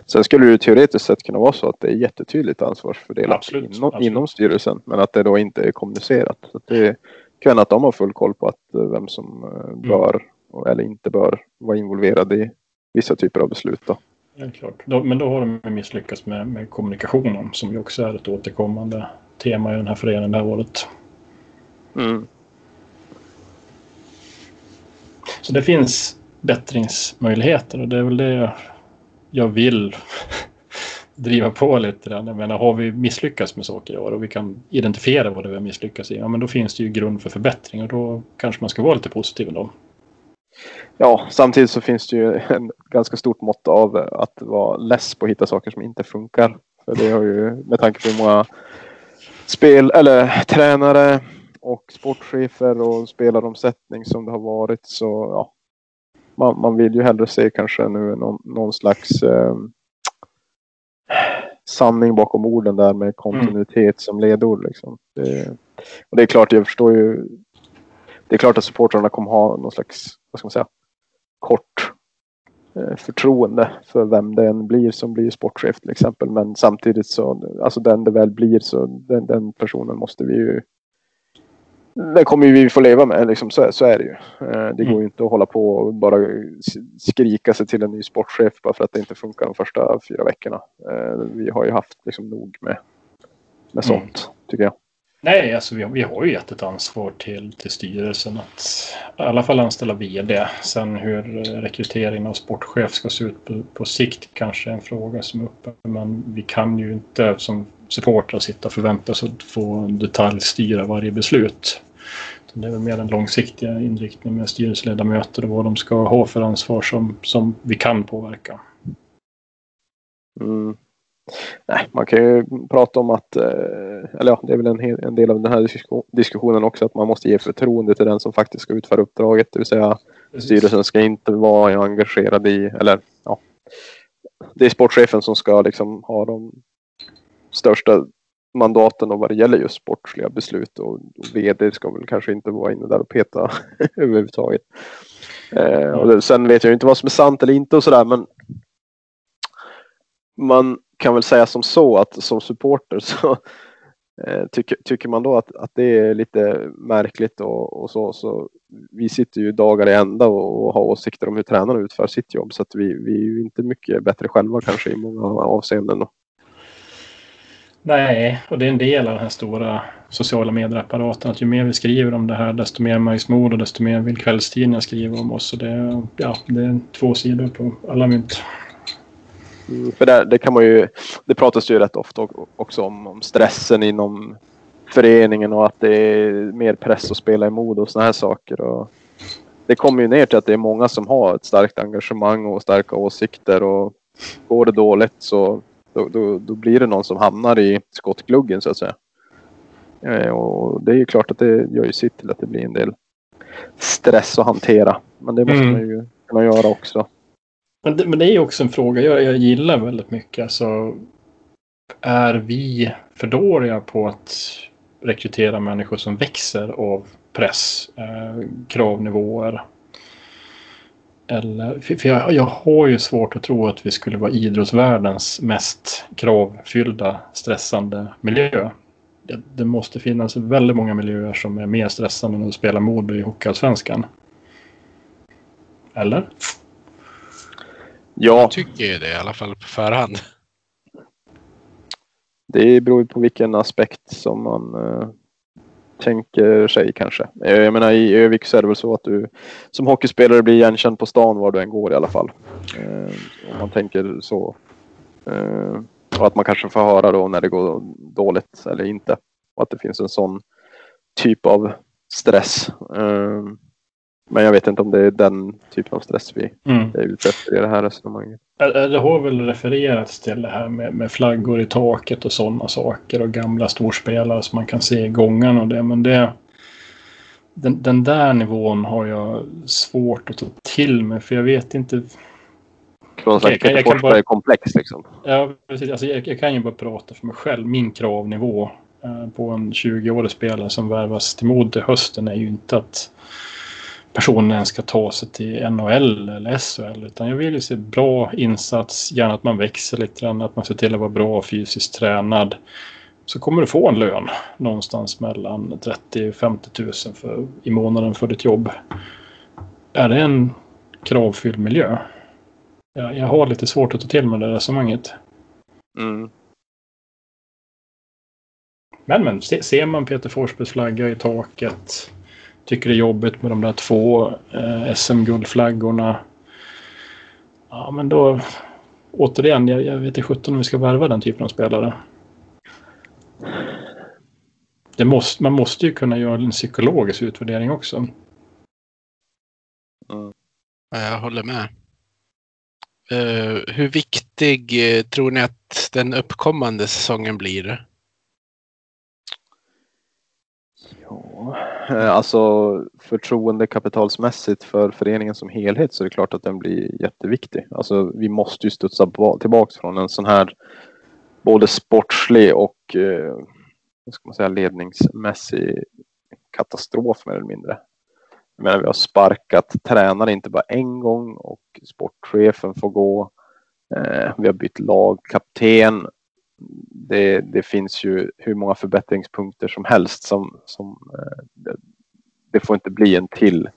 Sen skulle det teoretiskt sett kunna vara så att det är jättetydligt ansvarsfördelat absolut, inom, absolut. inom styrelsen. Men att det då inte är kommunicerat. Så det kan att de har full koll på att eh, vem som eh, mm. bör mm. eller inte bör vara involverad i vissa typer av beslut. Då. Ja, klart. Då, men då har de misslyckats med, med kommunikationen som ju också är ett återkommande tema i den här föreningen det här året. Mm. Så det finns bättringsmöjligheter och det är väl det jag vill *laughs* driva på lite grann. Jag menar, har vi misslyckats med saker i år och vi kan identifiera vad det är vi har misslyckats i, ja men då finns det ju grund för förbättring och då kanske man ska vara lite positiv ändå. Ja, samtidigt så finns det ju en ganska stort mått av att vara less på att hitta saker som inte funkar. För det har ju med tanke på hur många spel eller tränare och sportchefer och spelaromsättning som det har varit så ja. Man, man vill ju hellre se kanske nu någon, någon slags eh, sanning bakom orden där med kontinuitet mm. som ledord. Liksom. Det, och det är klart, jag förstår ju. Det är klart att supportrarna kommer ha någon slags, vad ska man säga, kort eh, förtroende för vem det än blir som blir sportchef till exempel. Men samtidigt så, alltså den det väl blir så den, den personen måste vi ju det kommer vi få leva med, liksom, så, så är det ju. Eh, det går ju mm. inte att hålla på och bara skrika sig till en ny sportchef bara för att det inte funkar de första fyra veckorna. Eh, vi har ju haft liksom nog med, med mm. sånt, mm. tycker jag. Nej, alltså vi, vi har ju gett ett ansvar till, till styrelsen att i alla fall anställa vd. Sen hur rekryteringen av sportchef ska se ut på, på sikt kanske är en fråga som är uppe. Men vi kan ju inte som supportrar sitta och förvänta oss att få detaljstyra varje beslut. Det är väl mer den långsiktiga inriktningen med styrelseledamöter och vad de ska ha för ansvar som, som vi kan påverka. Mm. Nej, man kan ju prata om att, eh, eller ja, det är väl en, en del av den här diskussionen också, att man måste ge förtroende till den som faktiskt ska utföra uppdraget. Det vill säga Precis. styrelsen ska inte vara engagerad i, eller ja, det är sportchefen som ska liksom ha de största mandaten och vad det gäller just sportsliga beslut och, och vd ska väl kanske inte vara inne där och peta *laughs* överhuvudtaget. Eh, och det, sen vet jag inte vad som är sant eller inte och sådär men man kan väl säga som så att som supporter så *laughs* eh, tycker, tycker man då att, att det är lite märkligt och, och så, så vi sitter ju dagar i ända och, och har åsikter om hur tränarna utför sitt jobb så att vi, vi är ju inte mycket bättre själva kanske i många avseenden. Då. Nej, och det är en del av den här stora sociala medierapparaten. Att ju mer vi skriver om det här, desto mer märks och desto mer vill kvällstidningar skriva om oss. Så det, ja, det är två sidor på alla mynt. Mm, för det, det, kan man ju, det pratas ju rätt ofta också om, om stressen inom föreningen och att det är mer press att spela i mod och sådana här saker. Och det kommer ju ner till att det är många som har ett starkt engagemang och starka åsikter och går det dåligt så då, då, då blir det någon som hamnar i skottgluggen så att säga. Eh, och det är ju klart att det gör ju sitt till att det blir en del stress att hantera. Men det måste mm. man ju kunna göra också. Men det, men det är också en fråga jag, jag gillar väldigt mycket. Alltså, är vi för dåliga på att rekrytera människor som växer av press, eh, kravnivåer, eller, för jag, jag har ju svårt att tro att vi skulle vara idrottsvärldens mest kravfyllda, stressande miljö. Det, det måste finnas väldigt många miljöer som är mer stressande än att spela mode i Hockeyallsvenskan. Eller? Ja. Jag tycker ju det i alla fall på förhand. Det beror ju på vilken aspekt som man uh, tänker sig kanske. Eh, jag menar i Övik så är det väl så att du som hockeyspelare blir igenkänd på stan var du än går i alla fall. Eh, om man tänker så. Eh, och att man kanske får höra då när det går dåligt eller inte. Och att det finns en sån typ av stress. Eh, men jag vet inte om det är den typen av stress vi mm. är ute efter i det här resonemanget. Det har väl refererats till det här med, med flaggor i taket och sådana saker och gamla storspelare som man kan se i gångarna och det. Men det, den, den där nivån har jag svårt att ta till mig för jag vet inte. Någon slags bara, komplex liksom. Ja, precis. Alltså, jag, jag, kan ju bara prata för mig själv. Min kravnivå eh, på en 20-årig spelare som värvas till mod till hösten är ju inte att personen ska ta sig till NHL eller SHL. Utan jag vill ju se bra insats, gärna att man växer lite grann, att man ser till att vara bra fysiskt tränad. Så kommer du få en lön någonstans mellan 30 och 50 000 för, i månaden för ditt jobb. Är det en kravfylld miljö? Jag, jag har lite svårt att ta till mig det resonemanget. Mm. Men men, ser man Peter Forsbergs flagga i taket tycker det är jobbigt med de där två eh, SM-guldflaggorna. Ja, men då återigen, jag, jag vet inte sjutton om vi ska värva den typen av spelare. Det måste, man måste ju kunna göra en psykologisk utvärdering också. Mm. Jag håller med. Uh, hur viktig uh, tror ni att den uppkommande säsongen blir? Ja, eh, Eh, alltså förtroendekapitalsmässigt för föreningen som helhet så är det klart att den blir jätteviktig. Alltså vi måste ju studsa tillbaks från en sån här både sportslig och eh, ska man säga, ledningsmässig katastrof mer eller mindre. Jag menar, vi har sparkat tränare inte bara en gång och sportchefen får gå. Eh, vi har bytt lagkapten. Det, det finns ju hur många förbättringspunkter som helst som, som eh, det, det, får inte bli en till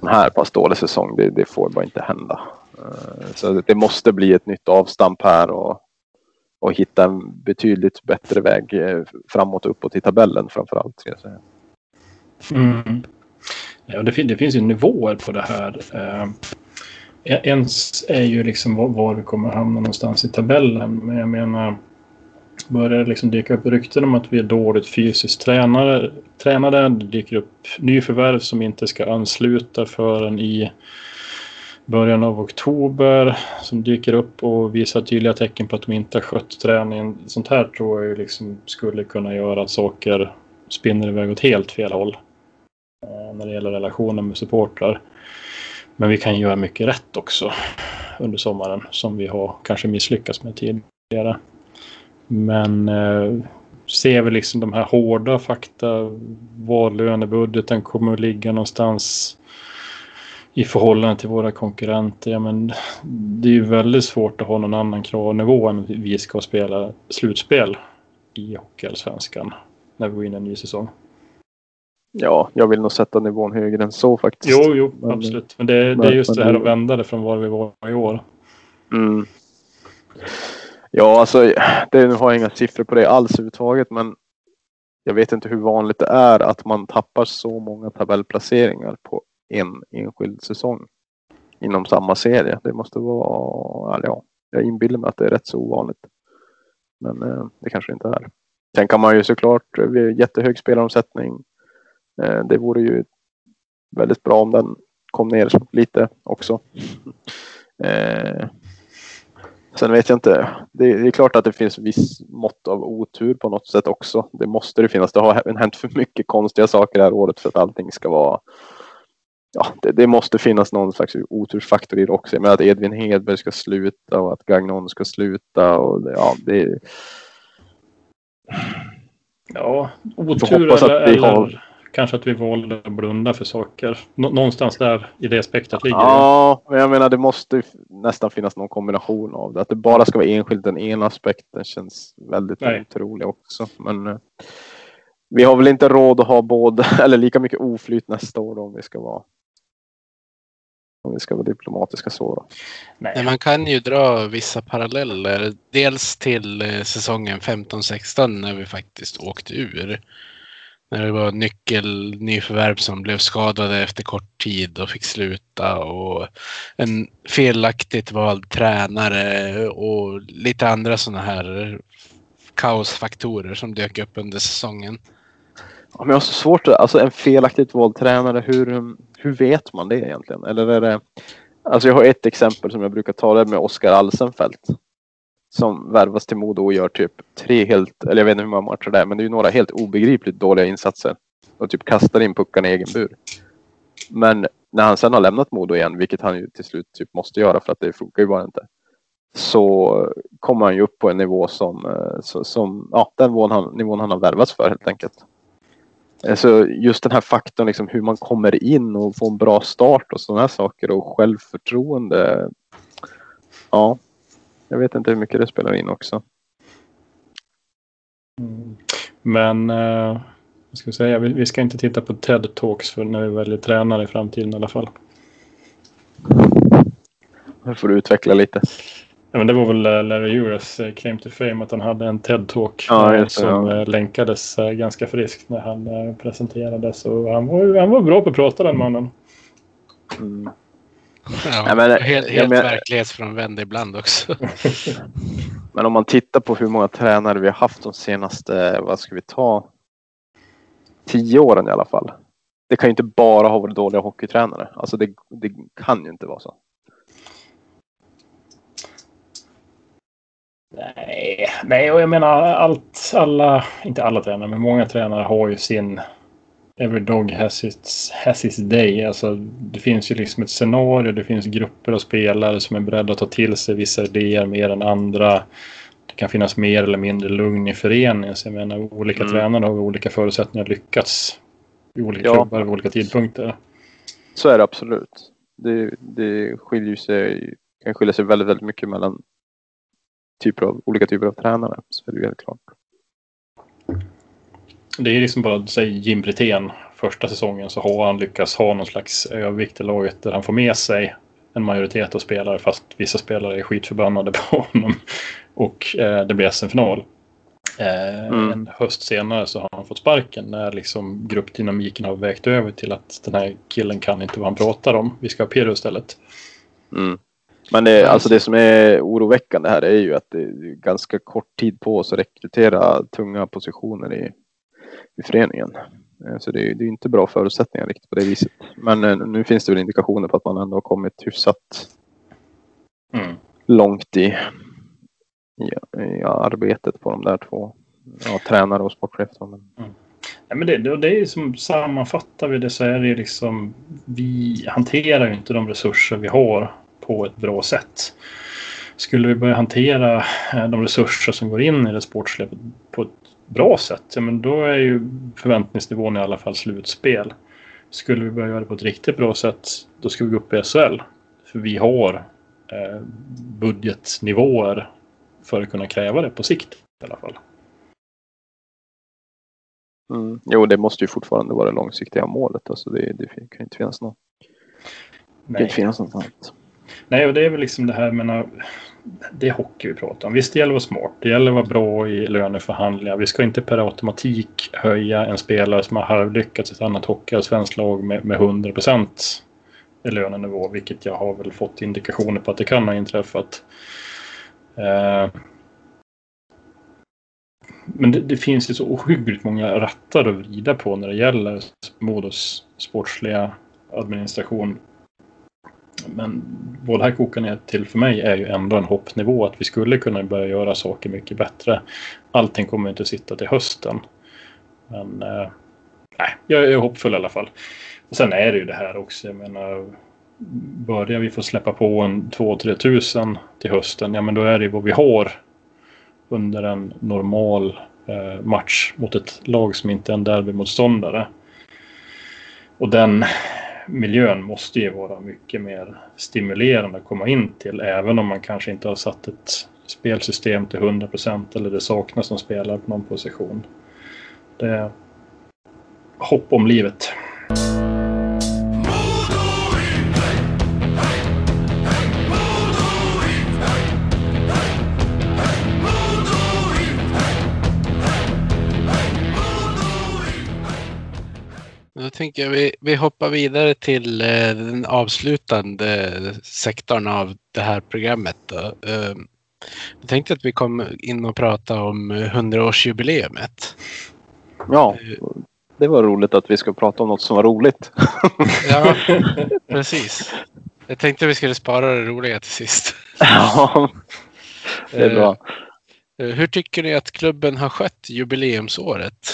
den här pass dålig säsong. Det, det får bara inte hända. Eh, så det måste bli ett nytt avstamp här och, och hitta en betydligt bättre väg eh, framåt och uppåt i tabellen framför allt. Ska jag säga. Mm. Ja, det, fin det finns ju nivåer på det här. Ens är ju liksom var, var, vi kommer hamna någonstans i tabellen. Men jag menar, börjar det liksom dyka upp rykten om att vi är dåligt fysiskt tränare, tränade. Det dyker upp nyförvärv som inte ska ansluta förrän i början av oktober som dyker upp och visar tydliga tecken på att de inte har skött träningen. Sånt här tror jag liksom skulle kunna göra att saker spinner iväg åt helt fel håll. Eh, när det gäller relationen med supportrar. Men vi kan göra mycket rätt också under sommaren som vi har kanske misslyckats med tidigare. Men eh, ser vi liksom de här hårda fakta, var lönebudgeten kommer att ligga någonstans i förhållande till våra konkurrenter. Ja, men det är ju väldigt svårt att ha någon annan kravnivå än vi ska spela slutspel i Hockeyallsvenskan när vi går in i en ny säsong. Ja, jag vill nog sätta nivån högre än så faktiskt. Jo, jo, men, absolut. Men det, det är just det här att vända det från var vi var i år. Mm. Ja, alltså det, nu har jag inga siffror på det alls överhuvudtaget, men jag vet inte hur vanligt det är att man tappar så många tabellplaceringar på en enskild säsong inom samma serie. Det måste vara, ja, jag inbillar mig att det är rätt så ovanligt. Men eh, det kanske inte är. Sen kan man ju såklart, vi har jättehög spelaromsättning. Eh, det vore ju väldigt bra om den kom ner lite också. *laughs* Eh, sen vet jag inte. Det, är klart att det finns viss mått av otur på något sätt också. Det måste det finnas. Det har hänt för mycket konstiga saker det här året för att allting ska vara ja, det, det, måste finnas någon slags otursfaktor i det också. Men att Edvin Hedberg ska sluta och att Gagnon ska sluta och ja, det. Ja, otur eller, eller har... kanske att vi valde att blunda för saker. Någonstans där i det spektrat ligger Ja, men jag menar det måste nästan finnas någon kombination av det. Att det bara ska vara enskilt den ena aspekten känns väldigt Nej. otrolig också. Men eh, vi har väl inte råd att ha både *laughs* eller lika mycket oflyt nästa år då, om vi ska vara om vi ska vara diplomatiska så. Då. Nej. Man kan ju dra vissa paralleller. Dels till eh, säsongen 15-16 när vi faktiskt åkte ur. När det var nyckelnyförvärv som blev skadade efter kort tid och fick sluta. Och en felaktigt vald tränare och lite andra sådana här kaosfaktorer som dök upp under säsongen. Ja, men jag har så svårt att, alltså en felaktigt vald tränare, hur, hur vet man det egentligen? Eller är det, alltså jag har ett exempel som jag brukar ta det med Oskar Alsenfelt. Som värvas till Modo och gör typ tre helt, eller jag vet inte hur många matcher det är, men det är ju några helt obegripligt dåliga insatser. Och typ kastar in puckarna i egen bur. Men när han sen har lämnat Modo igen, vilket han ju till slut typ måste göra för att det funkar ju bara inte. Så kommer han ju upp på en nivå som, eh, som ja, den nivån han, nivån han har värvats för helt enkelt. Alltså just den här faktorn, liksom hur man kommer in och får en bra start och sådana här saker och självförtroende. Ja, jag vet inte hur mycket det spelar in också. Mm. Men eh, vad ska vi säga, vi, vi ska inte titta på TED Talks för när vi väljer tränare i framtiden i alla fall. Det får du utveckla lite. Ja, men det var väl eh, Larry Euras eh, claim to fame att han hade en TED-talk ja, eh, som ja. länkades ganska friskt när han presenterades. Och han, var, han var bra på att prata den mannen. Mm. Ja, men, helt helt men, verklighetsfrånvänd ibland också. *laughs* men om man tittar på hur många tränare vi har haft de senaste, vad ska vi ta, tio åren i alla fall. Det kan ju inte bara ha varit dåliga hockeytränare. Alltså det, det kan ju inte vara så. Nej, nej, och jag menar allt, alla, inte alla tränare, men många tränare har ju sin every dog has its, has its day. Alltså, det finns ju liksom ett scenario, det finns grupper av spelare som är beredda att ta till sig vissa idéer mer än andra. Det kan finnas mer eller mindre lugn i föreningen. Så jag menar, olika Mm. tränare har olika förutsättningar att lyckas i olika Ja. klubbar vid olika tidpunkter. Så är det absolut. Det, det skiljer sig, kan skilja sig väldigt, väldigt mycket mellan typer av, olika typer av tränare. Så är det helt klart. Det är liksom bara, säg Jim Brithén, första säsongen så har han lyckats ha någon slags övervikt i laget där han får med sig en majoritet av spelare fast vissa spelare är skitförbannade *laughs* på honom. Och eh, det blir SM-final. Eh, Mm. En höst senare så har han fått sparken när liksom gruppdynamiken har vägt över till att den här killen kan inte vad han pratar om. Vi ska ha Pirro istället. Mm. Men det, alltså det som är oroväckande här är ju att det är ganska kort tid på oss att rekrytera tunga positioner i, i föreningen. Eh, Så det är, det är inte bra förutsättningar riktigt på det viset. Men eh, nu finns det väl indikationer på att man ändå har kommit hyfsat Mm. långt i, i, i arbetet på de där två. Ja, tränare och sportchef. Men, Ja, men det, det, det är som sammanfattar vi det så är det liksom vi hanterar ju inte de resurser vi har på ett bra sätt. Skulle vi börja hantera eh, de resurser som går in i det sportsliga på ett bra sätt, ja, men då är ju förväntningsnivån i alla fall slutspel. Skulle vi börja göra det på ett riktigt bra sätt, då ska vi gå upp i SHL. För vi har eh, budgetnivåer för att kunna kräva det på sikt i alla fall. mm. Jo, det måste ju fortfarande vara det långsiktiga målet. Alltså det, det kan ju inte finnas något, det kan inte finnas något annat. Nej, och det är väl liksom det här med det är hockey vi pratar om. Visst, det gäller att vara smart. Det gäller att vara bra i löneförhandlingar. Vi ska inte per automatik höja en spelare som har halvlyckats i ett annat hockeyallsvenskt lag med, med 100 procent i lönenivå, vilket jag har väl fått indikationer på att det kan ha inträffat. Eh, men det, det finns ju så ohyggligt många rattar att vrida på när det gäller Modos sportsliga administration men vad det här kokar ner till för mig är ju ändå en hoppnivå att vi skulle kunna börja göra saker mycket bättre. Allting kommer inte sitta till hösten. Men eh, nej, jag är hoppfull i alla fall. Och sen är det ju det här också. Jag menar, börjar vi få släppa på en 2-3 tusen till hösten, ja men då är det vad vi har under en normal eh, match mot ett lag som inte är en derbymotståndare. Och den miljön måste ju vara mycket mer stimulerande att komma in till. Även om man kanske inte har satt ett spelsystem till 100 procent eller det saknas någon spelare på någon position. Det är hopp om livet. Då tänker jag vi, vi hoppar vidare till eh, den avslutande sektorn av det här programmet. Då. Eh, jag tänkte att vi kom in och prata om 100-årsjubileumet. Ja, det var roligt att vi ska prata om något som var roligt. Ja, precis. Jag tänkte vi skulle spara det roliga till sist. Ja, det är bra. Eh, Hur tycker ni att klubben har skött jubileumsåret?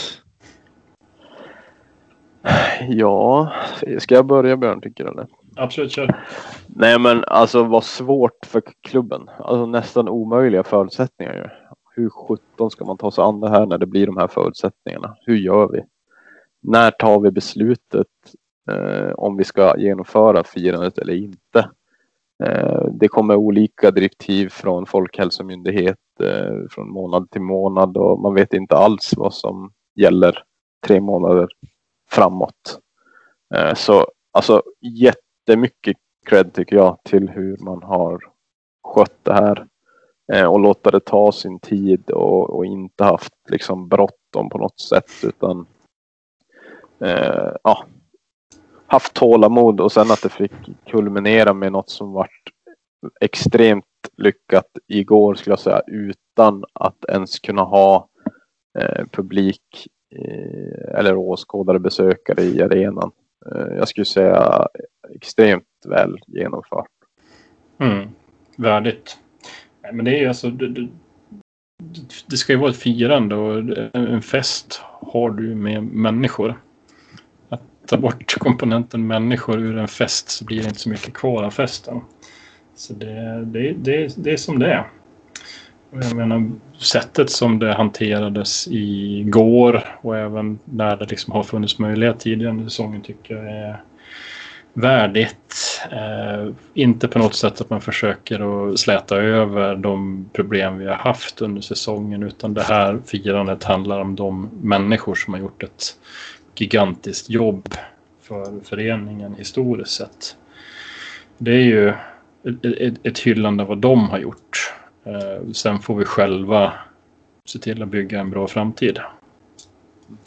Ja, ska jag börja Björn tycker du eller? Absolut, kör. Nej men alltså vad svårt för klubben. Alltså nästan omöjliga förutsättningar ju. Hur sjutton ska man ta sig an det här när det blir de här förutsättningarna? Hur gör vi? När tar vi beslutet eh, om vi ska genomföra firandet eller inte? Eh, det kommer olika direktiv från Folkhälsomyndighet eh, från månad till månad och man vet inte alls vad som gäller tre månader framåt. Eh, så alltså jättemycket cred tycker jag till hur man har skött det här. Eh, och låta det ta sin tid och, och inte haft liksom bråttom på något sätt utan eh, ja, haft tålamod och sen att det fick kulminera med något som vart extremt lyckat igår skulle jag säga utan att ens kunna ha eh, publik Eh, eller åskådare besökare i arenan. Eh, jag skulle säga extremt väl genomfört. Mm. Värdigt. Men det är alltså... Det, det, det ska ju vara ett firande och en fest har du med människor. Att ta bort komponenten människor ur en fest så blir det inte så mycket kvar av festen. Så det, det, det, det är som det är. Jag menar, sättet som det hanterades igår och även när det liksom har funnits möjlighet tidigare under säsongen tycker jag är värdigt. Eh, inte på något sätt att man försöker att släta över de problem vi har haft under säsongen utan det här firandet handlar om de människor som har gjort ett gigantiskt jobb för föreningen historiskt sett. Det är ju ett, ett, ett hyllande av vad de har gjort. Eh, sen får vi själva se till att bygga en bra framtid.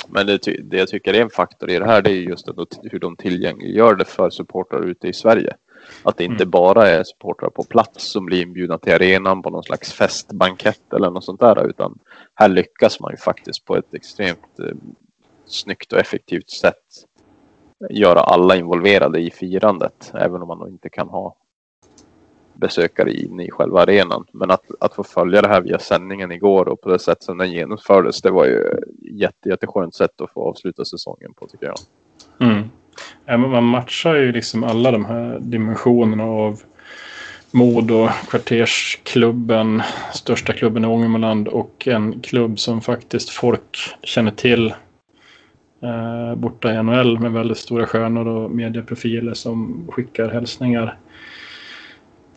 Men det, det jag tycker är en faktor i det här det är just hur de tillgängliggör det för supportrar ute i Sverige. Att det inte mm. bara är supportrar på plats som blir inbjudna till arenan på någon slags festbankett eller något sånt där utan här lyckas man ju faktiskt på ett extremt eh, snyggt och effektivt sätt göra alla involverade i firandet även om man inte kan ha besökare inne i själva arenan. Men att, att få följa det här via sändningen igår och på det sätt som den genomfördes, det var ju jätte, jätteskönt sätt att få avsluta säsongen på tycker jag. Mm. man matchar ju liksom alla de här dimensionerna av Modo, kvartersklubben, största klubben i Ångermanland och en klubb som faktiskt folk känner till eh, borta i NHL med väldigt stora stjärnor och medieprofiler som skickar hälsningar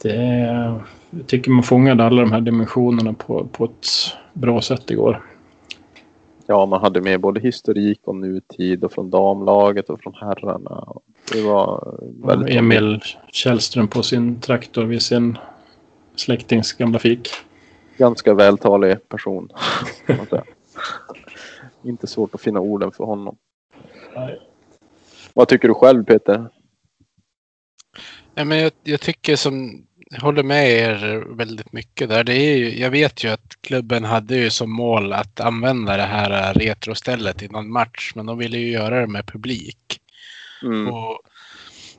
det, jag tycker man fångade alla de här dimensionerna på, på ett bra sätt igår. Ja, man hade med både historik och nutid och från damlaget och från herrarna. Det var väldigt Emil Källström på sin traktor vid sin släktings gamla fik. Ganska vältalig person. *laughs* Inte svårt att finna orden för honom. Nej. Vad tycker du själv Peter? Ja, men jag, jag tycker som jag håller med er väldigt mycket där. Det är ju, jag vet ju att klubben hade ju som mål att använda det här retrostället i någon match, men de ville ju göra det med publik. Mm. Och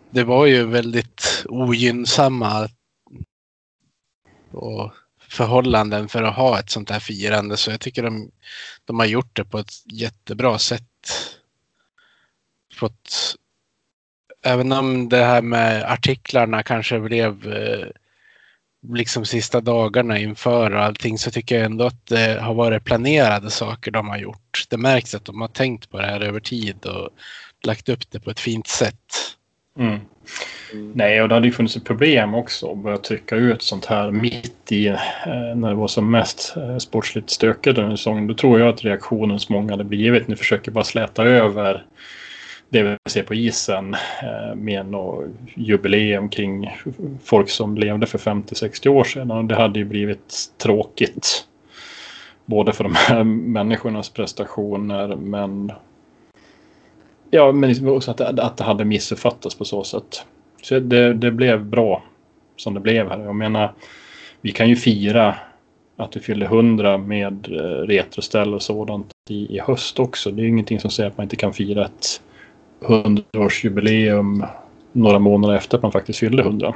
det var ju väldigt ogynnsamma och förhållanden för att ha ett sånt här firande, så jag tycker de, de har gjort det på ett jättebra sätt. Fått även om det här med artiklarna kanske blev eh, liksom sista dagarna inför och allting så tycker jag ändå att det har varit planerade saker de har gjort. Det märks att de har tänkt på det här över tid och lagt upp det på ett fint sätt. Mm. Nej, och det hade ju funnits ett problem också att börja trycka ut sånt här mitt i eh, när det var som mest eh, sportsligt stökigt under säsongen. Då tror jag att reaktionen som många hade blivit, ni försöker bara släta över det vi ser på isen eh, med något eh, jubileum kring folk som levde för 50-60 år sedan. Och det hade ju blivit tråkigt. Både för de här människornas prestationer men Ja, men liksom också att, att det hade missuppfattats på så sätt. Så det, det blev bra som det blev här. Jag menar, vi kan ju fira att vi fyllde 100 med eh, retroställ och sådant i, i höst också. Det är ju ingenting som säger att man inte kan fira ett 100-årsjubileum några månader efter att man faktiskt fyllde 100.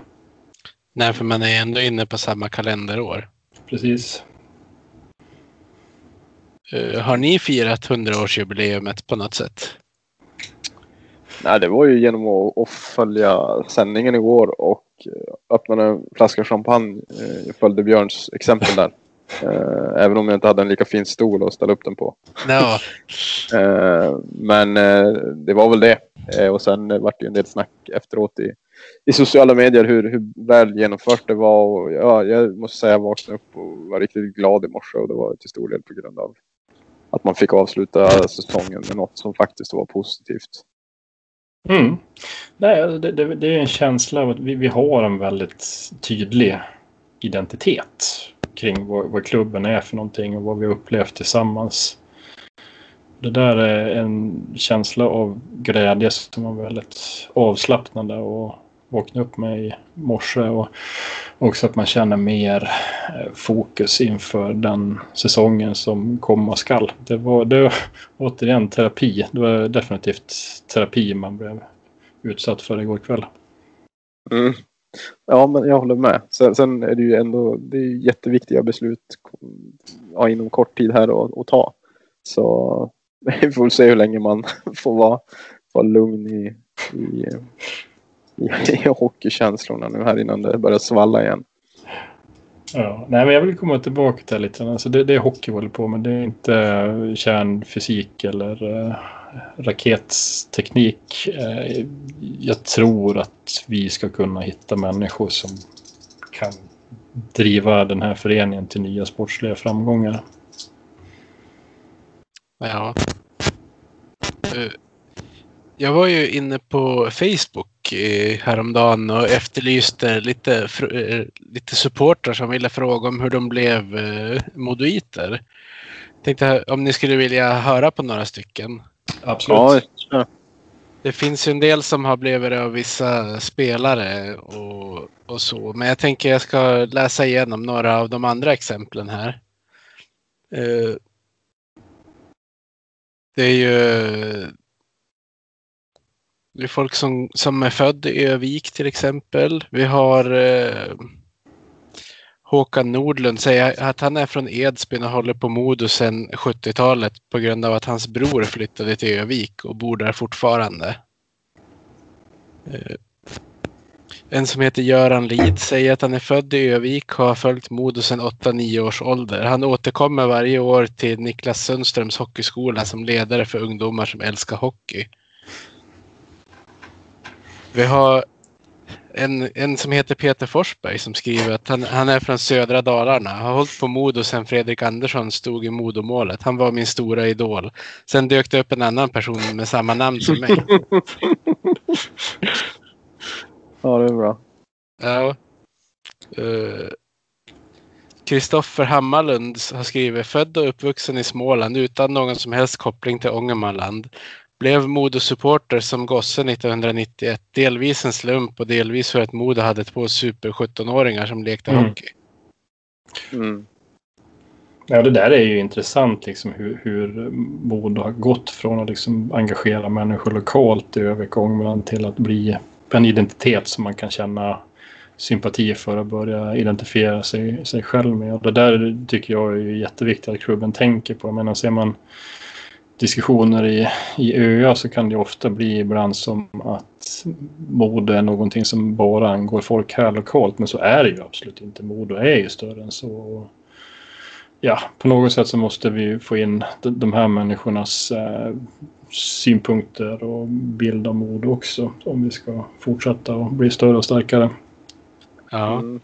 Nej, för man är ändå inne på samma kalenderår. Precis. Uh, har ni firat 100-årsjubileumet på något sätt? Nej, det var ju genom att, att följa sändningen igår och eh, öppna en flaska champagne. Jag eh, följde Björns exempel där. Uh, även om jag inte hade en lika fin stol att ställa upp den på. No. Uh, *laughs* men uh, det var väl det. och sen uh, vart det en del snack efteråt i, i sociala medier hur, hur väl genomfört det var. Och, ja, jag måste säga att jag vaknade upp och var riktigt glad i morse och det var till stor del på grund av att man fick avsluta säsongen med något som faktiskt var positivt. Mm. Nej, det, det, det är en känsla av att vi, vi har en väldigt tydlig identitet kring vad, vad klubben är för någonting och vad vi har upplevt tillsammans. Det där är en känsla av glädje som var väldigt avslappnande och vakna upp med i morse och också att man känner mer eh, fokus inför den säsongen som komma skall. Det var, det var *laughs* återigen terapi. Det var definitivt terapi man blev utsatt för igår kväll. Mm. Ja, men jag håller med. Sen, sen, är det ju ändå det är jätteviktiga beslut ja, inom kort tid här att, att ta. Så *laughs* vi får se hur länge man *laughs* får vara, vara lugn i, i, i, *laughs* i hockeykänslorna nu här innan det börjar svalla igen. Ja, nej, men jag vill komma tillbaka till lite. Alltså det, det är hockey vi håller på med. Det är inte eh, kärnfysik eller eh, raketteknik. Eh, jag tror att vi ska kunna hitta människor som kan driva den här föreningen till nya sportsliga framgångar. Ja. Eh, jag var ju inne på Facebook eh, häromdagen och efterlyste lite, lite supportrar som ville fråga om hur de blev modoiter. Tänkte om ni skulle vilja höra på några stycken. Absolut. Ja, Det finns ju en del som har blivit av vissa spelare och, och så. Men jag tänker jag ska läsa igenom några av de andra exemplen här. Det är ju det är folk som, som är född i Övik till exempel. Vi har eh, Håkan Nordlund säger att han är från Edsbyn och håller på Modo sedan 70-talet på grund av att hans bror flyttade till Övik och bor där fortfarande. Eh, en som heter Göran Lid säger att han är född i Övik och har följt Modo sedan 8-9 års ålder. Han återkommer varje år till Niklas Sundströms hockeyskola som ledare för ungdomar som älskar hockey. Vi har en, en som heter Peter Forsberg som skriver att han, han är från södra Dalarna. Har hållit på Modo sedan Fredrik Andersson stod i Modomålet. Han var min stora idol. Sen dök det upp en annan person med samma namn som mig. *laughs* Ja, det är bra. Ja. Kristoffer uh, Hammarlund har skrivit född och uppvuxen i Småland utan någon som helst koppling till Ångermanland. Blev Modo-supporter som gosse 1991. Delvis en slump och delvis för att Modo hade två super 17-åringar som lekte mm. hockey. Mm. Ja, det där är ju intressant liksom hur, hur Modo har gått från att liksom engagera människor lokalt i Ångermanland till att bli en identitet som man kan känna sympati för och börja identifiera sig, sig själv med. Och det där tycker jag är jätteviktigt att klubben tänker på. Jag menar, ser man diskussioner i, i ÖA så kan det ofta bli ibland som att mode är någonting som bara angår folk här lokalt. Men så är det ju absolut inte. Mode är ju större än så. Ja, på något sätt så måste vi få in de här människornas eh, synpunkter och bild av mode också. Om vi ska fortsätta och bli större och starkare. Ja. Mm.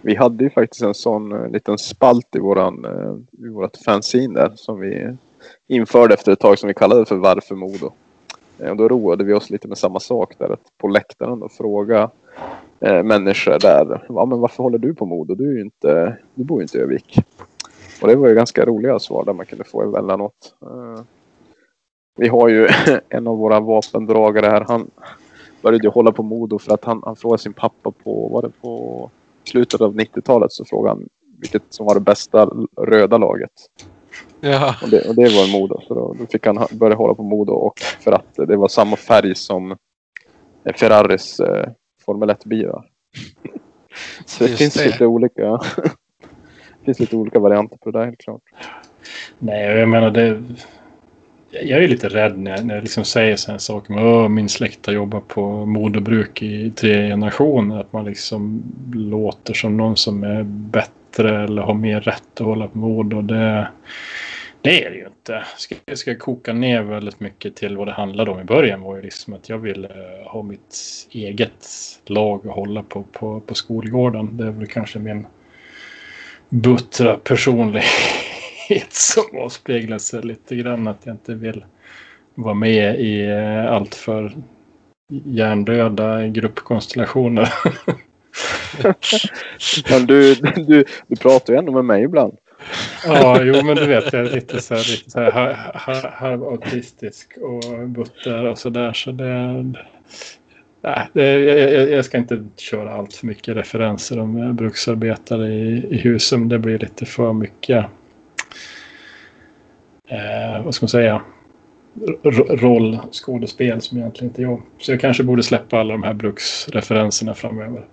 Vi hade ju faktiskt en sån uh, liten spalt i våran, uh, i vårat fanzine där som vi införde efter ett tag som vi kallade för Varför Modo. Eh, och då roade vi oss lite med samma sak där att på läktaren och fråga eh, människor där. Ja, men varför håller du på Modo? Du, är inte, du bor ju inte i Övik. Och det var ju ganska roliga svar där man kunde få emellanåt. Eh, vi har ju *laughs* en av våra vapendragare här. Han började ju hålla på Modo för att han, han frågade sin pappa på, var det på slutet av 90-talet så frågade han vilket som var det bästa röda laget. Ja. Och, det, och det var Modo. Så då, då, fick han börja hålla på Modo och för att det var samma färg som Ferraris eh, Formel 1-bilar. *laughs* så det Just finns det. lite olika det *laughs* finns lite olika varianter på det där helt klart. Nej, jag menar det jag är lite rädd när jag, när jag liksom säger sådana saker. min släkt har jobbat på moderbruk i tre generationer. Att man liksom låter som någon som är bättre eller har mer rätt att hålla på mod. Och det, det är det ju inte. Ska, jag ska koka ner väldigt mycket till vad det handlade om i början var ju liksom att jag ville eh, ha mitt eget lag att hålla på, på, på skolgården. Det är väl kanske min buttra personlighet *laughs* som avspeglar sig lite grann. Att jag inte vill vara med i alltför allt för hjärndöda gruppkonstellationer. *laughs* men du, du, du pratar ju ändå med mig ibland. Ja, jo men du vet jag är lite så här, lite så här halvautistisk och butter och sådär. Så det, nej, det, jag, jag, ska inte köra allt för mycket referenser om bruksarbetare i, i Husum. Det blir lite för mycket eh, vad ska man säga, rollskådespel som egentligen inte jag. Så jag kanske borde släppa alla de här bruksreferenserna framöver.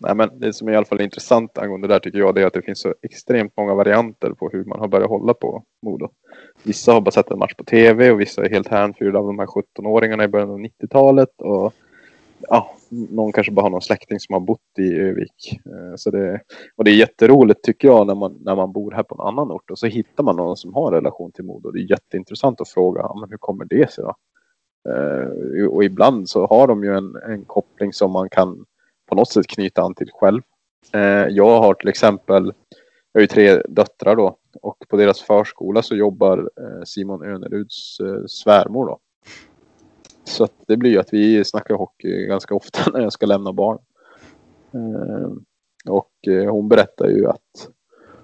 Nej, men det som är i alla fall intressant angående det där tycker jag det är att det finns så extremt många varianter på hur man har börjat hålla på Modo. vissa har bara sett en match på tv och vissa är helt hänförda av de här 17-åringarna i början av 90-talet. Och ja, någon kanske bara har någon släkting som har bott i Övik. Eh, så det, och det är jätteroligt tycker jag när man, när man bor här på en annan ort och så hittar man någon som har en relation till Modo. Det är jätteintressant att fråga, men hur kommer det sig då? Eh, och ibland så har de ju en, en koppling som man kan på något sätt knyta an till själv. Eh, jag har till exempel, jag har ju tre döttrar då och på deras förskola så jobbar eh, Simon Öneruds eh, svärmor då. Så det blir ju att vi snackar hockey ganska ofta *laughs* när jag ska lämna barn. Eh, och eh, hon berättar ju att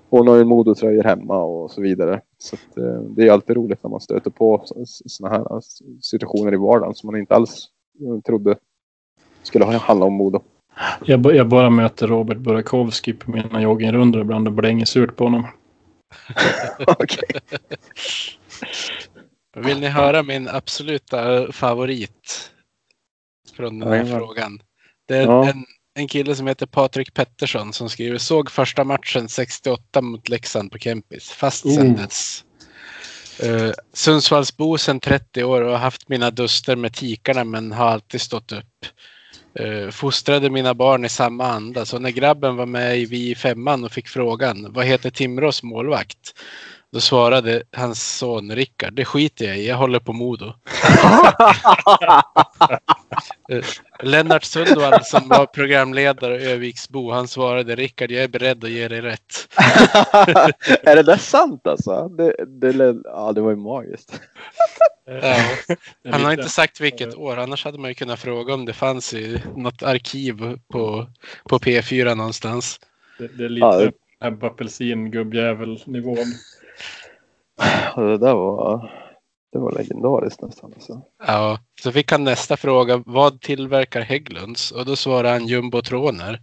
hon har ju modotröjor hemma och så vidare. Så eh, det är alltid roligt när man stöter på sådana här situationer i vardagen som man inte alls eh, trodde skulle handla om Modo. Jag, jag bara möter Robert Burakovsky på mina joggingrundor ibland och blänger surt på honom. *laughs* Okej. Vill ni höra min absoluta favorit från den här ja, frågan? Det är ja. en, en kille som heter Patrik Pettersson som skriver såg första matchen 68 mot Leksand på Kempis. Fast sen dess. Uh, Sundsvallsbo sedan 30 år och har haft mina duster med tikarna men har alltid stått upp. Uh, fostrade mina barn i samma anda så när grabben var med i Vi i femman och fick frågan vad heter Timrås målvakt? Då svarade hans son Rickard, det skiter jag i, jag håller på Modo. *laughs* Lennart Sundvall som var programledare och Öviksbo, han svarade Rickard, jag är beredd att ge dig rätt. *laughs* är det där sant alltså? Det, det, ja, det var ju magiskt. *laughs* ja, han har inte sagt vilket år, annars hade man ju kunnat fråga om det fanns i något arkiv på, på P4 någonstans. Det, det är lite ja, Ebba Apelsin gubbjävel-nivån. Det där var, det var legendariskt nästan. Alltså. Ja, så fick han nästa fråga. Vad tillverkar Hägglunds? Och då svarade han jumbotroner.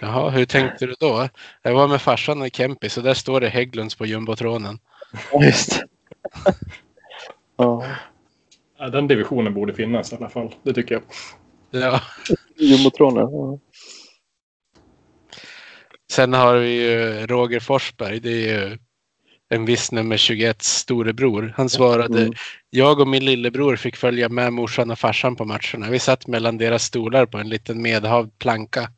Jaha, hur tänkte du då? Jag var med farsan i Kempis och där står det Hägglunds på jumbotronen. Ja, just ja. ja. Den divisionen borde finnas i alla fall. Det tycker jag. Ja. Jumbotroner. Ja. Sen har vi ju Roger Forsberg. Det är ju en viss nummer 21 storebror. Han svarade mm. Jag och min lillebror fick följa med morsan och farsan på matcherna. Vi satt mellan deras stolar på en liten medhavd planka.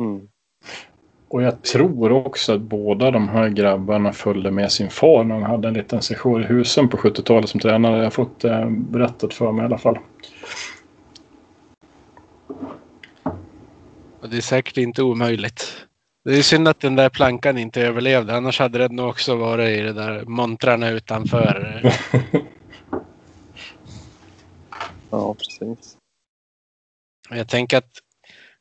Mm. Och jag tror också att båda de här grabbarna följde med sin far när de hade en liten session i husen på 70-talet som tränare. Jag har fått det eh, berättat för mig i alla fall. Och det är säkert inte omöjligt. Det är synd att den där plankan inte överlevde. Annars hade den nog också varit i de där montrarna utanför. *laughs* ja, precis. Jag tänker att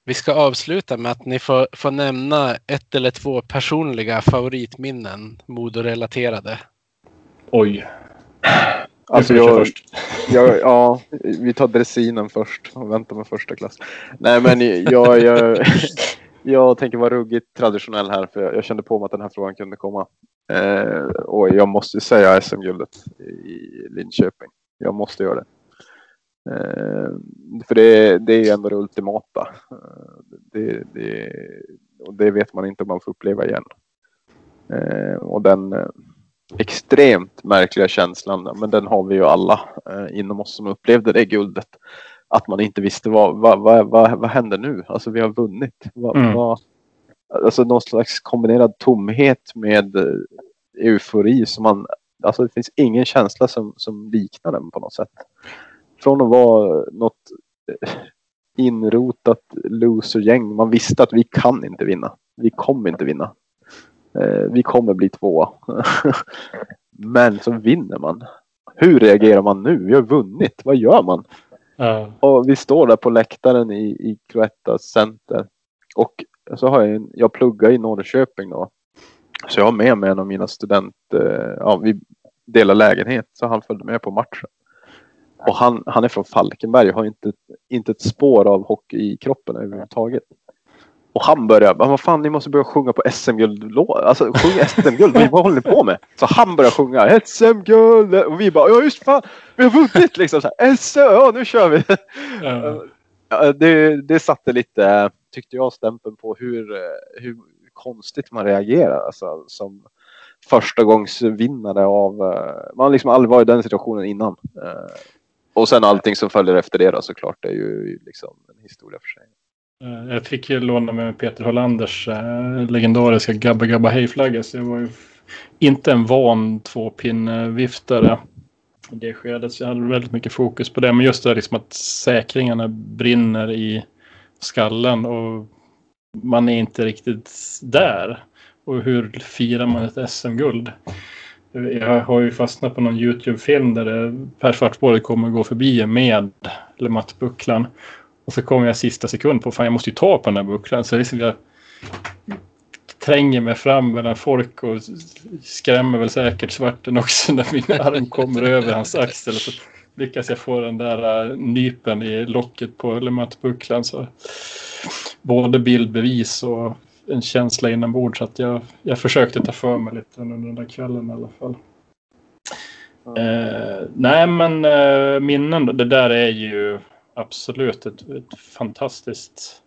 vi ska avsluta med att ni får, får nämna ett eller två personliga favoritminnen Modo-relaterade. Oj. *clears throat* Alltså jag, först. *laughs* Jag, ja, vi tar dressinen först och väntar med första klass. Nej men jag, jag, *laughs* Jag tänker vara ruggigt traditionell här för jag kände på mig att den här frågan kunde komma. Eh, och jag måste säga SM-guldet i Linköping. Jag måste göra det. Eh, för det, det är ändå det ultimata. Eh, det, det, och det vet man inte om man får uppleva igen. Eh, och den eh, extremt märkliga känslan, men den har vi ju alla eh, inom oss som upplevde det guldet att man inte visste vad, vad, vad, vad, vad händer nu? Alltså vi har vunnit. Vad, mm. vad, alltså någon slags kombinerad tomhet med eh, eufori som man, alltså det finns ingen känsla som, som liknar den på något sätt. Från att vara något eh, inrotat losergäng, man visste att vi kan inte vinna. Vi kommer inte vinna. Eh, vi kommer bli tvåa. *laughs* Men så vinner man. Hur reagerar man nu? Vi har vunnit. Vad gör man? Ja. Och vi står där på läktaren i, i Cloettas Center. Och så har jag, en, jag pluggar i Norrköping då. Så jag har med mig en av mina studenter, eh, ja vi delar lägenhet, så han följde med på matchen. Och han, han är från Falkenberg och har inte, inte ett spår av hockey i kroppen överhuvudtaget. Och han börjar, vad fan ni måste börja sjunga på SM-guld. Alltså sjunga SM-guld, vad håller ni på med? Så han börjar sjunga SM-guld och vi bara, ja just fan, vi har vunnit liksom. Så här, SM, ja nu kör vi. *laughs* Ja. Det, det satte lite, tyckte jag, stämpeln på hur, hur konstigt man reagerar. Alltså, som, första gångs vinnare av... eh, man har liksom aldrig varit i den situationen innan. Eh, och sen allting som följer efter det då såklart, det är ju liksom en historia för sig. Eh, jag fick ju låna med Peter Hollanders eh, legendariska Gabba Gabba Hej-flagga. Så jag var ju inte en van tvåpinneviftare i det skedet. Så jag hade väldigt mycket fokus på det. Men just det där liksom att säkringarna brinner i skallen och man är inte riktigt där. Och hur firar man ett SM-guld? Jag har ju fastnat på någon YouTube-film där det, Per Svartborg kommer gå förbi med Lematt-bucklan. Och så kommer jag sista sekund på fan jag måste ju ta på den här bucklan. Så liksom jag tränger mig fram mellan folk och skrämmer väl säkert svarten också när min arm kommer över hans axel. Och så lyckas jag få den där äh, nypen i locket på Lematt-bucklan. Så både bildbevis och en känsla inombords. Så att jag, jag försökte ta för mig lite under den där kvällen i alla fall. Eh, nej men eh, minnen, det där är ju absolut ett, ett fantastiskt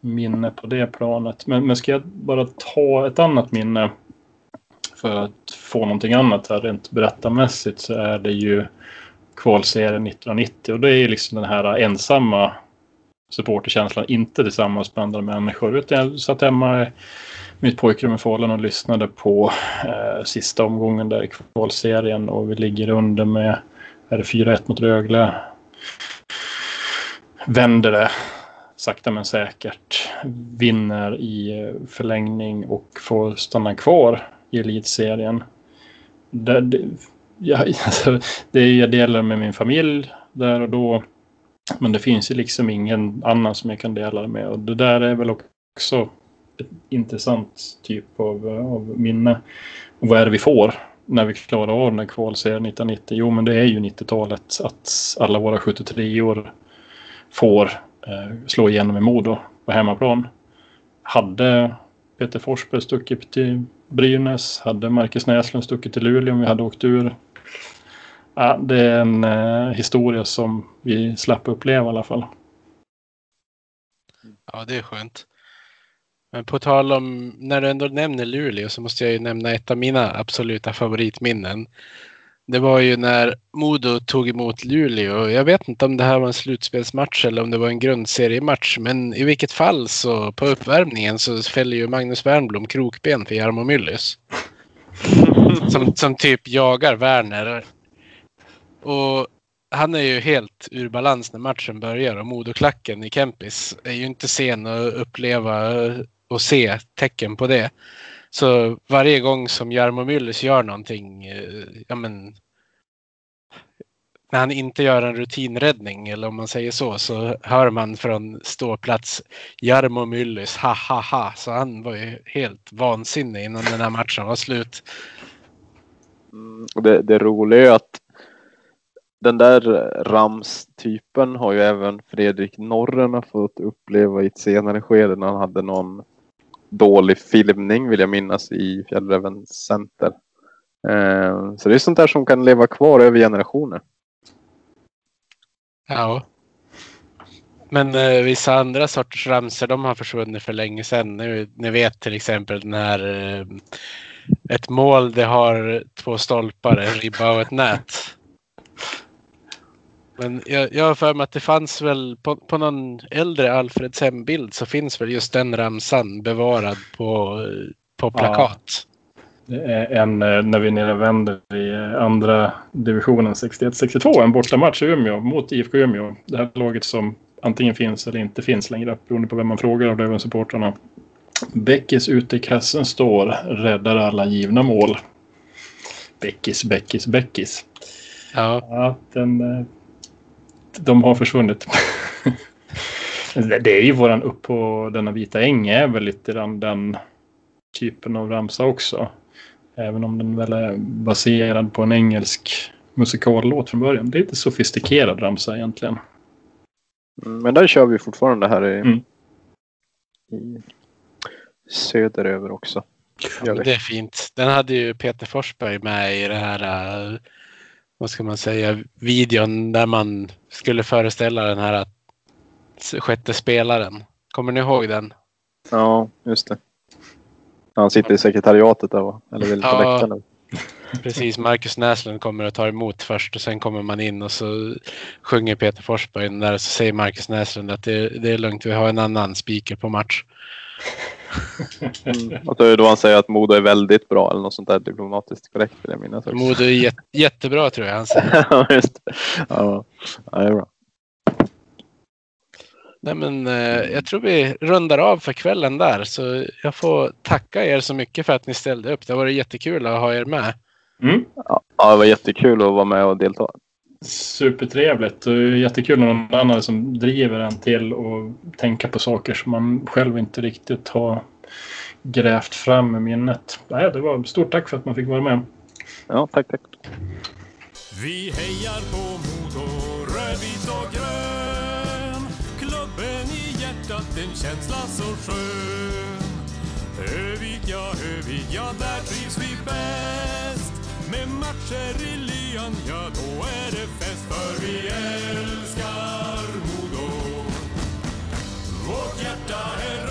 minne på det planet. Men, men ska jag bara ta ett annat minne för att få någonting annat här rent berättarmässigt så är det ju kvalserien 1990 och det är ju liksom den här ensamma supporterkänslan, inte tillsammans med andra människor. Utan jag satt hemma i mitt pojkrum i Falun och lyssnade på eh, sista omgången där i kvalserien och vi ligger under med är det 4-1 mot Rögle. Vänder det sakta men säkert. Vinner i eh, förlängning och får stanna kvar i elitserien. Det, det, jag, *laughs* alltså, det jag delar med min familj där och då. Men det finns ju liksom ingen annan som jag kan dela det med. Och det där är väl också ett intressant typ av, eh, av minne. Och vad är det vi får när vi klarar av den här kvalserien 1990? Jo, men det är ju 90-talet att alla våra 73 år får eh, slå igenom i Modo på hemmaplan. Hade Peter Forsberg stuckit till Brynäs, hade Marcus Näslund stuckit till Luleå om vi hade åkt ur. Ja, det är en eh, historia som vi slapp uppleva i alla fall. Ja, det är skönt. Men på tal om, när du ändå nämner Luleå så måste jag ju nämna ett av mina absoluta favoritminnen. Det var ju när Modo tog emot Luleå. Jag vet inte om det här var en slutspelsmatch eller om det var en grundseriematch. Men i vilket fall så på uppvärmningen så fäller ju Magnus Wernbloom krokben för Jarmo Myllys. *laughs* Som, som typ jagar Werner. Och han är ju helt ur balans när matchen börjar och Modoklacken i Kempis är ju inte sen att uppleva och se tecken på det. Så varje gång som Jarmo Myllys gör någonting, eh, ja men när han inte gör en rutinräddning eller om man säger så, så hör man från ståplats Jarmo Myllys ha ha ha. Så han var ju helt vansinnig innan den här matchen var slut. Mm, det, det roliga är att den där Ramstypen har ju även Fredrik Norren fått uppleva i ett senare skede när han hade någon dålig filmning vill jag minnas i Fjällräven Center. Eh, så det är sånt där som kan leva kvar över generationer. Ja. Men eh, vissa andra sorters ramsor de har försvunnit för länge sedan. Nu, ni vet till exempel den här eh, ett mål det har två stolpar, en ribba och ett nät. Men jag, jag har för mig att det fanns väl på, på någon äldre Alfreds hembild så finns väl just den ramsan bevarad på, på plakat. Det är en, eh, när vi nere vänder i eh, andra divisionen 61-62, en bortamatch i Umeå mot IFK Umeå. Det här laget som antingen finns eller inte finns längre, beroende på vem man frågar av Löven-supportrarna. Bäckis ute i kassen står, räddar alla givna mål. Bäckis, Bäckis, Bäckis. Ja. Ja, den, eh, de har försvunnit. Det är ju våran upp på denna vita äng är väl lite grann den typen av ramsa också. Även om den väl är baserad på en engelsk musikallåt från början. Det är lite sofistikerad ramsa egentligen. Mm, Men där kör vi fortfarande här i, Mm. i söderöver också. Ja, det är fint. Den hade ju Peter Forsberg med i det här, eh, vad ska man säga, videon där man skulle föreställa den här sjätte spelaren. Kommer ni ihåg den? Ja, just det. Han sitter i sekretariatet där va? Eller vill Ja. läktaren. Precis, Marcus Näslund kommer att ta emot först och sen kommer man in och så sjunger Peter Forsberg där och så säger Marcus Näslund att det, det är lugnt, vi har en annan speaker på match. Mm. Och då är det då han säger att Modo är väldigt bra eller något sånt där diplomatiskt korrekt vill jag minnas. också. Modo är jät, jättebra tror jag han säger. *laughs* Ja, just det. Ja, ja, det är bra. Nej, men, eh, jag tror vi rundar av för kvällen där så jag får tacka er så mycket för att ni ställde upp. Det har varit jättekul att ha er med. Mm. Ja, det var jättekul att vara med och delta. Supertrevligt och jättekul när någon annan som driver en till att tänka på saker som man själv inte riktigt har grävt fram i minnet. Nej, det var stort tack för att man fick vara med. Ja, tack, tack. Vi hejar på Modo, rödvit och grön. Klubben i hjärtat, en känsla så skön. Övik, ja, Övik, ja, där trivs vi bäst. Med matcher i lyan, ja då är det fest. För vi älskar Modo. Vårt hjärta är